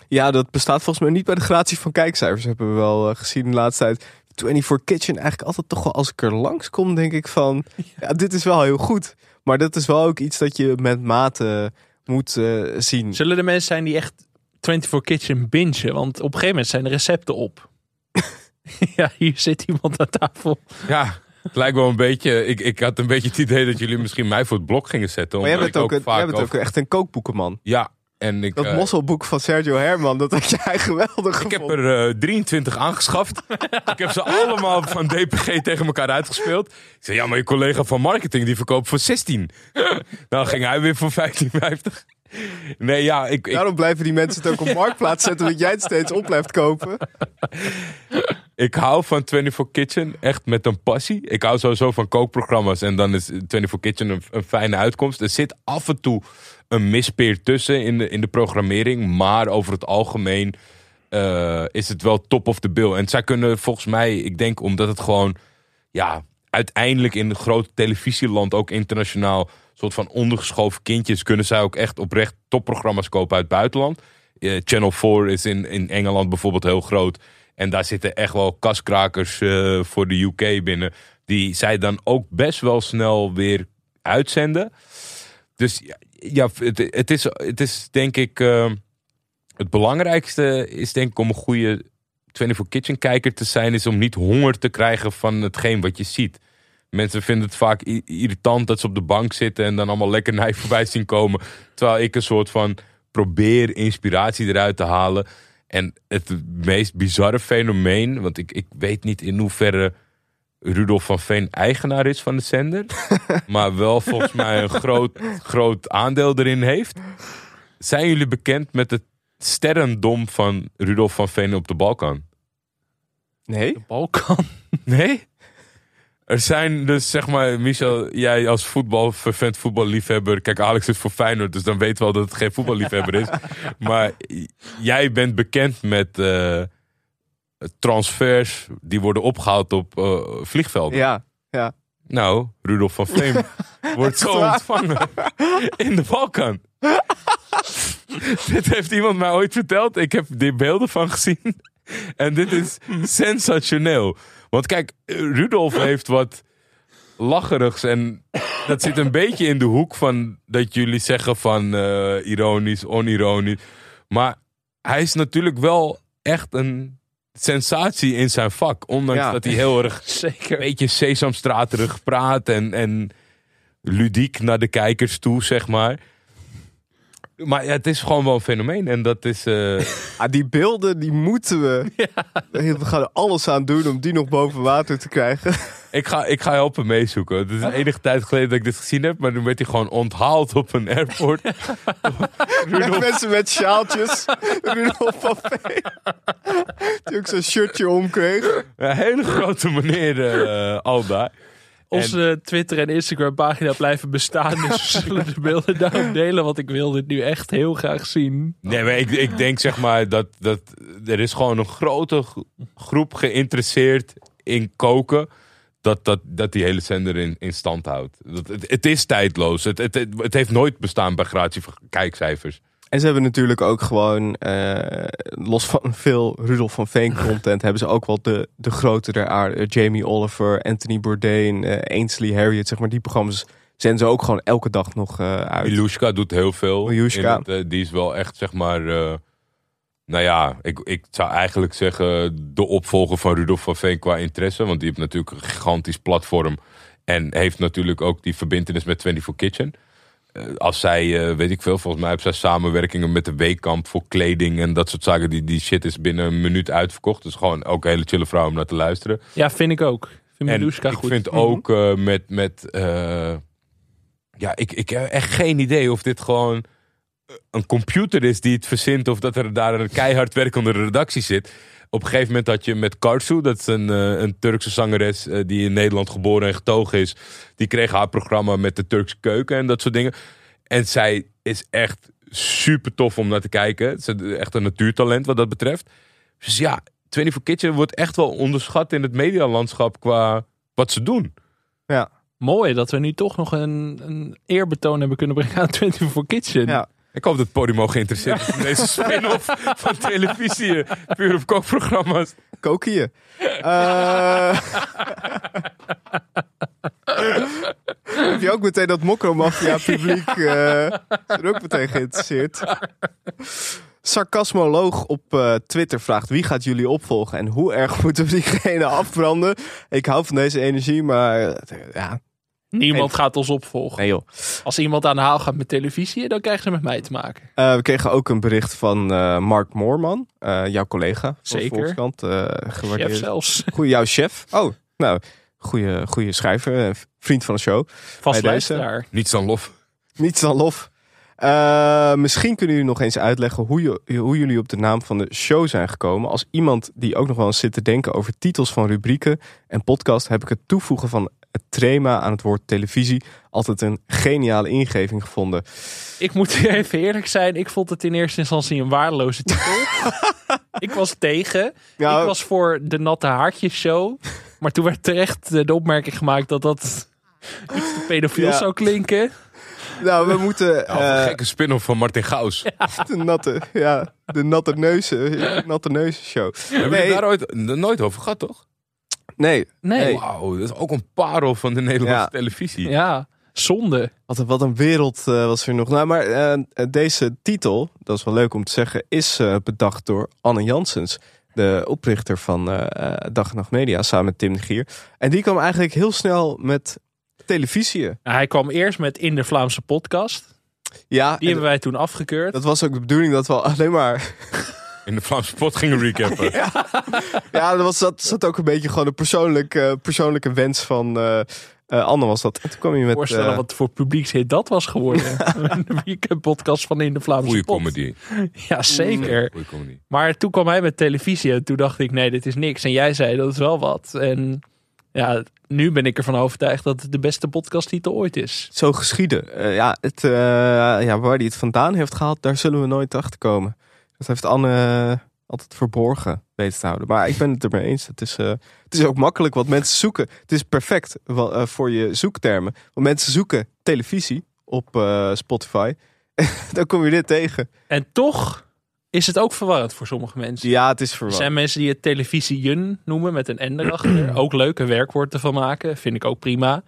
Ja, dat bestaat volgens mij niet bij de gratie van kijkcijfers. Hebben we wel eh, gezien de laatste tijd. 24 Kitchen eigenlijk altijd toch wel als ik er langskom, denk ik van... Ja, dit is wel heel goed. Maar dat is wel ook iets dat je met mate moet eh, zien. Zullen er mensen zijn die echt 24 Kitchen bingen? Want op een gegeven moment zijn de recepten op. ja, hier zit iemand aan tafel. Ja, het lijkt wel een beetje. Ik, ik had een beetje het idee dat jullie misschien mij voor het blok gingen zetten. Maar jij omdat bent ik ook, een, vaak jij bent ook over- echt een kookboekenman. Ja, en ik. Dat eh, mosselboek van Sergio Herman, dat had jij geweldig Ik heb er eh, 23 aangeschaft. ik heb ze allemaal van DPG tegen elkaar uitgespeeld. Ik zei, ja, maar je collega van marketing die verkoopt voor 16. Dan ging hij weer voor 15,50. Nee, ja, ik, ik, Daarom blijven die mensen het ook op marktplaats zetten, dat jij het steeds op blijft kopen. ik hou van 24 Kitchen echt met een passie. Ik hou sowieso van kookprogramma's. En dan is 24 Kitchen een, een fijne uitkomst. Er zit af en toe een mispeer tussen in de, in de programmering. Maar over het algemeen eh, is het wel top of the bill. En zij kunnen volgens mij, ik denk omdat het gewoon... Ja, uiteindelijk in een groot televisieland, ook internationaal... soort van ondergeschoven kindjes... kunnen zij ook echt oprecht topprogramma's kopen uit het buitenland. Eh, Channel 4 is in, in Engeland bijvoorbeeld heel groot. En daar zitten echt wel kaskrakers eh, voor de UK binnen. Die zij dan ook best wel snel weer uitzenden. Dus ja, het, is, het is denk ik... eh, het belangrijkste is denk ik om een goede 24 Kitchen kijker te zijn... is om niet honger te krijgen van hetgeen wat je ziet. Mensen vinden het vaak irritant dat ze op de bank zitten... en dan allemaal lekkernij voorbij zien komen. Terwijl ik een soort van probeer inspiratie eruit te halen. En het meest bizarre fenomeen... want ik, ik weet niet in hoeverre Rudolf van Veen eigenaar is van de zender... maar wel volgens mij een groot, groot aandeel erin heeft. Zijn jullie bekend met het sterrendom van Rudolf van Veen op de Balkan? Nee. De Balkan? Nee? Er zijn dus, zeg maar, Michel, jij als voetbalvervent voetballiefhebber. Kijk, Alex is voor Feyenoord, dus dan weet wel dat het geen voetballiefhebber is. Maar jij bent bekend met eh, transfers die worden opgehaald op eh, vliegvelden. Ja, ja. Nou, Rudolf van Veen wordt zo ontvangen in de Balkan. dit heeft iemand mij ooit verteld. Ik heb die beelden van gezien. En dit is sensationeel. Want kijk, Rudolf heeft wat lacherigs. En dat zit een beetje in de hoek van dat jullie zeggen van eh, ironisch, onironisch. Maar hij is natuurlijk wel echt een sensatie in zijn vak. Ondanks Ja. dat hij heel erg Zeker. een beetje sesamstraterig praat en, en ludiek naar de kijkers toe, zeg maar. Maar ja, het is gewoon wel een fenomeen. En dat is. eh, Ah, die beelden, die moeten we. We gaan er alles aan doen om die nog boven water te krijgen. ik, ga, ik ga helpen meezoeken. Het is een enige tijd geleden dat ik dit gezien heb. Maar toen werd hij gewoon onthaald op een airport. Met mensen met sjaaltjes. Rudolf van Veen. Die ook zo'n shirtje omkreeg. Een hele grote meneer eh, al Onze Twitter en Instagram pagina blijven bestaan. Dus we zullen de beelden daarop delen. Want ik wil dit nu echt heel graag zien. Nee, maar ik, ik denk zeg maar dat, dat er is gewoon een grote groep geïnteresseerd in koken. Dat, dat, dat die hele zender in, in stand houdt. Dat, het, het is tijdloos. Het, het, het, het heeft nooit bestaan bij gratie kijkcijfers. En ze hebben natuurlijk ook gewoon, eh, los van veel Rudolf van Veen content, hebben ze ook wel de, de grote der aarde. Eh, Jamie Oliver, Anthony Bourdain, eh, Ainsley Harriet, zeg maar. Die programma's zenden ze ook gewoon elke dag nog uit. Milushka doet heel veel. Het, eh, die is wel echt zeg maar... nou ja, ik, ik zou eigenlijk zeggen de opvolger van Rudolf van Veen qua interesse. Want die heeft natuurlijk een gigantisch platform. En heeft natuurlijk ook die verbindenis met 24 Kitchen. Eh, als zij, eh, weet ik veel, volgens mij heeft zij samenwerkingen met de Weekamp voor kleding en dat soort zaken. Die, die shit is binnen een minuut uitverkocht. Dus gewoon ook een hele chille vrouw om naar te luisteren. Ja, vind ik ook. Ik vind En Miluska ik goed. vind ook eh, met, met ja, ik, ik heb echt geen idee of dit gewoon een computer is die het verzint of dat er daar een keihard werkende redactie zit. Op een gegeven moment had je met Karsu, dat is een, eh, een Turkse zangeres eh, die in Nederland geboren en getogen is. Die kreeg haar programma met de Turkse keuken en dat soort dingen. En zij is echt super tof om naar te kijken. Ze is echt een natuurtalent wat dat betreft. Dus ja, 24 Kitchen wordt echt wel onderschat in het medialandschap qua wat ze doen. Ja. Mooi dat we nu toch nog een, een eerbetoon hebben kunnen brengen aan 24 Kitchen. Ja. Ik hoop dat Podimo geïnteresseerd is in deze spin-off van televisie. eh, Puur op kookprogramma's. Koken je. Eh, heb je ook meteen dat Mokro-mafia publiek eh is er ook meteen geïnteresseerd. Sarcasmoloog op eh, Twitter vraagt wie gaat jullie opvolgen en hoe erg moeten we diegene afbranden? Ik hou van deze energie, maar ja. Niemand Nee. gaat ons opvolgen. Nee joh. Als iemand aan de haal gaat met televisie, dan krijgen ze met mij te maken. Eh, we kregen ook een bericht van eh, Mark Moorman, eh, jouw collega. van Zeker. Eh. Chef zelfs. Goeie, jouw chef. Oh, nou, goede, goede schrijver, vriend van de show. Vast luisteraar. Niets dan lof. Niets dan lof. Eh, misschien kunnen jullie nog eens uitleggen hoe, je, hoe jullie op de naam van de show zijn gekomen. Als iemand die ook nog wel eens zit te denken over titels van rubrieken en podcast, heb ik het toevoegen van het trema aan het woord televisie altijd een geniale ingeving gevonden. Ik moet even eerlijk zijn. Ik vond het in eerste instantie een waardeloze titel. ik was tegen. Ja. Ik was voor de Natte Haartjes Show. Maar toen werd terecht de opmerking gemaakt dat dat iets te pedofiel Ja. zou klinken. Nou, we moeten of een eh, gekke spin-off van Martin Gaus. de natte, ja, de natte neuzen, natte neuzen show. Hebben we Nee. het daar ooit, nooit over gehad, toch? Nee, Nee. Wauw, dat is ook een parel van de Nederlandse Ja. televisie. Ja, zonde. Wat een, wat een wereld eh, was er nog. Nou, maar eh, deze titel, dat is wel leuk om te zeggen, is eh, bedacht door Anne Janssens. De oprichter van eh, eh, Dag en Nacht Media, samen met Tim de Gier. En die kwam eigenlijk heel snel met televisie. Nou, hij kwam eerst met In de Vlaamse podcast. Ja, Die en hebben wij toen afgekeurd. dat was ook de bedoeling dat we alleen maar... In de Vlaamse pot gingen recappen. ja, dat was, dat zat ook een beetje gewoon een persoonlijke, persoonlijke wens van eh, eh, Anne was dat. En toen kwam je met... voorstellen eh, wat voor publiekshit dat was geworden. Een weekend podcast van In de Vlaamse Goeie Pot. comedy. Ja, zeker. Goeie comedy. Maar toen kwam hij met televisie en toen dacht ik, nee, dit is niks. En jij zei, dat is wel wat. En ja, nu ben ik ervan overtuigd dat het de beste podcasttitel ooit is. zo geschieden. Eh, ja, het, eh, ja, waar hij het vandaan heeft gehaald, daar zullen we nooit achter komen. Dat heeft Anne eh, altijd verborgen weten te houden. Maar ik ben het ermee eens. Het is, eh, het is ook makkelijk wat mensen zoeken. Het is perfect wel, eh, voor je zoektermen. Want mensen zoeken televisie op Spotify. dan kom je dit tegen. En toch is het ook verwarrend voor sommige mensen. Ja, het is Er verwarrend. zijn mensen die het televisieën noemen met een N erachter. ook leuk, een werkwoord ervan maken. Vind ik ook prima.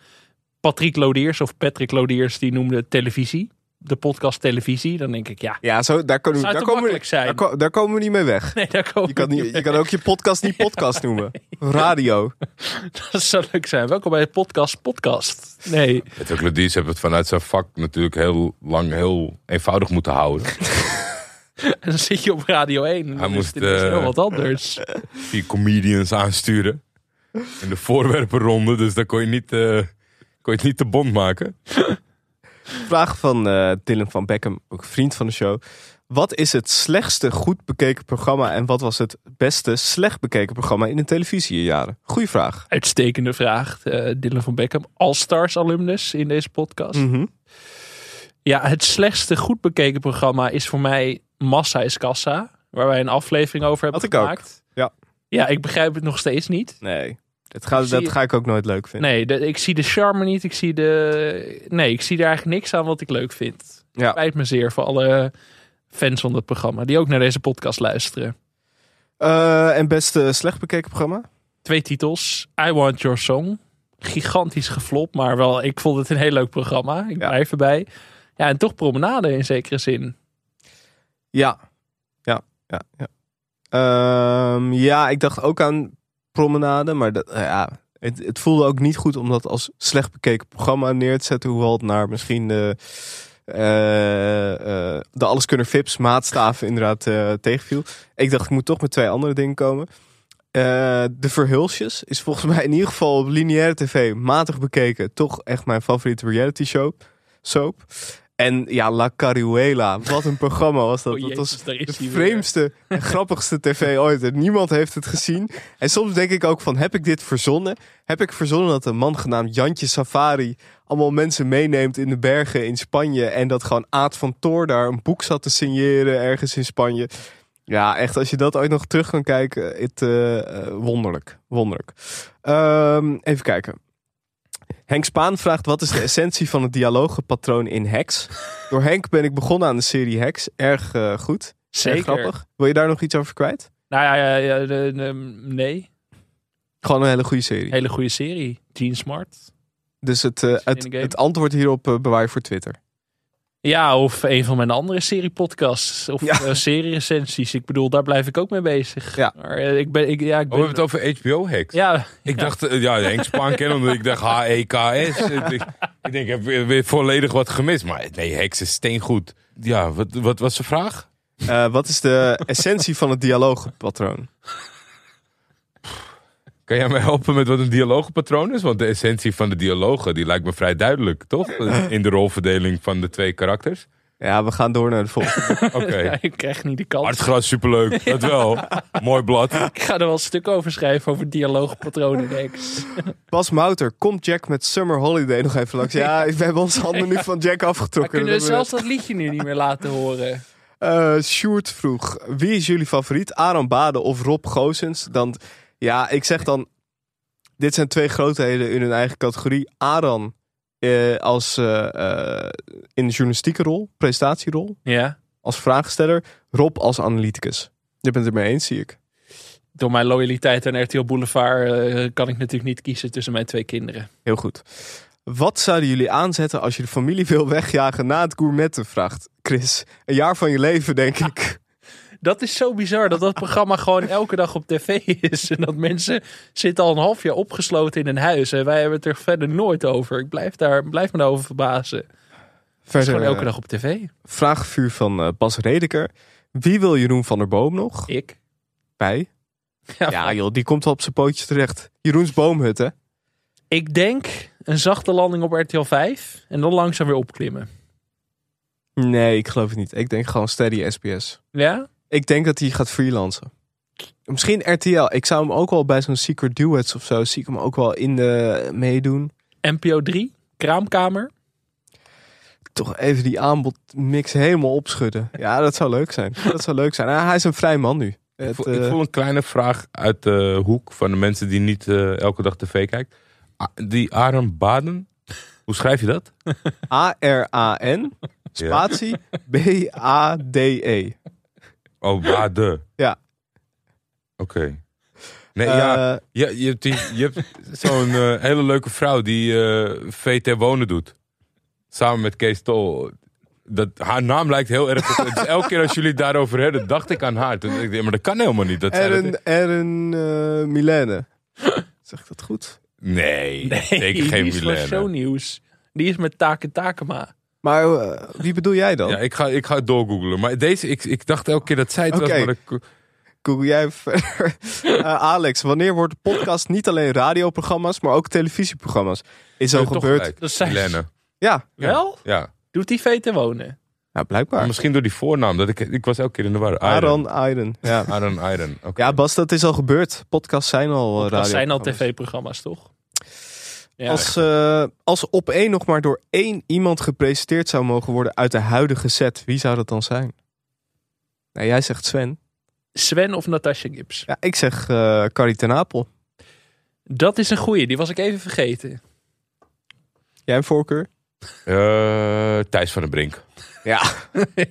Patrick Lodiers of Patrick Lodiers, die noemde televisie. De podcast televisie. Dan denk ik, ja, Ja, zo, daar, kunnen we, daar, komen we, zijn. daar, daar komen we niet mee weg. nee, daar komen Je kan, we niet, je kan ook je podcast niet podcast noemen. Radio. Dat zou leuk zijn. Welkom bij de podcast podcast. Nee, Patrick Lodiers heeft het vanuit zijn vak natuurlijk heel lang heel eenvoudig moeten houden. en dan zit je op Radio 1. Hij Dan is moest, het heel wat anders. Die comedians aansturen. In de voorwerpenronde, dus daar kon je niet, eh, kon je het niet te bond maken. Vraag van eh Dylan van Beckham, ook vriend van de show. Wat is het slechtste goed bekeken programma en wat was het beste slecht bekeken programma in de televisiejaren? Goeie vraag. Uitstekende vraag. eh Dylan van Beckham, All-Stars alumnus in deze podcast. Mhm. Ja, het slechtste goed bekeken programma is voor mij Massa is Kassa. Waar wij een aflevering over hebben Had ik ook. gemaakt. Ja. Ja, ik begrijp het nog steeds niet. Nee, dat ga, dat ga ik ook nooit leuk vinden. Nee, de- ik zie de charme niet. Ik zie de. Nee, ik zie er eigenlijk niks aan wat ik leuk vind. Ja. Spijt me zeer voor alle fans van het programma die ook naar deze podcast luisteren. Eh, en beste slecht bekeken programma? Twee titels: I Want Your Song. Gigantisch geflopt, maar wel, ik vond het een heel leuk programma. Ik Ja. blijf erbij. Ja, en toch promenade in zekere zin. Ja. Ja, ja, ja. Ehm, ja, ik dacht ook aan Promenade, maar dat, eh, ja, het, het voelde ook niet goed om dat als slecht bekeken programma neer te zetten. Hoewel het naar misschien de eh, eh, de Alleskunner Vips maatstaven inderdaad tegenviel. Ik dacht, ik moet toch met twee andere dingen komen. De Verhulsjes is volgens mij in ieder geval op lineaire tv matig bekeken. Toch echt mijn favoriete reality show. Soap. En ja, La Caruela. Wat een programma was dat. Oh, dat was de vreemdste en grappigste tv ooit. En niemand heeft het gezien. En soms denk ik ook van, heb ik dit verzonnen? Heb ik verzonnen dat een man genaamd Jantje Safari... allemaal mensen meeneemt in de bergen in Spanje... en dat gewoon Aad van Toor daar een boek zat te signeren ergens in Spanje... Ja, echt, als je dat ooit nog terug kan kijken, het, eh, eh, wonderlijk. Wonderlijk. Ehm, even kijken. Henk Spaan vraagt, wat is de essentie van het dialoogpatroon in Hex? Door Henk ben ik begonnen aan de serie Hex. Erg eh, goed. Zeker. Erg grappig. Wil je daar nog iets over kwijt? Nou ja, ja, ja, de- de- nee. Gewoon een hele goede serie. Hele goede serie. Gene Smart. Dus het, eh, het, het antwoord hierop eh, bewaar je voor Twitter. Ja, of een van mijn andere serie-podcasts. Of Ja. eh, serie-recensies. Ik bedoel, daar blijf ik ook mee bezig. Ja. Maar, eh, ik ben, ik, ja, ik Oh, ben, we hebben het over HBO-hacks. Ja, Ik dacht, eh, ja, Henk Spaan kennen omdat ik dacht H-E-K-S. ik, ik denk, ik heb weer, weer volledig wat gemist. Maar nee, Hex is steengoed. Ja, wat, wat was de vraag? Eh, wat is de essentie van het dialoogpatroon? Kan jij mij helpen met wat een dialoogpatroon is? Want de essentie van de dialogen, die lijkt me vrij duidelijk, toch? In de rolverdeling van de twee karakters. Ja, we gaan door naar de volgende. Oké. ja, ik krijg niet de kans. Hartgras, superleuk. Dat wel. Mooi blad. Ik ga er wel een stuk over schrijven over dialoogpatronen. denk ik. Bas Mouter, komt Jack met Summer Holiday nog even langs? Ja, we hebben onze handen nu van Jack Maar afgetrokken. kunnen we Dat zelfs dat liedje nu niet meer laten horen? Eh, Sjoerd vroeg, wie is jullie favoriet? Aram Bade of Rob Goossens? Dan, ja, ik zeg dan, dit zijn twee grootheden in hun eigen categorie. Aran eh, als eh, eh, in de journalistieke rol, presentatierol, Ja. als vraagsteller. Rob als analyticus. Je bent het ermee eens, zie ik. Door mijn loyaliteit aan RTL Boulevard eh, kan ik natuurlijk niet kiezen tussen mijn twee kinderen. Heel goed. Wat zouden jullie aanzetten als je de familie wil wegjagen na het gourmetten? Vraagt Chris. Een jaar van je leven, denk ik. Dat is zo bizar dat dat programma gewoon elke dag op tv is. En dat mensen zitten al een half jaar opgesloten in een huis. En wij hebben het er verder nooit over. Ik blijf, daar, blijf me daarover verbazen. Verder, gewoon elke eh, dag op tv. Vraagvuur van eh, Bas Redeker. Wie wil Jeroen van der Boom nog? Ik. Bij? Ja, Ja joh, die komt wel op zijn pootjes terecht. Jeroens Boomhut, hè? Ik denk een zachte landing op RTL 5. En dan langzaam weer opklimmen. Nee, ik geloof het niet. Ik denk gewoon steady SBS. Ja? Ik denk dat hij gaat freelancen. Misschien RTL. Ik zou hem ook wel bij zo'n Secret Duets of zo... zie ik hem ook wel in de meedoen. NPO 3. Kraamkamer. Toch even die aanbodmix helemaal opschudden. Ja, dat zou leuk zijn. Dat zou leuk zijn. Ah, hij is een vrij man nu. Ik Het, voel, ik eh, voel een kleine vraag uit de hoek van de mensen die niet eh, elke dag tv kijken. Ah, Die Aaron Baden, hoe schrijf je dat? A-R-A-N, spatie, B-A-D-E. Oh, Baden. Ja. Oké. Nee, Eh, ja, je, je hebt, die- je hebt zo'n eh, hele leuke vrouw die eh VT Wonen doet. Samen met Kees Tol. Dat, haar naam lijkt heel erg... op- dus elke keer als jullie het daarover hebben, dacht ik aan haar. Toen dacht ik, maar dat kan helemaal niet. Dat Erin, Erin eh, Milene. Zeg ik dat goed? nee, Nee, zeker geen die is van Milena. shownieuws. Die is met Take Takema. Maar eh, wie bedoel jij dan? Ja, ik ga, ik ga het doorgoogelen. Maar deze, ik, ik dacht elke keer dat zij het Oké. was. Maar ik, Google jij verder. Eh, Alex, wanneer wordt de podcast niet alleen radioprogramma's, maar ook televisieprogramma's? Is al toch gebeurd. Dat Milena. Ja, Wel? Ja. Doet die VT wonen? ja, blijkbaar. Misschien door die voornaam. Dat ik, ik was elke keer in de war. Aaron Aiden. Ja. Aaron Iron. Oké. ja, Bas, dat is al gebeurd. Podcasts zijn al eh, Dat zijn al tv-programma's, toch? Ja. Als, eh, als op één nog maar door één iemand gepresenteerd zou mogen worden uit de huidige set, wie zou dat dan zijn? Nou, jij zegt Sven. Sven of Natasha Gibbs? Ja, ik zeg eh Carrie ten Apel. Dat is een goeie, die was ik even vergeten. Jij een voorkeur? Eh, Thijs van den Brink. Ja.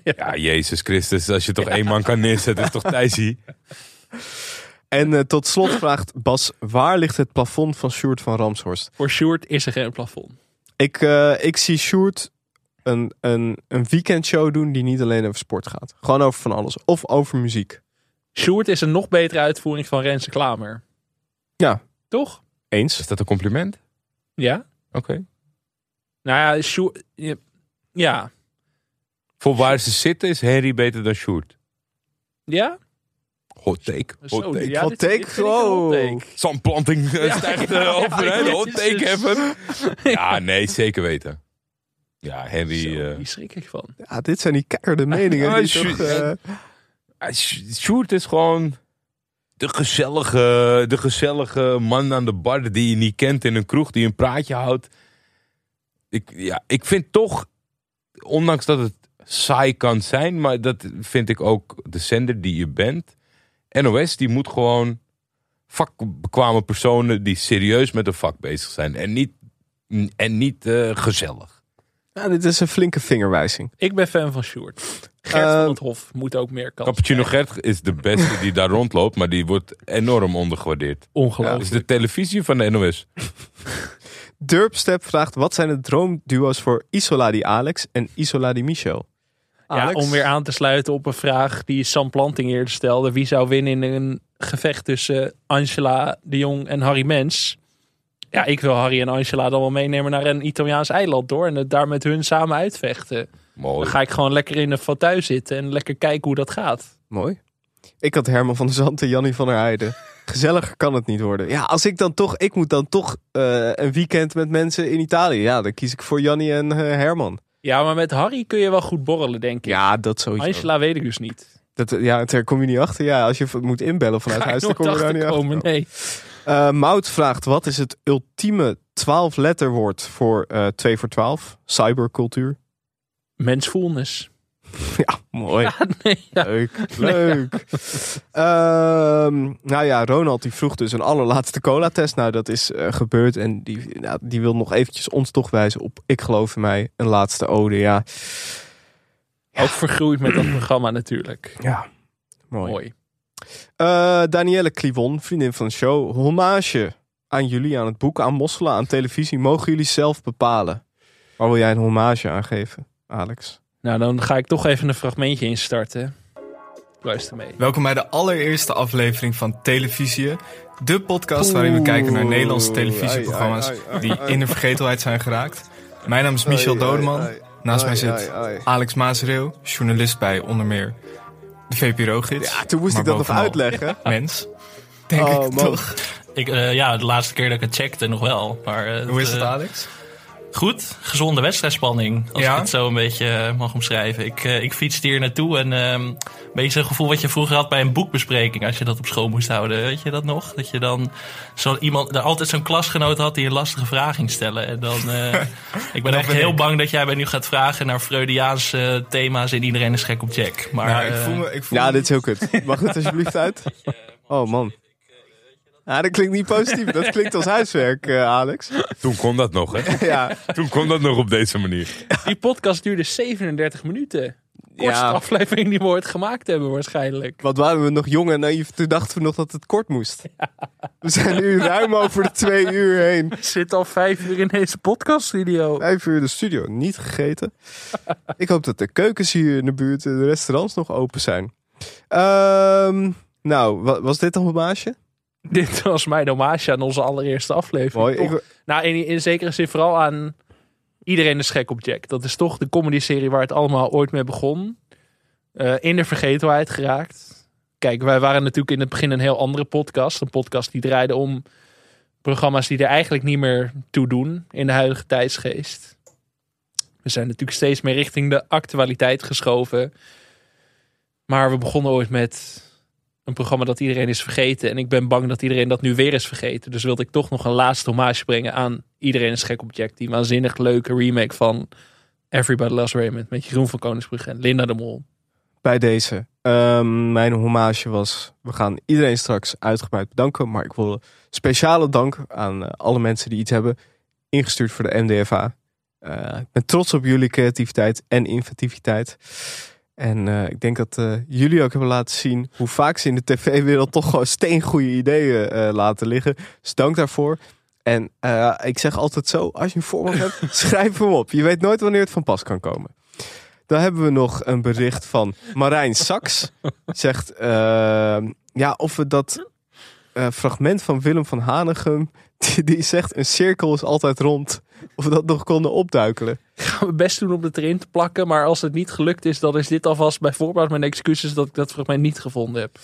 Ja, Jezus Christus. Als je toch één man kan neerzetten, is toch Thijsie? En eh, tot slot vraagt Bas, waar ligt het plafond van Sjoerd van Ramshorst? Voor Sjoerd is er geen plafond. Ik, eh, ik zie Sjoerd een, een, een weekendshow doen die niet alleen over sport gaat. Gewoon over van alles. Of over muziek. Sjoerd is een nog betere uitvoering van Renze Klamer. Ja. Toch? Eens. Is dat een compliment? Ja. Oké. Nou ja, Sjoerd... ja, Ja. Voor waar ze zitten is Henry beter dan Sjoerd. Ja? Hot take. Hot Zo, take. ja, Hot take, dit hot take. Zandplanting eh, Ja, stijgt ja, eh, ja, Hot take even. Ja, nee, zeker weten. Ja, Henry... Zo, eh, hier schrik ik van. Ja, dit zijn die keiharde meningen. Ja, die Sjoerd- toch, eh, Ah, is gewoon de gezellige, de gezellige man aan de bar die je niet kent in een kroeg, die een praatje houdt. Ik, ja, ik vind toch, ondanks dat het saai kan zijn, maar dat vind ik ook de zender die je bent. NOS, die moet gewoon vakbekwame personen die serieus met een vak bezig zijn en niet, en niet eh, gezellig. ja, dit is een flinke vingerwijzing. Ik ben fan van Sjoerd. Gert Eh, van het Hof moet ook meer kans Cappuccino Gert is de beste die daar rondloopt, maar die wordt enorm ondergewaardeerd. Ongelooflijk. Dat is de televisie van de NOS. Durpstep vraagt, wat zijn de droomduo's voor Isola die Alex en Isola die Michel? Ja, om weer aan te sluiten op een vraag die Sam Planting eerder stelde. Wie zou winnen in een gevecht tussen Angela de Jong en Harry Mens? Ja, ik wil Harry en Angela dan wel meenemen naar een Italiaans eiland door. En het daar met hun samen uitvechten. Mooi. Dan ga ik gewoon lekker in een fauteuil zitten en lekker kijken hoe dat gaat. Mooi. Ik had Herman van der Zand en Jannie van der Heijden. Gezelliger kan het niet worden. Ja, als ik dan toch, ik moet dan toch eh, een weekend met mensen in Italië. Ja, dan kies ik voor Jannie en eh, Herman. Ja, maar met Harry kun je wel goed borrelen, denk ik. Ja, dat sowieso. Angela weet ik dus niet. Dat, ja, daar kom je niet achter. Ja, als je moet inbellen vanuit huis, dan kom je daar niet achter. nee. Eh, Mout vraagt, wat is het ultieme 12 letterwoord voor eh 2 voor 12? Cybercultuur. Mensvoelnis. Ja, mooi. Ja, nee, ja. Leuk, leuk. Ehm, nou ja, Ronald die vroeg dus een allerlaatste cola-test. Nou, dat is eh, gebeurd en die, nou, die wil nog eventjes ons toch wijzen op, ik geloof in mij, een laatste ode. Ja, Ook vergroeid met dat programma natuurlijk. ja. mooi. Mooi. Eh, Danielle Clivon, vriendin van de show. Hommage aan jullie, aan het boek, aan Mosselen, aan televisie. Mogen jullie zelf bepalen? Waar wil jij een hommage aan geven, Alex? Nou, dan ga ik toch even een fragmentje instarten. Luister mee. Welkom bij de allereerste aflevering van Televisie. De podcast waarin we kijken naar Nederlandse televisieprogramma's Ai, ai, ai, die ai. in de vergetelheid zijn geraakt. Mijn naam is Michel Dodeman. ai. Naast mij zit ai, ai. Alex Maasreel, journalist bij onder meer de VPRO-gids. Ja, toen moest ik dat nog uitleggen. Mens, denk Oh, ik man. toch. Ik, eh, ja, de laatste keer dat ik het checkte nog wel. Maar, eh, Hoe is het, eh, Alex? Goed, gezonde wedstrijdspanning. Als Ja? ik het zo een beetje eh, mag omschrijven. Ik, eh, ik fietste hier naartoe en ehm, een beetje zo'n gevoel wat je vroeger had bij een boekbespreking. Als je dat op school moest houden. Weet je dat nog? Dat je dan zo iemand, er altijd zo'n klasgenoot had die een lastige vraag ging stellen. En dan, eh, ik ben echt heel ik. bang dat jij mij nu gaat vragen naar Freudiaanse thema's en iedereen is gek op Jack. Maar, Nou, ik voel me, ik voel Ja, me- dit is heel kut. Mag het alsjeblieft uit? Oh man. Ja, dat klinkt niet positief. Dat klinkt als huiswerk, eh, Alex. Toen kon dat nog, hè? Ja. Toen kon dat nog op deze manier. Die podcast duurde 37 minuten. Kortste Ja. aflevering die we ooit gemaakt hebben waarschijnlijk. Wat waren we nog jong en naïef. Toen dachten we nog dat het kort moest. We zijn nu ruim over de twee uur heen. Ik zit al vijf uur in deze podcaststudio. Vijf uur de studio niet gegeten. Ik hoop dat de keukens hier in de buurt, en de restaurants nog open zijn. Ehm, nou, wa- was dit een hommage? Dit was mijn hommage aan onze allereerste aflevering. Mooi. Toch- Ik- nou, in, in zekere zin vooral aan Iedereen is gek op Jack. Dat is toch de comedy-serie waar het allemaal ooit mee begon. Eh, in de vergetelheid geraakt. Kijk, wij waren natuurlijk in het begin een heel andere podcast. Een podcast die draaide om programma's die er eigenlijk niet meer toe doen in de huidige tijdsgeest. We zijn natuurlijk steeds meer richting de actualiteit geschoven. Maar we begonnen ooit met een programma dat iedereen is vergeten. En ik ben bang dat iedereen dat nu weer is vergeten. Dus wilde ik toch nog een laatste hommage brengen aan Iedereen is gek op Jack. Die waanzinnig leuke remake van Everybody Loves Raymond. Met Jeroen van Koningsbrugge en Linda de Mol. bij deze. Ehm, mijn hommage was, we gaan iedereen straks uitgebreid bedanken. Maar ik wil speciale dank aan eh, alle mensen die iets hebben ingestuurd voor de MDFA. Eh, ik ben trots op jullie creativiteit en inventiviteit. En eh, ik denk dat eh, jullie ook hebben laten zien hoe vaak ze in de tv-wereld toch gewoon steengoede ideeën eh, laten liggen. Dus dank daarvoor. En ik zeg altijd zo, als je een voorbeeld hebt, schrijf hem op. Je weet nooit wanneer het van pas kan komen. Dan hebben we nog een bericht van Marijn Saks. Zegt, ja, of we dat fragment van Willem van Hanegem. Die, die zegt: Een cirkel is altijd rond. Of we dat nog konden opduikelen. Ik ga mijn best doen om het erin te plakken. Maar als het niet gelukt is, dan is dit alvast bij voorbaat mijn excuses dat ik dat fragment niet gevonden heb.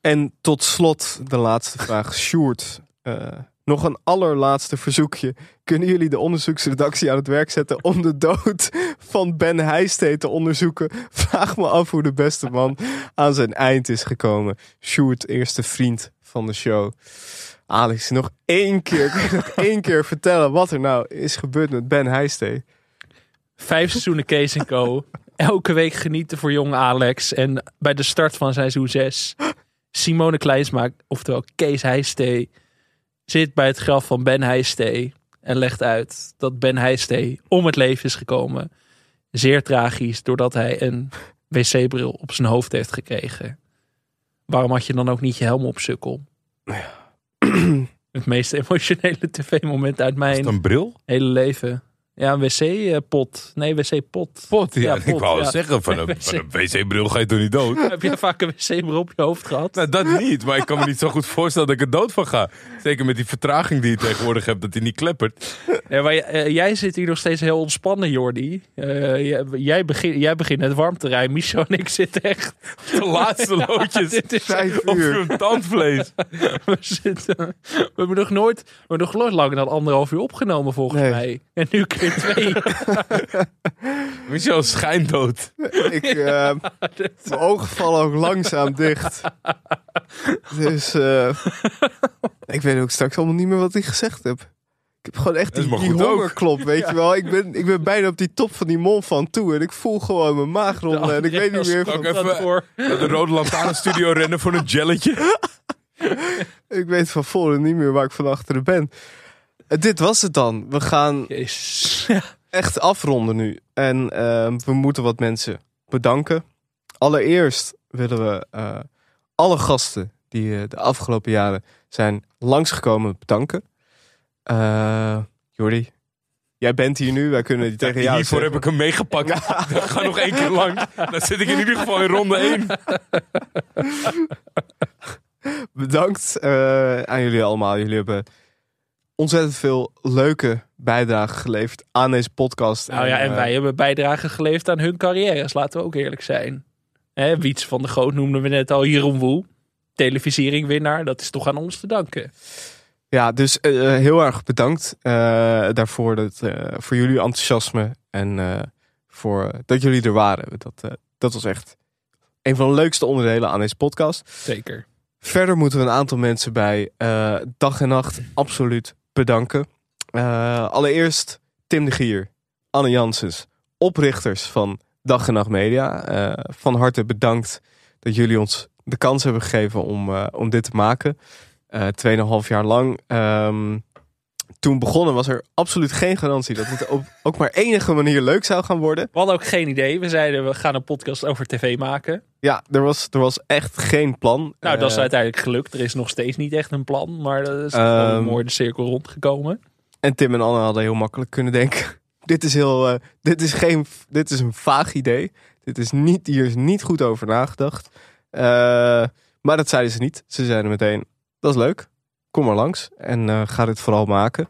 En tot slot de laatste vraag. Sjoerd, eh, nog een allerlaatste verzoekje. Kunnen jullie de onderzoeksredactie aan het werk zetten om de dood van Ben Heijstee te onderzoeken? Vraag me af hoe de beste man aan zijn eind is gekomen. Sjoerd, eerste vriend van de show. Alex, nog één keer, nog één keer vertellen wat er nou is gebeurd met Ben Heijstee? Vijf seizoenen Kees en Co. Elke week genieten voor jonge Alex. En bij de start van seizoen 6. Simone Kleinsma, oftewel Kees Heijstee, zit bij het graf van Ben Heijstee. En legt uit dat Ben Heijstee om het leven is gekomen. Zeer tragisch, doordat hij een wc-bril op zijn hoofd heeft gekregen. Waarom had je dan ook niet je helm op, sukkel? Het meest emotionele tv-moment uit mijn hele leven. Ja, een wc-pot. Nee, wc-pot. Pot, ja. ik pot, wou ja. zeggen, van een, van een wc-bril ga je toch niet dood? Heb je vaak een wc-bril op je hoofd gehad? Nou, dat niet, maar ik kan me niet zo goed voorstellen dat ik er dood van ga. Zeker met die vertraging die je tegenwoordig hebt, dat hij niet kleppert. Ja, maar, eh, jij zit hier nog steeds heel ontspannen, Jordi. Eh, jij, jij, begint, jij begint het warm te rijden. Michel en ik zitten echt... De laatste loodjes Dit is Vijf op uur. hun tandvlees. we, zitten, we hebben nog nooit, we hebben nog nooit langer dan anderhalf uur opgenomen, volgens Nee. mij. En nu keer twee. Michel is schijndood. Ik, eh, mijn ogen vallen ook langzaam dicht. Dus eh, ik weet ook straks allemaal niet meer wat ik gezegd heb. Ik heb gewoon echt die, ook. hongerklop, weet je wel. Ik ben, ik ben bijna op die top van die mond van toe. En ik voel gewoon mijn maag ronden. En ik weet niet meer van... even voor. de Rode Lantaarnstudio rennen voor een jelletje? Ik weet van voren niet meer waar ik van achteren ben. Eh, dit was het dan. We gaan Jezus. echt afronden nu. En eh, we moeten wat mensen bedanken. Allereerst willen we eh, alle gasten die eh, de afgelopen jaren zijn langsgekomen bedanken. Jordi, jij bent hier nu. Wij kunnen die tegen jou Hiervoor heb zeggen. ik hem meegepakt. Ik ga nog één keer lang. Dan zit ik in ieder geval in ronde 1. Bedankt aan jullie allemaal. Jullie hebben ontzettend veel leuke bijdragen geleverd aan deze podcast. Nou ja, en eh, wij hebben bijdrage geleverd aan hun carrières. Laten we ook eerlijk zijn. Hè, Wiets van de Goot noemden we net al. Jeroen Woe, televisieringwinnaar. Dat is toch aan ons te danken. Ja, dus eh, heel erg bedankt eh, daarvoor. Dat, eh, voor jullie enthousiasme en eh, voor dat jullie er waren. Dat, eh, dat was echt een van de leukste onderdelen aan deze podcast. Zeker. Verder moeten we een aantal mensen bij eh, dag en nacht absoluut bedanken. Eh, allereerst Tim de Gier, Anne Janssens, oprichters van Dag en Nacht Media. Eh, van harte bedankt dat jullie ons de kans hebben gegeven om, eh, om dit te maken. Tweeënhalf jaar lang. Ehm, toen begonnen was er absoluut geen garantie dat het op ook maar enige manier leuk zou gaan worden. We hadden ook geen idee. We zeiden we gaan een podcast over tv maken. Ja, er was, er was echt geen plan. Nou, dat is Eh, uiteindelijk gelukt. Er is nog steeds niet echt een plan. Maar dat is Ehm, gewoon mooi de cirkel rondgekomen. En Tim en Anne hadden heel makkelijk kunnen denken. dit is heel. eh, dit is geen. Dit is een vaag idee. Dit is niet. Hier is niet goed over nagedacht. Eh, maar dat zeiden ze niet. Ze zeiden meteen: dat is leuk. Kom maar langs. En eh, ga dit vooral maken.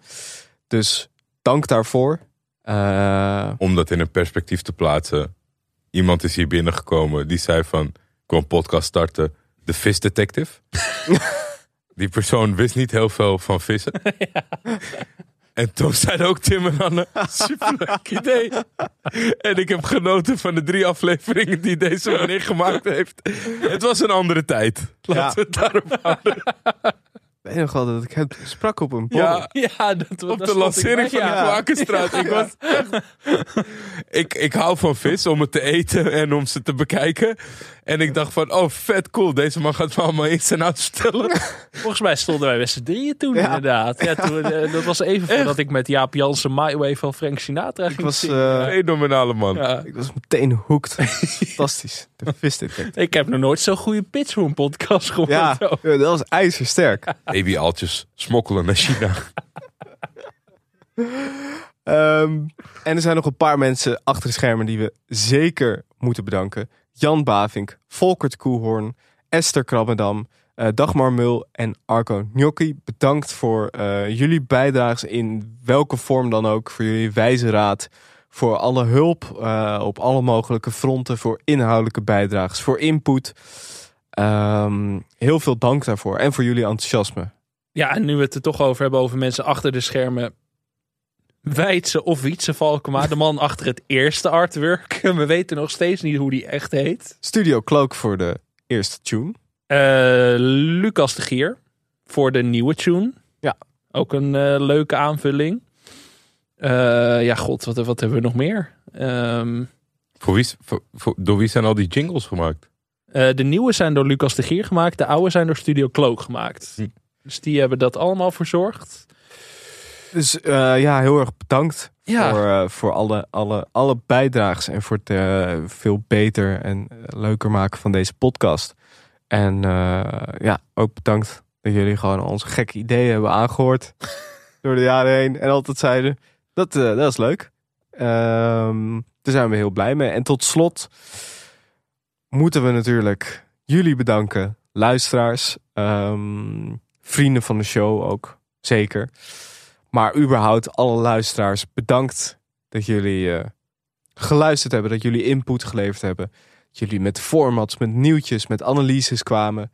Dus dank daarvoor. Eh, Om dat in een perspectief te plaatsen. Iemand is hier binnengekomen die zei van... Ik wil een podcast starten. De Vis Detective. Die persoon wist niet heel veel van vissen. En toen zeiden ook Tim en Anne, superleuk idee. En ik heb genoten van de drie afleveringen die deze meneer gemaakt heeft. Het was een andere tijd. Laten we het daarop houden. ik weet nog wel dat ik hem sprak op een borrel. Ja, Ja, dat, op de lancering van de Kwakenstraat. Ik, was echt- ik, ik hou van vis om het te eten en om ze te bekijken. En ik dacht van, oh vet cool, deze man gaat me allemaal ins en vertellen. Volgens mij stonden wij met z'n drieën toen Ja. inderdaad. Ja, toen, eh, dat was even voordat ik met Jaap Jansen My Way van Frank Sinatra ging Ik was, eh, Fenomenale man. Ja. ik was meteen hooked. Fantastisch. De vis detective. Ik heb nog nooit zo'n goede pitch voor een podcast gehoord. Ja, dat was ijzersterk. Babyaltjes smokkelen naar China. Ehm, en er zijn nog een paar mensen achter de schermen die we zeker moeten bedanken. Jan Bavink, Volkert Koehoorn, Esther Krabbendam, Eh, Dagmar Mul en Arco Gnocchi, bedankt voor eh, jullie bijdrages in welke vorm dan ook. Voor jullie wijze raad, voor alle hulp eh, op alle mogelijke fronten, voor inhoudelijke bijdrages, voor input. Ehm, heel veel dank daarvoor en voor jullie enthousiasme. Ja, en nu we het er toch over hebben, over mensen achter de schermen. Weidse of Wietse Valkema, de man achter het eerste artwork. We weten nog steeds niet hoe die echt heet. Studio Cloak voor de eerste tune. Eh, Lucas de Gier voor de nieuwe tune. Ja. Ook een eh, leuke aanvulling. Eh, ja, god, wat, wat hebben we nog meer? Ehm, Voor wie, voor, voor- door wie zijn al die jingles gemaakt? eh, de nieuwe zijn door Lucas de Gier gemaakt. De oude zijn door Studio Cloak gemaakt. Hm. Dus die hebben dat allemaal verzorgd. Dus eh, ja, heel erg bedankt Ja. voor, eh, voor alle, alle, alle bijdrages en voor het eh, veel beter en leuker maken van deze podcast. En ja, ook bedankt dat jullie gewoon onze gekke ideeën hebben aangehoord door de jaren heen en altijd zeiden dat, dat is leuk. Ehm, daar zijn we heel blij mee. En tot slot moeten we natuurlijk jullie bedanken, luisteraars, ehm, vrienden van de show ook, zeker. Maar überhaupt alle luisteraars, bedankt dat jullie eh, geluisterd hebben, dat jullie input geleverd hebben. Dat jullie met formats, met nieuwtjes, met analyses kwamen.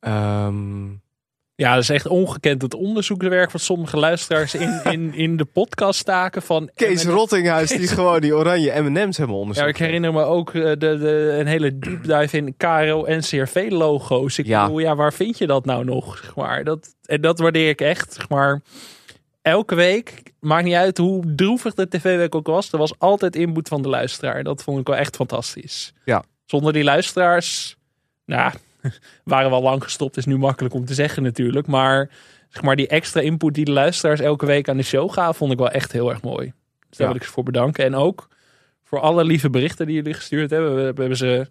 Ehm, Ja, dat is echt ongekend het onderzoekswerk van sommige luisteraars in, in, in de podcast staken van... Kees Rottinghuis, die gewoon die oranje M&M's hebben Ja, onderzocht. ik herinner me ook eh, de, de, een hele deep dive in KRO en CRV logo's. Ik Ja. bedoel, ja, waar vind je dat nou nog? Zeg maar. dat, en dat waardeer ik echt. Zeg maar, elke week, maakt niet uit hoe droevig de tv-week ook was, er was altijd input van de luisteraar. Dat vond ik wel echt fantastisch. Ja. Zonder die luisteraars, nou, waren we al lang gestopt. Is nu makkelijk om te zeggen natuurlijk. Maar, zeg maar die extra input die de luisteraars elke week aan de show gaven, vond ik wel echt heel erg mooi. Dus daar Ja. wil ik ze voor bedanken. En ook voor alle lieve berichten die jullie gestuurd hebben. We, we hebben ze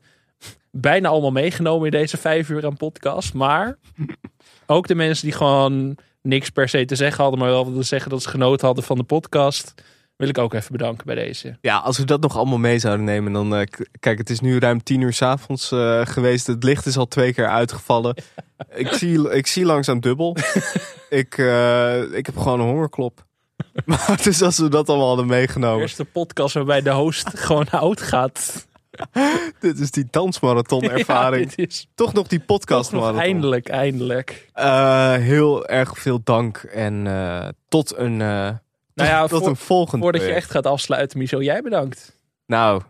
bijna allemaal meegenomen in deze vijf uur aan podcast. Maar ook de mensen die gewoon niks per se te zeggen hadden, maar wel wilden zeggen dat ze genoten hadden van de podcast, wil ik ook even bedanken bij deze. Ja, als we dat nog allemaal mee zouden nemen, dan... eh, kijk, het is nu ruim tien uur s'avonds eh geweest. Het licht is al twee keer uitgevallen. ik, zie, ik zie langzaam dubbel. ik, eh, ik heb gewoon een hongerklop. maar dus als we dat allemaal hadden meegenomen... Eerste podcast waarbij de host gewoon oud gaat. Dit is die dansmarathon ervaring. Ja, dit is Toch nog die podcast nog marathon. eindelijk, eindelijk. Eh, heel erg veel dank en eh, tot een, eh, Nou ja, tot voor- een volgend Voordat je echt gaat afsluiten, Michel, jij bedankt. Nou,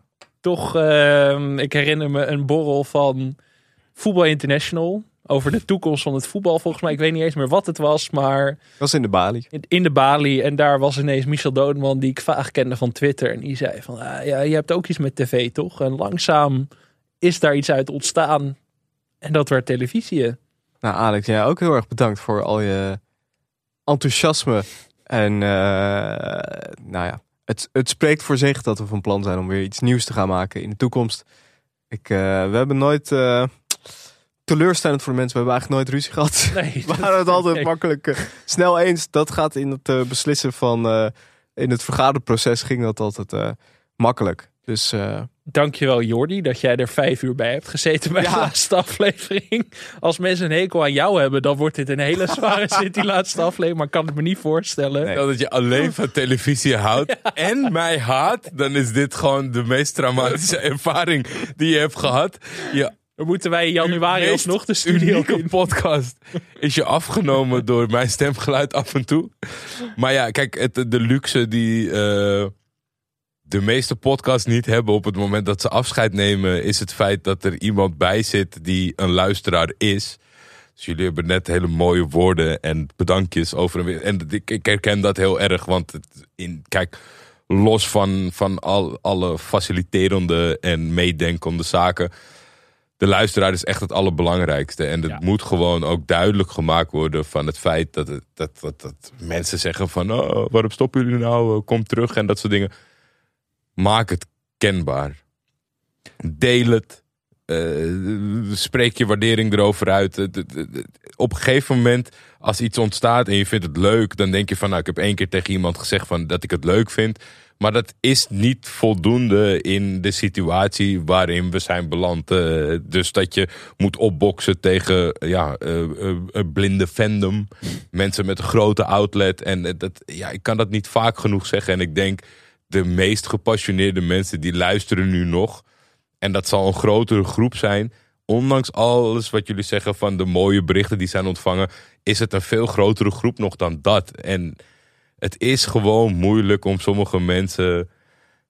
Toch, ehm, ik herinner me een borrel van Voetbal International. Over de toekomst van het voetbal, volgens mij. Ik weet niet eens meer wat het was, maar was in de Bali. in- in de Bali. En daar was ineens Michel Dodeman, die ik vaag kende van Twitter. En die zei van, ah, ja, je hebt ook iets met tv, toch? En langzaam is daar iets uit ontstaan. En dat werd televisie. Nou, Alex, jij ook heel erg bedankt voor al je enthousiasme. En eh, nou ja, het, het spreekt voor zich dat we van plan zijn om weer iets nieuws te gaan maken in de toekomst. Ik, eh, we hebben nooit eh, teleurstellend voor de mensen. We hebben eigenlijk nooit ruzie gehad. Nee, we waren het altijd nee. makkelijk eh, snel eens. Dat gaat in het eh, beslissen van eh, in het vergaderproces ging dat altijd eh, makkelijk. Dus eh, Dankjewel Jordi dat jij er vijf uur bij hebt gezeten bij de laatste aflevering. Als mensen een hekel aan jou hebben, dan wordt dit een hele zware zit, die laatste aflevering. Maar ik kan het me niet voorstellen. Stel dat je alleen van televisie houdt en mij haat, dan is dit gewoon de meest traumatische ervaring die je hebt gehad. Je Dan moeten wij in januari alsnog de studio unieke in. podcast is je afgenomen door mijn stemgeluid af en toe. Maar ja, kijk, het, de luxe die eh, de meeste podcasts niet hebben op het moment dat ze afscheid nemen, is het feit dat er iemand bij zit die een luisteraar is. Dus jullie hebben net hele mooie woorden en bedankjes over en weer. En ik, ik herken dat heel erg, want het, in, kijk, los van, van al, alle faciliterende en meedenkende zaken de luisteraar is echt het allerbelangrijkste. En het moet gewoon ook duidelijk gemaakt worden van het feit dat, het, dat, dat, dat mensen zeggen van oh, waarom stoppen jullie nou? Eh, Kom terug en dat soort dingen. Maak het kenbaar. Deel het. Eh, spreek je waardering erover uit. Op een gegeven moment, als iets ontstaat en je vindt het leuk, dan denk je van, nou, ik heb één keer tegen iemand gezegd van dat ik het leuk vind. Maar dat is niet voldoende in de situatie waarin we zijn beland. Eh, dus dat je moet opboksen tegen ja, eh, blinde fandom. Mensen met een grote outlet. En dat, ja, ik kan dat niet vaak genoeg zeggen. En ik denk de meest gepassioneerde mensen die luisteren nu nog. En dat zal een grotere groep zijn. Ondanks alles wat jullie zeggen van de mooie berichten die zijn ontvangen, is het een veel grotere groep nog dan dat. En het is gewoon moeilijk om sommige mensen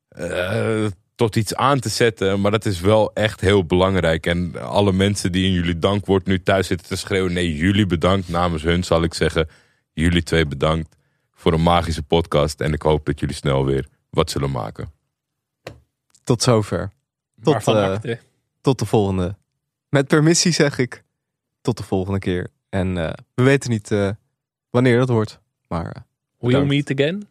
eh, tot iets aan te zetten. Maar dat is wel echt heel belangrijk. En alle mensen die in jullie dankwoord nu thuis zitten te schreeuwen. Nee, jullie bedankt. Namens hun zal ik zeggen. Jullie twee bedankt voor een magische podcast. En ik hoop dat jullie snel weer wat zullen maken. Tot zover. Tot, eh, tot de volgende. Met permissie zeg ik. Tot de volgende keer. En eh, we weten niet eh, wanneer dat wordt. Maar We'll meet again.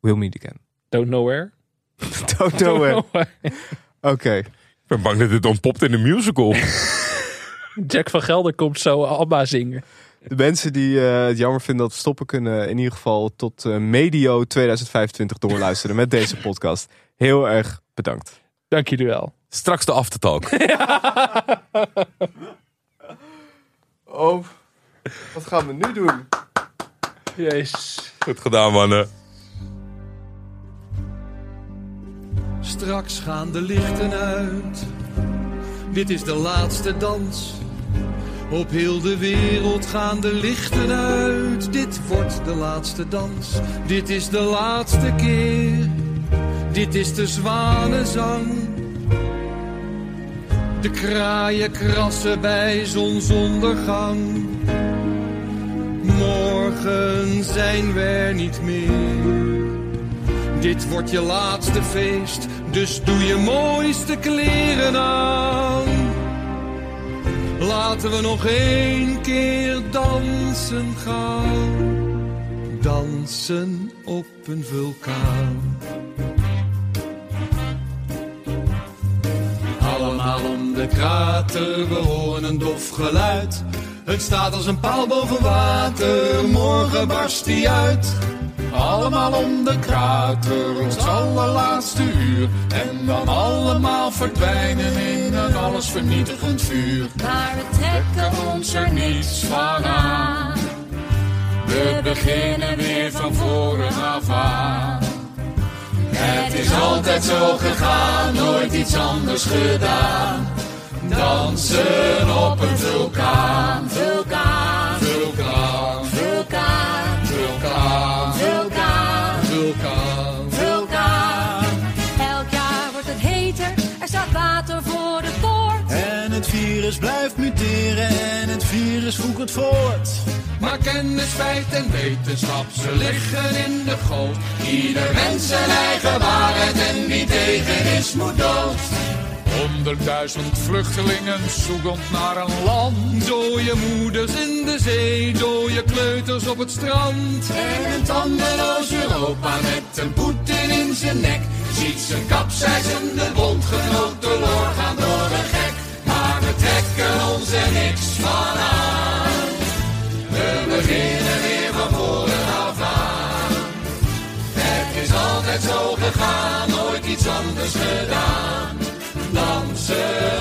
We'll meet again. Don't know where. Don't know where. Oké. Ik ben bang dat dit ontpopt in de musical. Jack van Gelder komt zo Abba zingen. De mensen die eh, het jammer vinden dat we stoppen kunnen in ieder geval tot eh, medio 2025 doorluisteren met deze podcast. Heel erg bedankt. Dank jullie wel. Straks de aftertalk. Oh, wat gaan we nu doen? Jezus. Goed gedaan, mannen. Straks gaan de lichten uit. Dit is de laatste dans. Op heel de wereld gaan de lichten uit. Dit wordt de laatste dans. Dit is de laatste keer. Dit is de zwanenzang. De kraaien krassen bij zonsondergang. Morgen zijn we er niet meer. Dit wordt je laatste feest, dus doe je mooiste kleren aan. Laten we nog één keer dansen gaan. Dansen op een vulkaan. Allemaal om de krater, we horen een dof geluid. Het staat als een paal boven water, morgen barst die uit. Allemaal om de krater, ons allerlaatste uur. En dan allemaal verdwijnen in een allesvernietigend vuur. Maar we trekken ons er niets van aan. We beginnen weer van voren af aan. Het is altijd zo gegaan, nooit iets anders gedaan. Dansen op een vulkaan. Vulkaan, Vulkaan, vulkaan, vulkaan, vulkaan, vulkaan. vulkaan. Elk jaar wordt het heter, er staat water voor de poort. En het virus blijft muteren en het virus voert voort. Maar kennis, feit en wetenschap, ze liggen in de goot. Ieder mens zijn eigen waarheid en wie tegen is moet dood. Honderdduizend vluchtelingen zoekend naar een land. Dode moeders in de zee, dode kleuters op het strand. En een tandeloos Europa met een Poetin in zijn nek. Ziet zijn kapseizende bondgenoot doorgaan door een gek. Maar we trekken ons er niks van aan. We beginnen weer van voren af aan. Het is altijd zo gegaan, nooit iets anders gedaan. Dansen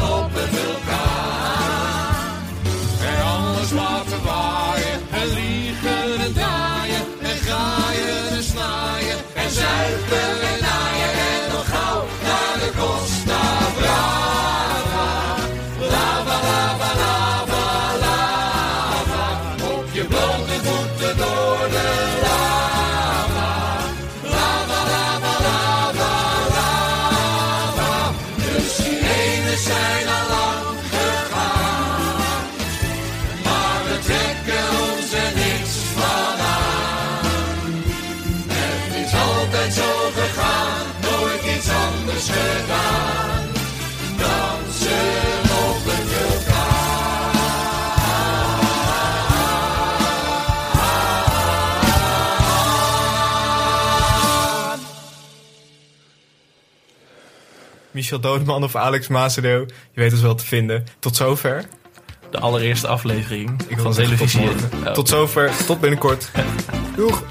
Michel Dodeman of Alex Mazereel. Je weet ons wel te vinden. Tot zover. De allereerste aflevering Ik van tot televisie. morgen. Oh. Tot zover. Tot binnenkort. Doeg.